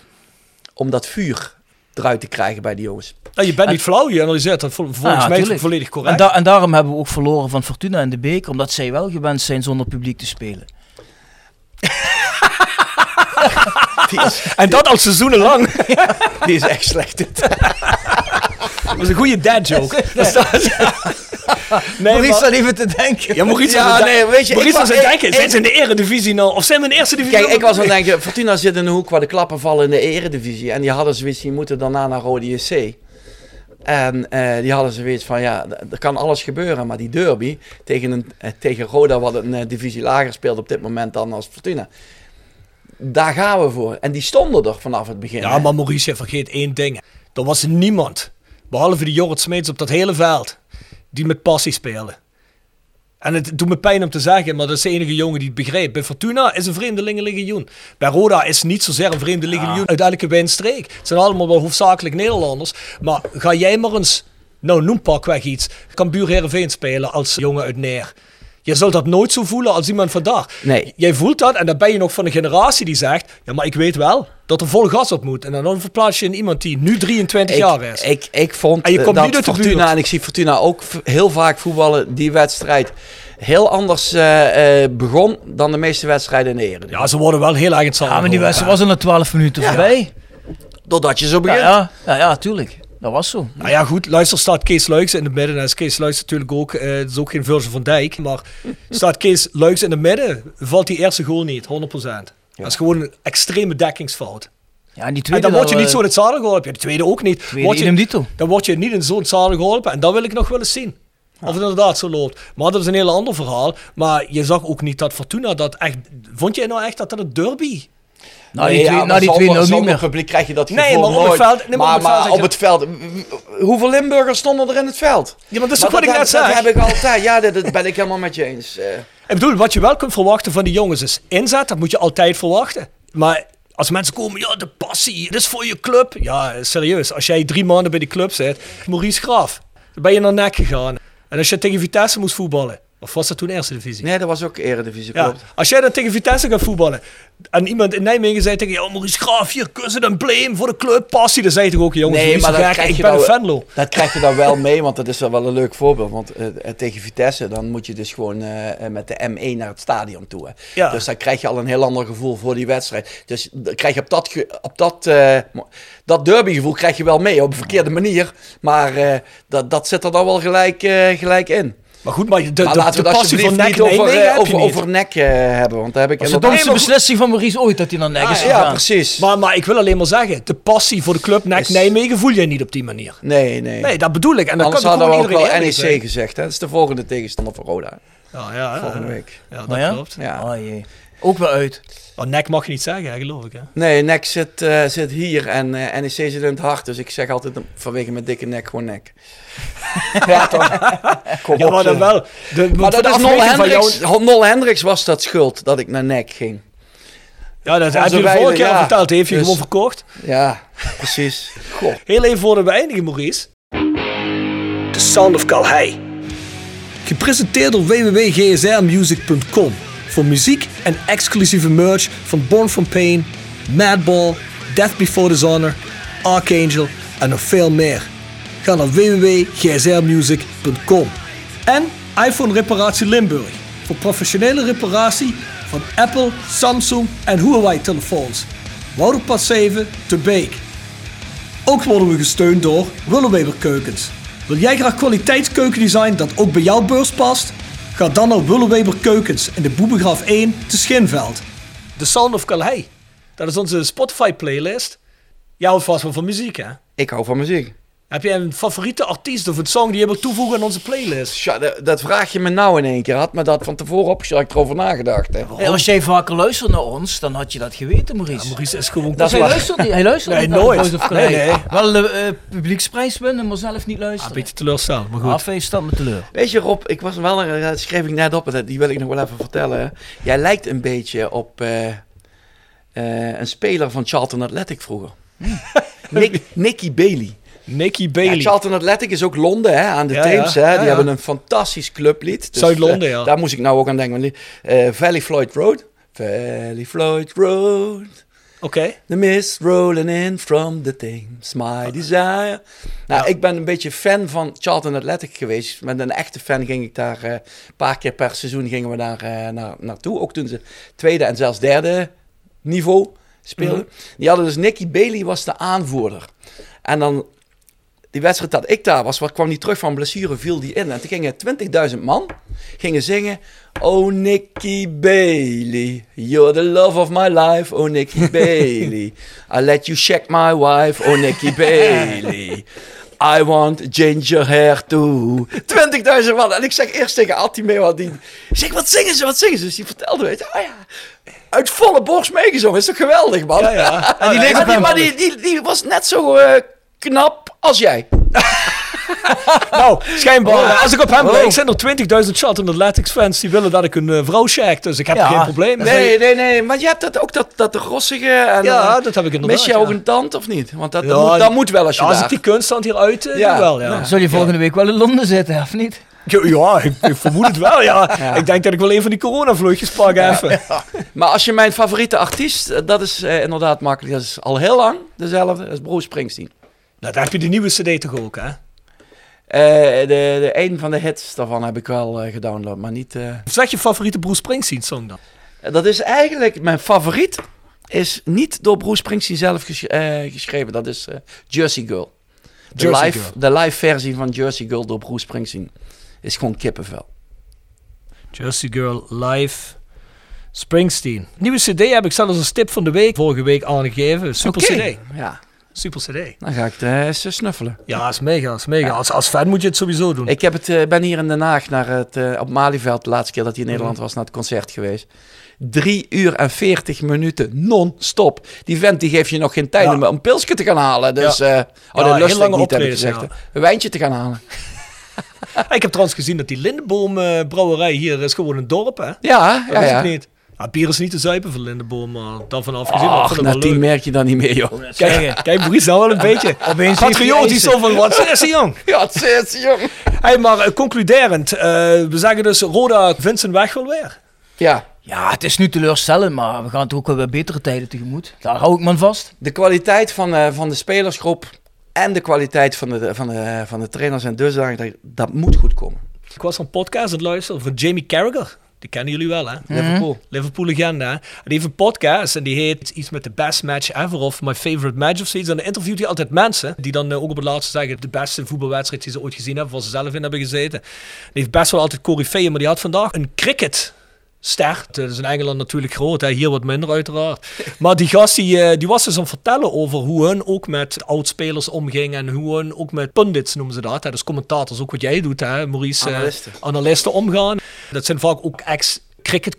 [SPEAKER 4] Om dat vuur eruit te krijgen bij die jongens.
[SPEAKER 2] Nou, je bent niet flauw, je analyseert dat vol- volgens
[SPEAKER 3] Ja,
[SPEAKER 2] mij
[SPEAKER 3] tuurlijk.
[SPEAKER 2] volledig
[SPEAKER 3] En,
[SPEAKER 2] correct.
[SPEAKER 3] da- en daarom hebben we ook verloren van Fortuna in de beker, omdat zij wel gewend zijn zonder publiek te spelen.
[SPEAKER 2] En dat al seizoenen lang.
[SPEAKER 4] Die is echt slecht.
[SPEAKER 2] Dat was een goede dad joke. Dat. Nee,
[SPEAKER 3] Maurice even te denken.
[SPEAKER 2] Ja, Maurice
[SPEAKER 4] Ja,
[SPEAKER 2] is aan het
[SPEAKER 4] nee,
[SPEAKER 2] denken-
[SPEAKER 4] weet je,
[SPEAKER 2] Maurice
[SPEAKER 4] ik
[SPEAKER 2] is
[SPEAKER 4] wa-
[SPEAKER 2] aan het
[SPEAKER 4] ik-
[SPEAKER 2] denken,
[SPEAKER 4] ik-
[SPEAKER 2] zijn ze in de eredivisie nou? Of zijn we in de eerste divisie?
[SPEAKER 4] Kijk, ik was aan het denken, Fortuna zit in een hoek waar de klappen vallen in de eredivisie. En die hadden zoiets, die moeten daarna naar Rode JC. En eh, die hadden zoiets van, ja, er kan alles gebeuren. Maar die derby tegen, een, eh, tegen Roda, wat een eh, divisie lager speelt op dit moment dan als Fortuna. Daar gaan we voor. En die stonden er vanaf het begin.
[SPEAKER 2] Ja,
[SPEAKER 4] hè.
[SPEAKER 2] maar Maurice, vergeet één ding. Er was niemand, behalve die Jorrit Smeets op dat hele veld, die met passie spelen. En het doet me pijn om te zeggen, maar dat is de enige jongen die het begreep. Bij Fortuna is een vreemdelingenlegioen. Bij Roda is niet zozeer een vreemdelingenlegioen uit elke windstreek. Het zijn allemaal wel hoofdzakelijk Nederlanders. Maar ga jij maar eens, nou noem pakweg iets, Cambuur Heerenveen spelen als jongen uit Neer. Je zult dat nooit zo voelen als iemand vandaag.
[SPEAKER 4] Nee.
[SPEAKER 2] Jij voelt dat en dan ben je nog van een generatie die zegt... Ja, maar ik weet wel dat er vol gas op moet. En dan verplaats je in iemand die nu 23 jaar is.
[SPEAKER 4] Ik, ik, vond
[SPEAKER 2] En je komt
[SPEAKER 4] dat
[SPEAKER 2] de
[SPEAKER 4] Fortuna,
[SPEAKER 2] buurt.
[SPEAKER 4] en ik zie Fortuna ook heel vaak voetballen, die wedstrijd heel anders eh, eh, begon dan de meeste wedstrijden in de Eredivisie.
[SPEAKER 2] Ja, ze worden wel heel erg in het zadel
[SPEAKER 3] Ja, maar die wedstrijd was er na 12 minuten voorbij.
[SPEAKER 4] Doordat je zo
[SPEAKER 3] Ja,
[SPEAKER 4] begint.
[SPEAKER 3] ja, ja, ja, tuurlijk. Dat was zo.
[SPEAKER 2] Nou ja, goed. Luister, staat Kees Luiks in het midden. En is Kees Luiks natuurlijk ook... het is ook geen Virgil van Dijk. Maar staat Kees Luiks in het midden, valt die eerste goal niet. 100%. Dat is gewoon een extreme dekkingsfout.
[SPEAKER 3] Ja, en die
[SPEAKER 2] En
[SPEAKER 3] tweede
[SPEAKER 2] dan word je niet zo in het zadel geholpen. De tweede ook niet.
[SPEAKER 3] Tweede
[SPEAKER 2] Word je, dan word je niet in zo'n zadel geholpen. En dat wil ik nog wel eens zien. Of het inderdaad zo loopt. Maar dat is een heel ander verhaal. Maar je zag ook niet dat Fortuna dat echt... Vond jij nou echt dat dat een derby...
[SPEAKER 3] Nou, die
[SPEAKER 4] Nee,
[SPEAKER 3] twee,
[SPEAKER 4] ja,
[SPEAKER 3] nou, die 2-0
[SPEAKER 4] zonder,
[SPEAKER 3] niet meer.
[SPEAKER 4] publiek krijg je dat
[SPEAKER 2] Nee, maar op het veld- nee, maar
[SPEAKER 4] maar,
[SPEAKER 2] op het veld
[SPEAKER 4] maar
[SPEAKER 2] had
[SPEAKER 4] op
[SPEAKER 2] je-
[SPEAKER 4] het veld... w- Hoeveel Limburgers stonden er in het veld?
[SPEAKER 2] Ja, maar dat is wat ik net zei.
[SPEAKER 4] dat heb ik altijd. Ja, dat, dat ben ik helemaal met je eens. eh.
[SPEAKER 2] Ik bedoel, wat je wel kunt verwachten van die jongens is inzet. Dat moet je altijd verwachten. Maar als mensen komen, ja, de passie, dit is voor je club. Ja, serieus. Als jij drie maanden bij die club zit, Maurice Graaf, dan ben je naar nek gegaan. En als je tegen Vitesse moest voetballen, of was dat toen eerste divisie?
[SPEAKER 4] Nee, dat was ook eredivisie,
[SPEAKER 2] Ja,
[SPEAKER 4] klopt.
[SPEAKER 2] als jij dan tegen Vitesse gaat voetballen en iemand in Nijmegen zei tegen je, oh Maurice Graaf, hier kussen en blame voor de club, passie. Dan zei je toch ook, jongens,
[SPEAKER 4] Nee, maar dat krijg
[SPEAKER 2] ik
[SPEAKER 4] je
[SPEAKER 2] ben een Venlo.
[SPEAKER 4] Dat krijg je dan wel mee, want dat is wel een leuk voorbeeld. Want eh, eh, tegen Vitesse, dan moet je dus gewoon eh, met de M1 naar het stadion toe. Hè.
[SPEAKER 2] Ja.
[SPEAKER 4] Dus dan krijg je al een heel ander gevoel voor die wedstrijd. Dus dan krijg je op dat, op dat, dat derbygevoel krijg je wel mee, op een verkeerde manier. Maar dat, dat zit er dan wel gelijk, gelijk in.
[SPEAKER 2] Maar goed, maar de, de,
[SPEAKER 4] Maar
[SPEAKER 2] de,
[SPEAKER 4] laten we het
[SPEAKER 2] passie van NEC
[SPEAKER 4] niet over,
[SPEAKER 2] Nijmegen
[SPEAKER 4] eh,
[SPEAKER 2] je
[SPEAKER 4] over,
[SPEAKER 2] niet.
[SPEAKER 4] over nek eh, hebben. Want daar heb ik
[SPEAKER 3] Dat is de domste beslissing van Maurice ooit dat hij naar Nek is
[SPEAKER 2] Ah,
[SPEAKER 4] Ja,
[SPEAKER 3] gegaan.
[SPEAKER 4] precies.
[SPEAKER 2] Maar, maar ik wil alleen maar zeggen, de passie voor de club NEC
[SPEAKER 4] Is-
[SPEAKER 2] Nijmegen voel jij niet op die manier.
[SPEAKER 4] Nee, nee.
[SPEAKER 2] Nee, dat bedoel ik. En dan
[SPEAKER 4] Anders
[SPEAKER 2] kan
[SPEAKER 4] hadden we ook wel
[SPEAKER 2] iedereen
[SPEAKER 4] NEC
[SPEAKER 2] zijn.
[SPEAKER 4] gezegd. Hè? Dat is de volgende tegenstander voor Roda.
[SPEAKER 2] Ja, ja, ja.
[SPEAKER 4] Volgende week.
[SPEAKER 2] Ja, dat
[SPEAKER 3] Oh ja?
[SPEAKER 2] klopt.
[SPEAKER 4] Ja.
[SPEAKER 3] Oh jee. Ook weer uit.
[SPEAKER 2] Oh, nek mag je niet zeggen, hè, geloof ik. Hè?
[SPEAKER 4] Nee, nek zit, eh, zit hier en eh, NEC zit in het hart. Dus ik zeg altijd vanwege mijn dikke nek gewoon nek. ja, toch? Kom
[SPEAKER 2] Ja,
[SPEAKER 4] op,
[SPEAKER 2] maar dan
[SPEAKER 4] zeg.
[SPEAKER 2] wel. De,
[SPEAKER 4] Maar dat
[SPEAKER 2] de
[SPEAKER 4] is Nol
[SPEAKER 2] jou-
[SPEAKER 4] Hendricks. Nol Hendricks was dat schuld dat ik naar nek ging.
[SPEAKER 2] Ja, dat heb je de vorige keer
[SPEAKER 4] ja.
[SPEAKER 2] verteld. Die heeft je
[SPEAKER 4] Dus-
[SPEAKER 2] gewoon verkocht.
[SPEAKER 4] Ja, precies. Goh.
[SPEAKER 2] Heel even voor de beëindigen, Maurice. The Sound of Calhei. Gepresenteerd door www.gsrmusic.com. Voor muziek en exclusieve merch van Born From Pain, Madball, Death Before Dishonor, Archangel en nog veel meer. Ga naar www.gsrmusic.com. En iPhone Reparatie Limburg. Voor professionele reparatie van Apple, Samsung en Huawei telefoons. Wouderpad 7 te Beek. Ook worden we gesteund door Willeweber Keukens. Wil jij graag kwaliteitskeukendesign dat ook bij jouw beurs past? Ga dan naar Willeweber Keukens in de Boebegraaf 1 te Schinveld. The Sound of Calais. Dat is onze Spotify playlist. Jij houdt vast wel van muziek hè?
[SPEAKER 4] Ik hou van muziek.
[SPEAKER 2] Heb jij een favoriete artiest of een song die je wil toevoegen aan onze playlist?
[SPEAKER 4] Tja, dat, dat vraag je me nou in één keer. Had me dat van tevoren opgezet, ik erover nagedacht. Hè.
[SPEAKER 3] Hey, als jij vaker luistert naar ons, dan had je dat geweten, Maurice.
[SPEAKER 2] Maurice is gewoon...
[SPEAKER 4] Dat is
[SPEAKER 3] hij
[SPEAKER 4] waar.
[SPEAKER 3] luistert niet. Hij luistert
[SPEAKER 2] Nee,
[SPEAKER 3] niet naar
[SPEAKER 2] nooit.
[SPEAKER 3] Of
[SPEAKER 2] Nee, nee.
[SPEAKER 3] Wel de eh, publieksprijs winnen, maar zelf niet
[SPEAKER 2] Ah, een
[SPEAKER 3] luisteren.
[SPEAKER 2] beetje teleurstellend, maar goed.
[SPEAKER 3] Afwees staat me teleur.
[SPEAKER 4] Weet je Rob, ik was wel, eh, dat schreef ik net op, en die wil ik nog wel even vertellen. hè. Jij lijkt een beetje op eh, eh, een speler van Charlton Athletic vroeger. Nick, Nicky Bailey.
[SPEAKER 2] Nicky
[SPEAKER 4] Ja,
[SPEAKER 2] Bailey.
[SPEAKER 4] Charlton Athletic is ook Londen, hè, aan de
[SPEAKER 2] Ja, ja.
[SPEAKER 4] Hè.
[SPEAKER 2] Ja,
[SPEAKER 4] Die
[SPEAKER 2] ja.
[SPEAKER 4] hebben een fantastisch clublied. Dus,
[SPEAKER 2] Zuid-Londen,
[SPEAKER 4] eh,
[SPEAKER 2] ja.
[SPEAKER 4] Daar moest ik nou ook aan denken. eh, Valley Floyd Road. Valley Floyd Road.
[SPEAKER 2] Oké.
[SPEAKER 4] The mist rolling in from the Thames, my desire. Nou, ik ben een beetje fan van Charlton Athletic geweest. Met een echte fan ging ik daar eh, een paar keer per seizoen gingen we daar naar, naartoe. Ook toen ze tweede en zelfs derde niveau speelden. Die hadden dus Nicky Bailey was de aanvoerder. En dan die wedstrijd dat ik daar was, wat kwam die terug van blessure, viel die in. En toen gingen 20.000 man gingen zingen. Oh Nicky Bailey, you're the love of my life. Oh Nicky Bailey, I let you check my wife. Oh Nicky Bailey. I want ginger hair too. 20.000 man. En ik zeg eerst tegen wat die. Ik zeg, wat zingen ze, wat zingen ze? Dus die vertelde, weet je, oh ja, uit volle borst meegezongen. Is toch geweldig, man?
[SPEAKER 2] Ja, ja.
[SPEAKER 3] En die
[SPEAKER 4] maar die,
[SPEAKER 3] hem
[SPEAKER 4] maar die, die, die was net zo eh, knap als jij.
[SPEAKER 2] Nou, schijnbaar.
[SPEAKER 3] Oh.
[SPEAKER 2] Als ik op hem
[SPEAKER 3] Oh.
[SPEAKER 2] lijk, zijn er 20.000 Charlton Athletics fans die willen dat ik een eh, vrouw check. Dus ik heb
[SPEAKER 3] Ja.
[SPEAKER 2] geen probleem.
[SPEAKER 4] Nee, nee, nee. Maar je hebt dat, ook dat, dat rossige. En,
[SPEAKER 2] Ja,
[SPEAKER 4] eh,
[SPEAKER 2] dat heb ik inderdaad.
[SPEAKER 4] Mis je ook
[SPEAKER 2] ja.
[SPEAKER 4] een tand of niet? Want dat,
[SPEAKER 2] Ja,
[SPEAKER 4] dat, moet, dat moet wel als je
[SPEAKER 2] Ja, als
[SPEAKER 4] daar...
[SPEAKER 2] ik die kunststand hier uit eh,
[SPEAKER 4] Ja.
[SPEAKER 2] doe wel, ja.
[SPEAKER 3] Zul je volgende week wel in Londen zitten, of niet?
[SPEAKER 2] Ja, ja, ik, ik vermoed het wel, ja. Ik denk dat ik wel een van die coronavluchtjes pak even.
[SPEAKER 4] Maar als je mijn favoriete artiest, dat is eh, inderdaad makkelijk. Dat is al heel lang dezelfde. Dat is Bruce Springsteen.
[SPEAKER 2] Nou, dan heb je die nieuwe cd toch ook, hè?
[SPEAKER 4] Eh, de, de, een van de hits daarvan heb ik wel eh, gedownload, maar niet... eh,
[SPEAKER 2] Zeg je favoriete Bruce Springsteen song dan?
[SPEAKER 4] Dat is eigenlijk mijn favoriet. Is niet door Bruce Springsteen zelf ges- geschreven. Dat is Jersey Girl. De,
[SPEAKER 2] Jersey
[SPEAKER 4] live,
[SPEAKER 2] Girl.
[SPEAKER 4] de live versie van Jersey Girl door Bruce Springsteen is gewoon kippenvel.
[SPEAKER 2] Jersey Girl Live Springsteen. Nieuwe cd heb ik zelfs als tip van de week vorige week aangegeven. Super cd.
[SPEAKER 4] Ja,
[SPEAKER 2] Super cd.
[SPEAKER 4] dan ga ik het eh, eens snuffelen.
[SPEAKER 2] Ja, is mega, is mega. Als, als fan moet je het sowieso doen.
[SPEAKER 4] Ik heb het, eh, ben hier in Den Haag naar het, eh, op Malieveld, de laatste keer dat hij in Nederland
[SPEAKER 2] Mhm.
[SPEAKER 4] was, naar het concert geweest. Drie uur en veertig minuten non-stop. Die vent die geeft je nog geen tijd
[SPEAKER 2] Ja.
[SPEAKER 4] om een pilsje te gaan halen. Dus,
[SPEAKER 2] Ja.
[SPEAKER 4] eh
[SPEAKER 2] Ja,
[SPEAKER 4] oh, dat lust ik niet, heb ik gezegd.
[SPEAKER 2] ja.
[SPEAKER 4] Een wijntje te gaan halen.
[SPEAKER 2] Ik heb trouwens gezien dat die Lindenboom eh, brouwerij hier is gewoon een dorp, hè?
[SPEAKER 4] Ja, ja,
[SPEAKER 2] Dat
[SPEAKER 4] ja.
[SPEAKER 2] ik niet. Ja, bier is niet te zuipen van Lindenboom, maar daarvan afgezien. maar ik
[SPEAKER 4] Ach, na tien merk je dan niet meer, joh.
[SPEAKER 2] Kijk, kijk Maurice nou wel een beetje
[SPEAKER 3] Opeens hij
[SPEAKER 2] zo van, wat is jong?
[SPEAKER 4] Ja, het zit, jong.
[SPEAKER 2] Hey, maar eh, concluderend, eh, we zeggen dus Roda Vincent weg wel weer.
[SPEAKER 4] Ja,
[SPEAKER 3] Ja, het is nu teleurstellend, maar we gaan toch ook wel weer betere tijden tegemoet. Daar hou ik me aan vast.
[SPEAKER 4] de kwaliteit van, eh, van de spelersgroep en de kwaliteit van de, van de, van de trainers en dusdanig, dat, dat moet goed komen.
[SPEAKER 2] Ik was een podcast aan het luisteren van Jamie Carragher. Die kennen jullie wel, hè?
[SPEAKER 4] Liverpool.
[SPEAKER 2] Liverpool legende, hè? En die heeft een podcast en die heet iets met de best match ever of my favorite match of zoiets. En dan interviewt hij altijd mensen die dan eh, ook op het laatste zeggen de beste voetbalwedstrijd die ze ooit gezien hebben, waar ze zelf in hebben gezeten. Die heeft best wel altijd corifeeën, maar die had vandaag een cricket ster. Dat is in Engeland natuurlijk groot, hè? hier wat minder uiteraard. Maar die gast die, eh, die was dus aan het vertellen over hoe hun ook met oudspelers omgingen en hoe hun ook met pundits noemen ze dat. Hè? Dus commentators, ook wat jij doet, hè, Maurice. eh,
[SPEAKER 4] Analisten.
[SPEAKER 2] omgaan. Dat zijn vaak ook ex cricket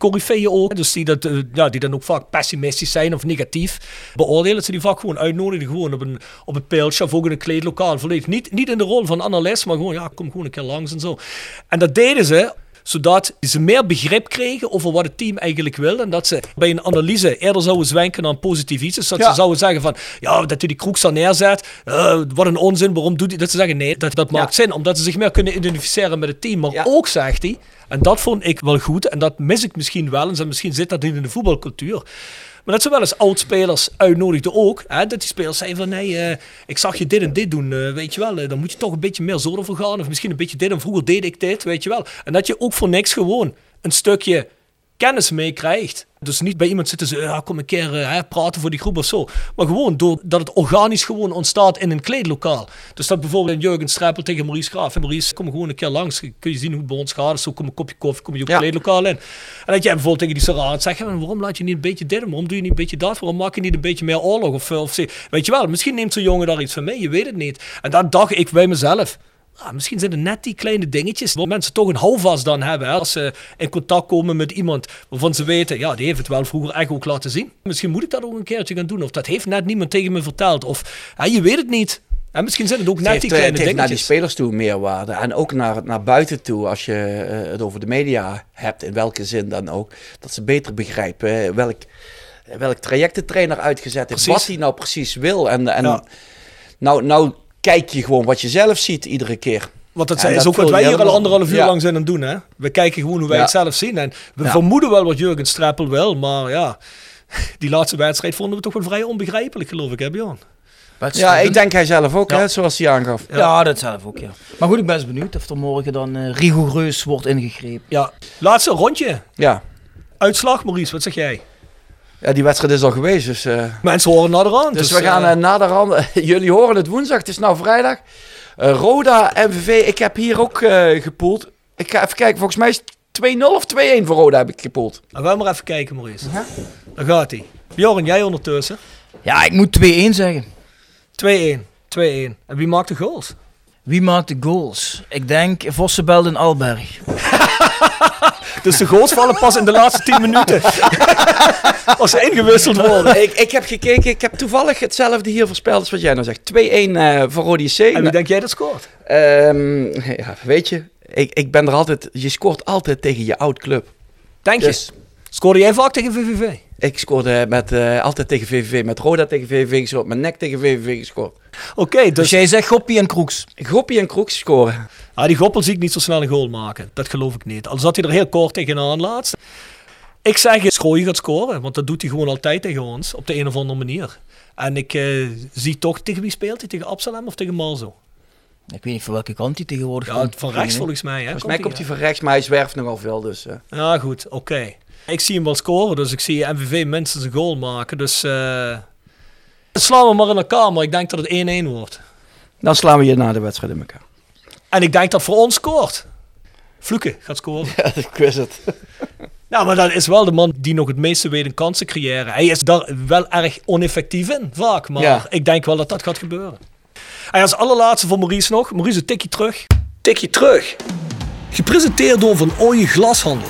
[SPEAKER 2] ook. Dus die, dat, eh, ja, die dan ook vaak pessimistisch zijn of negatief beoordelen. Dat ze die vaak gewoon uitnodigen. Gewoon op een, op een of ook in een kleedlokaal. Volledig. Niet, niet in de rol van analist, maar gewoon, ja, kom gewoon een keer langs en zo. En dat deden ze zodat ze meer begrip kregen over wat het team eigenlijk wil. En dat ze bij een analyse eerder zouden zwenken een positief iets. Dus dat
[SPEAKER 4] Ja.
[SPEAKER 2] ze zouden zeggen van, ja, dat hij die kroeks daar neerzet. eh, wat een onzin, waarom doet hij dat? Ze zeggen, nee, dat, dat maakt zin. Omdat ze zich meer kunnen identificeren met het team. Maar ook, zegt hij, en dat vond ik wel goed. En dat mis ik misschien wel. En ze- misschien zit dat niet in de voetbalcultuur. Maar dat ze wel eens oud-spelers uitnodigden ook. Hè, dat die spelers zeiden van, nee, eh, ik zag je dit en dit doen, eh, weet je wel. eh, dan moet je toch een beetje meer zo ervoor gaan. Of misschien een beetje dit. En vroeger deed ik dit, weet je wel. En dat je ook voor niks gewoon een stukje kennis meekrijgt. Dus niet bij iemand zitten ze, ja, kom een keer eh, hè, praten voor die groep of zo. Maar gewoon doordat het organisch gewoon ontstaat in een kleedlokaal. Dus dat bijvoorbeeld een Jurgen Streppel tegen Maurice Graaf. En Maurice, kom gewoon een keer langs. Kun je zien hoe het bij ons gaat. Zo kom een kopje koffie, kom je ook
[SPEAKER 4] Ja.
[SPEAKER 2] kleedlokaal in. En dat jij bijvoorbeeld tegen die Sarah zegt, ja, waarom laat je niet een beetje dit? en Waarom doe je niet een beetje dat? Waarom maak je niet een beetje meer oorlog? Of, eh, of, weet je wel, misschien neemt zo'n jongen daar iets van mee. Je weet het niet. En dat dacht ik bij mezelf. Ah, misschien zijn er net die kleine dingetjes waar mensen toch een houvast dan hebben. Hè? Als ze in contact komen met iemand waarvan ze weten, ja, die heeft het wel vroeger echt ook laten zien. Misschien moet ik dat ook een keertje gaan doen. Of dat heeft net niemand tegen me verteld. Of hè, je weet het niet. En misschien zijn het ook
[SPEAKER 4] Het
[SPEAKER 2] net
[SPEAKER 4] heeft,
[SPEAKER 2] die
[SPEAKER 4] eh,
[SPEAKER 2] kleine
[SPEAKER 4] het heeft naar die
[SPEAKER 2] dingetjes.
[SPEAKER 4] spelers toe meerwaarde. En ook naar, naar buiten toe, als je eh, het over de media hebt, in welke zin dan ook. Dat ze beter begrijpen welk, welk traject de trainer uitgezet heeft.
[SPEAKER 2] Precies.
[SPEAKER 4] Wat hij nou precies wil. En, en
[SPEAKER 2] Ja.
[SPEAKER 4] nou, nou kijk je gewoon wat je zelf ziet iedere keer.
[SPEAKER 2] Want dat
[SPEAKER 4] Ja,
[SPEAKER 2] is
[SPEAKER 4] dat
[SPEAKER 2] ook wat wij hier al anderhalf uur
[SPEAKER 4] Ja.
[SPEAKER 2] lang zijn aan het doen. Hè? We kijken gewoon hoe wij
[SPEAKER 4] Ja.
[SPEAKER 2] het zelf zien. En we
[SPEAKER 4] Ja.
[SPEAKER 2] vermoeden wel wat Jurgen Streppel wil. Maar ja, die laatste wedstrijd vonden we toch wel vrij onbegrijpelijk, geloof ik, hè Bjorn?
[SPEAKER 4] Ja, ik denk hij zelf ook,
[SPEAKER 2] Ja.
[SPEAKER 4] hè, zoals hij aangaf.
[SPEAKER 3] Ja. dat zelf ook, ja. Maar goed, ik ben eens benieuwd of er morgen dan eh, rigoureus wordt ingegrepen.
[SPEAKER 2] Ja, laatste rondje.
[SPEAKER 4] Ja.
[SPEAKER 2] Uitslag, Maurice, wat zeg jij?
[SPEAKER 4] Ja, die wedstrijd is al geweest, dus... eh,
[SPEAKER 2] Mensen horen naderhand.
[SPEAKER 4] Dus, we gaan eh, naderhand. jullie horen het woensdag, het is nou vrijdag. Eh, Roda, MVV, ik heb hier ook eh gepoeld. Ik ga even kijken, volgens mij is het 2-0 of 2-1 voor Roda heb ik gepoeld.
[SPEAKER 2] Nou, gaan we maar even kijken, Maurice. Daar gaat hij. Bjorn, jij ondertussen. 2-1.
[SPEAKER 3] Ja, ik moet 2-1 zeggen.
[SPEAKER 2] 2-1. En wie maakt de goals?
[SPEAKER 3] Wie maakt de goals? Ik denk Vossenbelt en Alberg.
[SPEAKER 2] Dus de goals vallen pas in de laatste 10 minuten. Als ze ingewisseld worden.
[SPEAKER 4] ik, ik heb gekeken, ik heb toevallig hetzelfde hier voorspeld als wat jij nou zegt. 2-1 eh, voor Roda JC.
[SPEAKER 2] En wie denk jij dat scoort?
[SPEAKER 4] Ehm, ja, weet je, ik, ik ben er altijd, je scoort altijd tegen je oud club.
[SPEAKER 2] Denk
[SPEAKER 4] Dus-
[SPEAKER 2] je? Scoorde jij vaak tegen VVV?
[SPEAKER 4] Ik scoorde met, eh, altijd tegen VVV, met Roda tegen VVV gescoord, met NEC tegen VVV gescoord.
[SPEAKER 2] Oké,
[SPEAKER 3] Dus
[SPEAKER 2] dus
[SPEAKER 3] jij zegt Goppie en Kroeks.
[SPEAKER 4] Goppie en Kroeks scoren.
[SPEAKER 2] ah, die Goppel zie ik niet zo snel een goal maken. Dat geloof ik niet. Al zat hij er heel kort tegenaan laatst. Ik zeg, Schrooien gaat scoren. Want dat doet hij gewoon altijd tegen ons. Op de een of andere manier. En ik eh, zie toch, tegen wie speelt hij? Tegen Absalem of tegen Malzo?
[SPEAKER 3] Ik weet niet van welke kant hij tegenwoordig
[SPEAKER 2] Ja,
[SPEAKER 3] komt.
[SPEAKER 2] van rechts volgens mij. Hè?
[SPEAKER 4] Volgens mij komt hij van rechts, maar hij zwerft nogal veel. Dus, eh.
[SPEAKER 2] Ja, goed, oké. Ik zie hem wel scoren, dus ik zie MVV minstens een goal maken. Dus eh slaan we maar in elkaar, maar ik denk dat het 1-1 wordt.
[SPEAKER 4] Dan slaan we je na de wedstrijd in elkaar.
[SPEAKER 2] En ik denk dat voor ons scoort. Fluke gaat scoren.
[SPEAKER 4] Ja, ik wist het.
[SPEAKER 2] Nou, maar dat is wel de man die nog het meeste weet een kansen creëren. Hij is daar wel erg oneffectief in, vaak. Maar
[SPEAKER 4] Ja.
[SPEAKER 2] ik denk wel dat dat gaat gebeuren. En als allerlaatste voor Maurice nog. Maurice, een tikje terug. Tikje terug. Gepresenteerd door Van Ooyen Glashandel.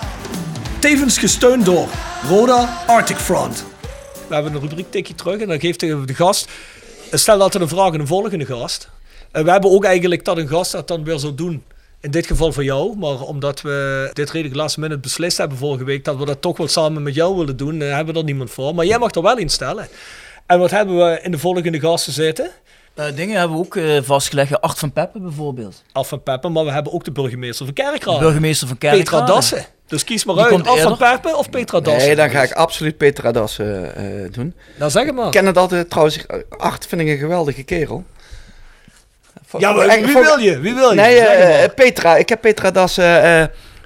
[SPEAKER 2] Tevens gesteund door Roda Arctic Front. We hebben een rubriek tikje terug en dan geeft de, de gast... Stel altijd een vraag aan de volgende gast. En we hebben ook eigenlijk dat een gast dat dan weer zou doen In dit geval voor jou, maar omdat we dit redelijk last minute beslist hebben vorige week, dat we dat toch wel samen met jou willen doen, eh, hebben we er niemand voor. Maar jij mag er wel in stellen. En wat hebben we in de volgende gasten zitten?
[SPEAKER 3] Eh, dingen hebben we ook eh, vastgelegd. Art van Peppen bijvoorbeeld.
[SPEAKER 2] Af van Peppen, maar we hebben ook de burgemeester van
[SPEAKER 3] De
[SPEAKER 2] Kerkrade.
[SPEAKER 3] burgemeester van
[SPEAKER 2] Petra
[SPEAKER 3] Kerkrade.
[SPEAKER 2] Dassen. Dus kies maar
[SPEAKER 3] Die
[SPEAKER 2] uit, Af van. Peppen of Petra Dassen.
[SPEAKER 4] Nee, dan ga ik absoluut Petra Das eh, doen.
[SPEAKER 2] Nou, zeg het maar.
[SPEAKER 4] Ik ken het altijd trouwens. Art vind ik een geweldige kerel.
[SPEAKER 2] Ja, maar wie wil je? Wie wil je?
[SPEAKER 4] Nee, eh. Petra. Ik heb Petra Das eh,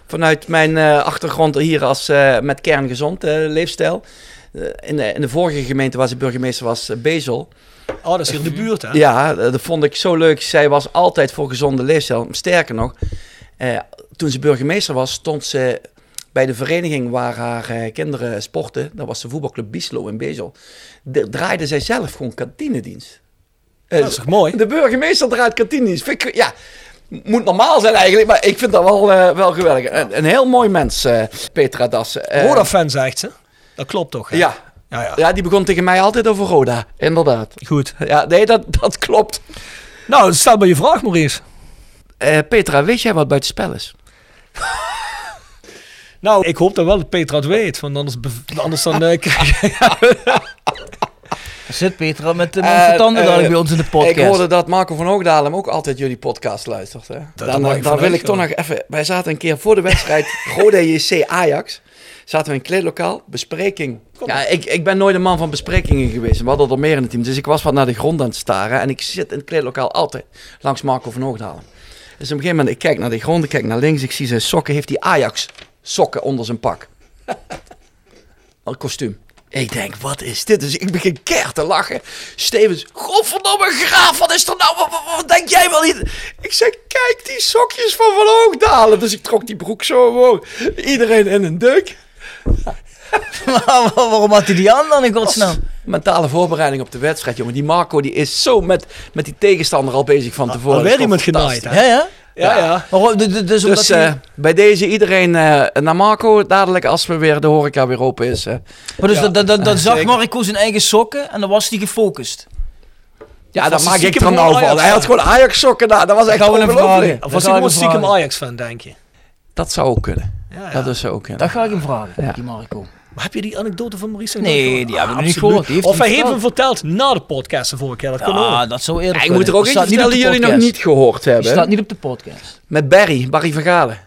[SPEAKER 4] vanuit mijn achtergrond hier als met kerngezond leefstijl. In, de, in de vorige gemeente waar ze burgemeester was, Bezel.
[SPEAKER 2] Oh, dat is hier in de buurt, hè?
[SPEAKER 4] Ja, dat vond ik zo leuk. Zij was altijd voor gezonde leefstijl. Sterker nog, eh, toen ze burgemeester was, stond ze bij de vereniging waar haar eh, kinderen sporten. Dat was de voetbalclub Bieslo in Bezel. De, draaide zij zelf gewoon kantinedienst. Eh,
[SPEAKER 2] Dat is toch mooi?
[SPEAKER 4] De burgemeester draait kantinedienst. Ja, moet normaal zijn eigenlijk, maar ik vind dat wel, eh, wel geweldig. Een, een heel mooi mens, Petra Dassen. Eh,
[SPEAKER 2] Roda-fan, zegt ze. Dat klopt toch? hè?
[SPEAKER 4] Ja.
[SPEAKER 2] Ja, ja.
[SPEAKER 4] ja, die begon tegen mij altijd over Roda. Inderdaad.
[SPEAKER 2] Goed.
[SPEAKER 4] Ja, nee, dat, dat klopt.
[SPEAKER 2] Nou, stel maar je vraag, Maurice.
[SPEAKER 4] Petra, weet jij wat buitenspel is?
[SPEAKER 2] Nou, ik hoop dat wel dat Petra het weet, want anders, anders dan eh, krijg je...
[SPEAKER 3] Zit Petra met de van tanden dadelijk bij ons in de podcast.
[SPEAKER 4] Ik hoorde dat Marco van Hoogdalem ook altijd jullie podcast luistert. Hè?
[SPEAKER 2] dat
[SPEAKER 4] dan wil ik toch nog even... Wij zaten een keer voor de wedstrijd Roda JC Ajax. Zaten we in een kleedlokaal, bespreking. Ja, ik, ik ben nooit een man van besprekingen geweest. We hadden er meer in het team. Dus ik was wat naar de grond aan het staren. En ik zit in het kleedlokaal altijd langs Marco van Hoogdalem. Dus op een gegeven moment, ik kijk naar de grond, ik kijk naar links. Ik zie zijn sokken, heeft hij Ajax sokken onder zijn pak. Een kostuum. Ik denk, wat is dit? Dus ik begin keihard te lachen. Stevens, godverdomme graaf, wat is er nou? Wat, wat- wat denk jij wel niet? Ik zeg, kijk die sokjes van Van Hoogdalen. Dus ik trok die broek zo omhoog. Iedereen in een deuk.
[SPEAKER 3] Maar Waarom had hij die aan dan in godsnaam?
[SPEAKER 4] Mentale voorbereiding op de wedstrijd, jongen. Die Marco die is zo met, met die tegenstander al bezig van tevoren.
[SPEAKER 2] Alweer
[SPEAKER 4] is
[SPEAKER 2] iemand genaaid, hè?
[SPEAKER 3] Ja, ja.
[SPEAKER 2] Ja, ja.
[SPEAKER 3] Dus,
[SPEAKER 4] Dus
[SPEAKER 3] hij-
[SPEAKER 4] eh, bij deze iedereen eh, naar Marco, dadelijk als we weer de horeca weer open is. hè.
[SPEAKER 3] maar dus
[SPEAKER 2] ja.
[SPEAKER 3] dat zag. Marco zijn eigen sokken en dan was hij gefocust.
[SPEAKER 4] Ja, dat maak ik er nou
[SPEAKER 2] Ajax
[SPEAKER 4] van. Hij had
[SPEAKER 2] fan.
[SPEAKER 4] gewoon Ajax sokken daar. Dat was echt ongelooflijk.
[SPEAKER 2] Of was hij gewoon stiekem
[SPEAKER 3] vragen.
[SPEAKER 2] Ajax-fan, denk je?
[SPEAKER 4] Dat zou ook kunnen.
[SPEAKER 2] Ja, ja.
[SPEAKER 4] Dat is ook kunnen.
[SPEAKER 3] Dat ga ik hem vragen, die Marco.
[SPEAKER 2] Maar heb je die anekdote van Maurice? nog
[SPEAKER 3] Nee, die hebben we
[SPEAKER 2] Ah,
[SPEAKER 3] niet gehoord. Die heeft
[SPEAKER 2] Of
[SPEAKER 3] hij
[SPEAKER 2] heeft hem
[SPEAKER 3] verteld.
[SPEAKER 2] na de podcast de vorige keer. Dat kan
[SPEAKER 3] Ja,
[SPEAKER 2] ook.
[SPEAKER 3] dat zou eerder
[SPEAKER 4] ik moet er ook
[SPEAKER 3] op
[SPEAKER 4] vertellen die jullie nog niet gehoord
[SPEAKER 3] Die
[SPEAKER 4] hebben.
[SPEAKER 3] staat niet op de podcast.
[SPEAKER 4] Met Barry, Barry Vergalen.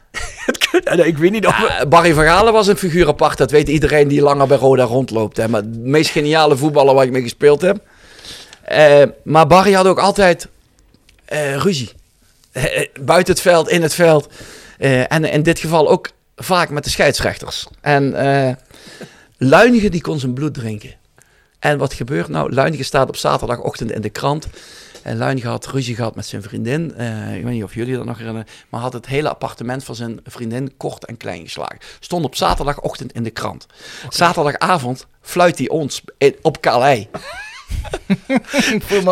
[SPEAKER 2] Ik weet niet of...
[SPEAKER 4] Ja, Barry Vergalen was een figuur apart. Dat weet iedereen die langer bij Roda rondloopt. Hè. Maar de meest geniale voetballer waar ik mee gespeeld heb. Eh, maar Barry had ook altijd eh, ruzie. Eh, buiten het veld, in het veld. Eh, en in dit geval ook vaak met de scheidsrechters. En Luinigen die kon zijn bloed drinken. En wat gebeurt nou? Luinigen staat op zaterdagochtend in de krant. En Luinigen had ruzie gehad met zijn vriendin. Eh, ik weet niet of jullie dat nog herinneren. Maar had het hele appartement van zijn vriendin kort en klein geslagen. Stond op zaterdagochtend in de krant. Zaterdagavond fluit hij ons in- op Calais.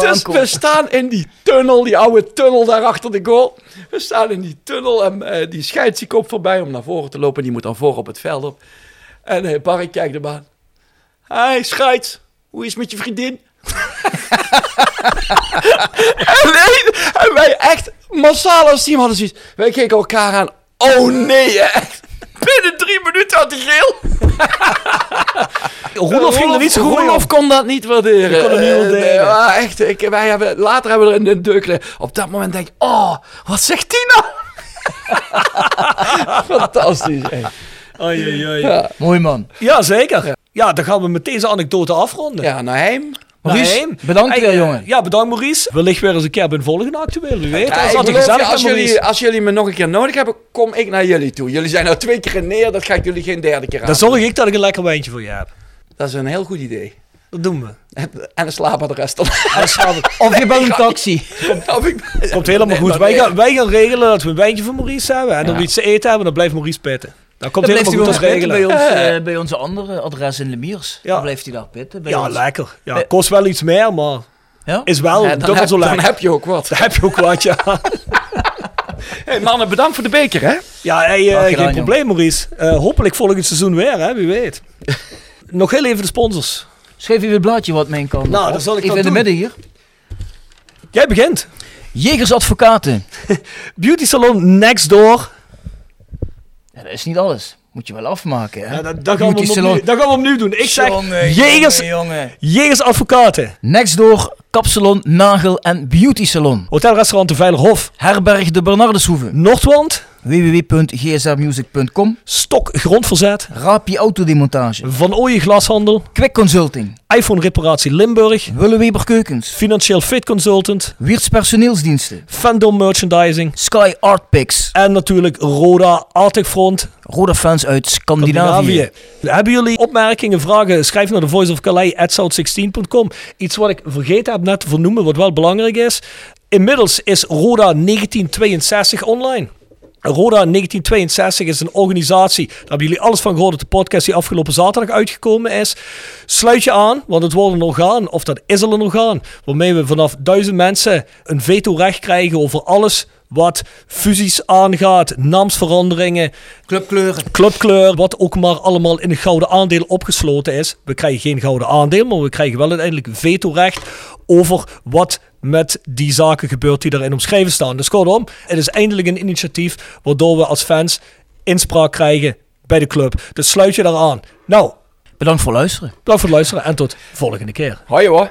[SPEAKER 4] Dus we staan in die tunnel, die oude tunnel daar achter de goal. We staan in die tunnel en eh, die scheids die komt voorbij om naar voren te lopen. Die moet dan voor op het veld op. En eh, Barry kijkt hem aan. Hij scheids, hoe is het met je vriendin? en, nee, en wij echt massaal als team hadden zoiets. Wij keken elkaar aan. Oh nee, echt. Binnen drie minuten had hij geel.
[SPEAKER 2] Roelof ging er niet zo goed
[SPEAKER 4] Roelof kon dat niet waarderen.
[SPEAKER 2] Die kon hem niet
[SPEAKER 4] Eh,
[SPEAKER 2] waarderen.
[SPEAKER 4] nee, echt, ik, wij hebben, later hebben we er in de deuk liggen. Op dat moment denk ik, oh, wat zegt die nou? Fantastisch. hè.
[SPEAKER 2] Oei, oei, oei.
[SPEAKER 4] Ja.
[SPEAKER 3] Mooi man.
[SPEAKER 2] Ja, zeker. Ja, dan gaan we met deze anekdote afronden.
[SPEAKER 4] Ja, naar hem.
[SPEAKER 3] Maurice,
[SPEAKER 2] Nee.
[SPEAKER 3] bedankt weer
[SPEAKER 2] eh,
[SPEAKER 3] jongen.
[SPEAKER 2] Ja, bedankt Maurice. Wellicht weer eens een keer bij een volgende actueel. Wie weet.
[SPEAKER 4] Ja,
[SPEAKER 2] dat is
[SPEAKER 4] als, jullie, als jullie me nog een keer nodig hebben, kom ik naar jullie toe. Jullie zijn nou twee keer neer, dat ga ik jullie geen derde keer aan.
[SPEAKER 2] Dan zorg ik dat ik een lekker wijntje voor je heb.
[SPEAKER 4] Dat is een heel goed idee.
[SPEAKER 2] Dat doen we.
[SPEAKER 4] En en een slaapadres dan.
[SPEAKER 3] Of je belt een taxi.
[SPEAKER 2] Komt helemaal goed. Wij gaan, wij gaan regelen dat we een wijntje voor Maurice hebben. En dan we iets te eten hebben, dan blijft Maurice pitten. Dat komt
[SPEAKER 3] Dan
[SPEAKER 2] helemaal
[SPEAKER 3] hij
[SPEAKER 2] goed
[SPEAKER 3] bij
[SPEAKER 2] regelen.
[SPEAKER 3] ons, eh, bij onze andere adres in Lemiers.
[SPEAKER 2] Ja.
[SPEAKER 3] Dan blijft hij daar pitten. Bij
[SPEAKER 2] Ja,
[SPEAKER 3] ons.
[SPEAKER 2] lekker. Ja, kost wel iets meer, maar
[SPEAKER 3] Ja?
[SPEAKER 2] is wel
[SPEAKER 4] Ja, dan,
[SPEAKER 2] dubbel
[SPEAKER 4] heb,
[SPEAKER 2] zo
[SPEAKER 4] dan
[SPEAKER 2] lekker.
[SPEAKER 4] heb je ook wat.
[SPEAKER 2] Dan heb je ook wat, ja.
[SPEAKER 4] Hey, mannen, bedankt voor de beker, hè?
[SPEAKER 2] Ja, hey, eh,
[SPEAKER 3] gedaan,
[SPEAKER 2] geen probleem, Maurice. Eh, hopelijk volgend seizoen weer, hè, wie weet. Nog heel even de sponsors.
[SPEAKER 3] Schrijf even het blaadje wat mijn kant.
[SPEAKER 2] Nou, dan zal ik
[SPEAKER 3] Even
[SPEAKER 2] dat
[SPEAKER 3] in de midden hier.
[SPEAKER 2] Jij begint.
[SPEAKER 3] Jegers Advocaten.
[SPEAKER 2] Beauty Salon Next Door.
[SPEAKER 3] Ja, dat is niet alles. Moet je wel afmaken, hè?
[SPEAKER 2] Ja, dat, dat, gaan we
[SPEAKER 3] salon.
[SPEAKER 2] opnieuw, dat gaan we opnieuw doen. Ik zeg
[SPEAKER 3] Jongen,
[SPEAKER 2] Jegers,
[SPEAKER 3] jongen, jongen.
[SPEAKER 2] Jegers Advocaten.
[SPEAKER 3] Next door Kapsalon, Nagel en Beauty Salon.
[SPEAKER 2] Hotelrestaurant de Veilerhof.
[SPEAKER 3] Herberg de Bernardeshoeve.
[SPEAKER 2] Noordwand.
[SPEAKER 3] www.gsrmusic.com.
[SPEAKER 2] Stok Grondverzet.
[SPEAKER 3] Rapi Autodemontage.
[SPEAKER 2] Van Ooyen Glashandel.
[SPEAKER 3] Quick Consulting.
[SPEAKER 2] iPhone Reparatie Limburg.
[SPEAKER 3] Willeweber Keukens.
[SPEAKER 2] Financieel Fit Consultant.
[SPEAKER 3] Wiertz Personeelsdiensten.
[SPEAKER 2] Fandom Merchandising.
[SPEAKER 3] Sky Art Picks.
[SPEAKER 2] En natuurlijk Roda Arctic Front.
[SPEAKER 3] Roda fans uit Scandinavië.
[SPEAKER 2] Scandinavië. Hebben jullie opmerkingen, vragen? Schrijf naar de Voice of Calais at south16.com. Iets wat ik vergeten heb net te vernoemen, wat wel belangrijk is. Inmiddels is Roda 1962 online. Roda 1962 is een organisatie, daar hebben jullie alles van gehoord op de podcast die afgelopen zaterdag uitgekomen is. Sluit je aan, want het wordt een orgaan, of dat is al een orgaan, waarmee we vanaf duizend mensen een veto-recht krijgen over alles wat fusies aangaat, naamsveranderingen,
[SPEAKER 3] Clubkleuren.
[SPEAKER 2] clubkleur, wat ook maar allemaal in een gouden aandeel opgesloten is. We krijgen geen gouden aandeel, maar we krijgen wel uiteindelijk vetorecht over wat met die zaken gebeurt die daarin omschreven staan. Dus kortom, het is eindelijk een initiatief waardoor we als fans inspraak krijgen bij de club. Dus sluit je daar aan. Nou,
[SPEAKER 3] Bedankt voor het luisteren.
[SPEAKER 2] bedankt voor het luisteren en tot volgende keer.
[SPEAKER 5] Hoi hoor.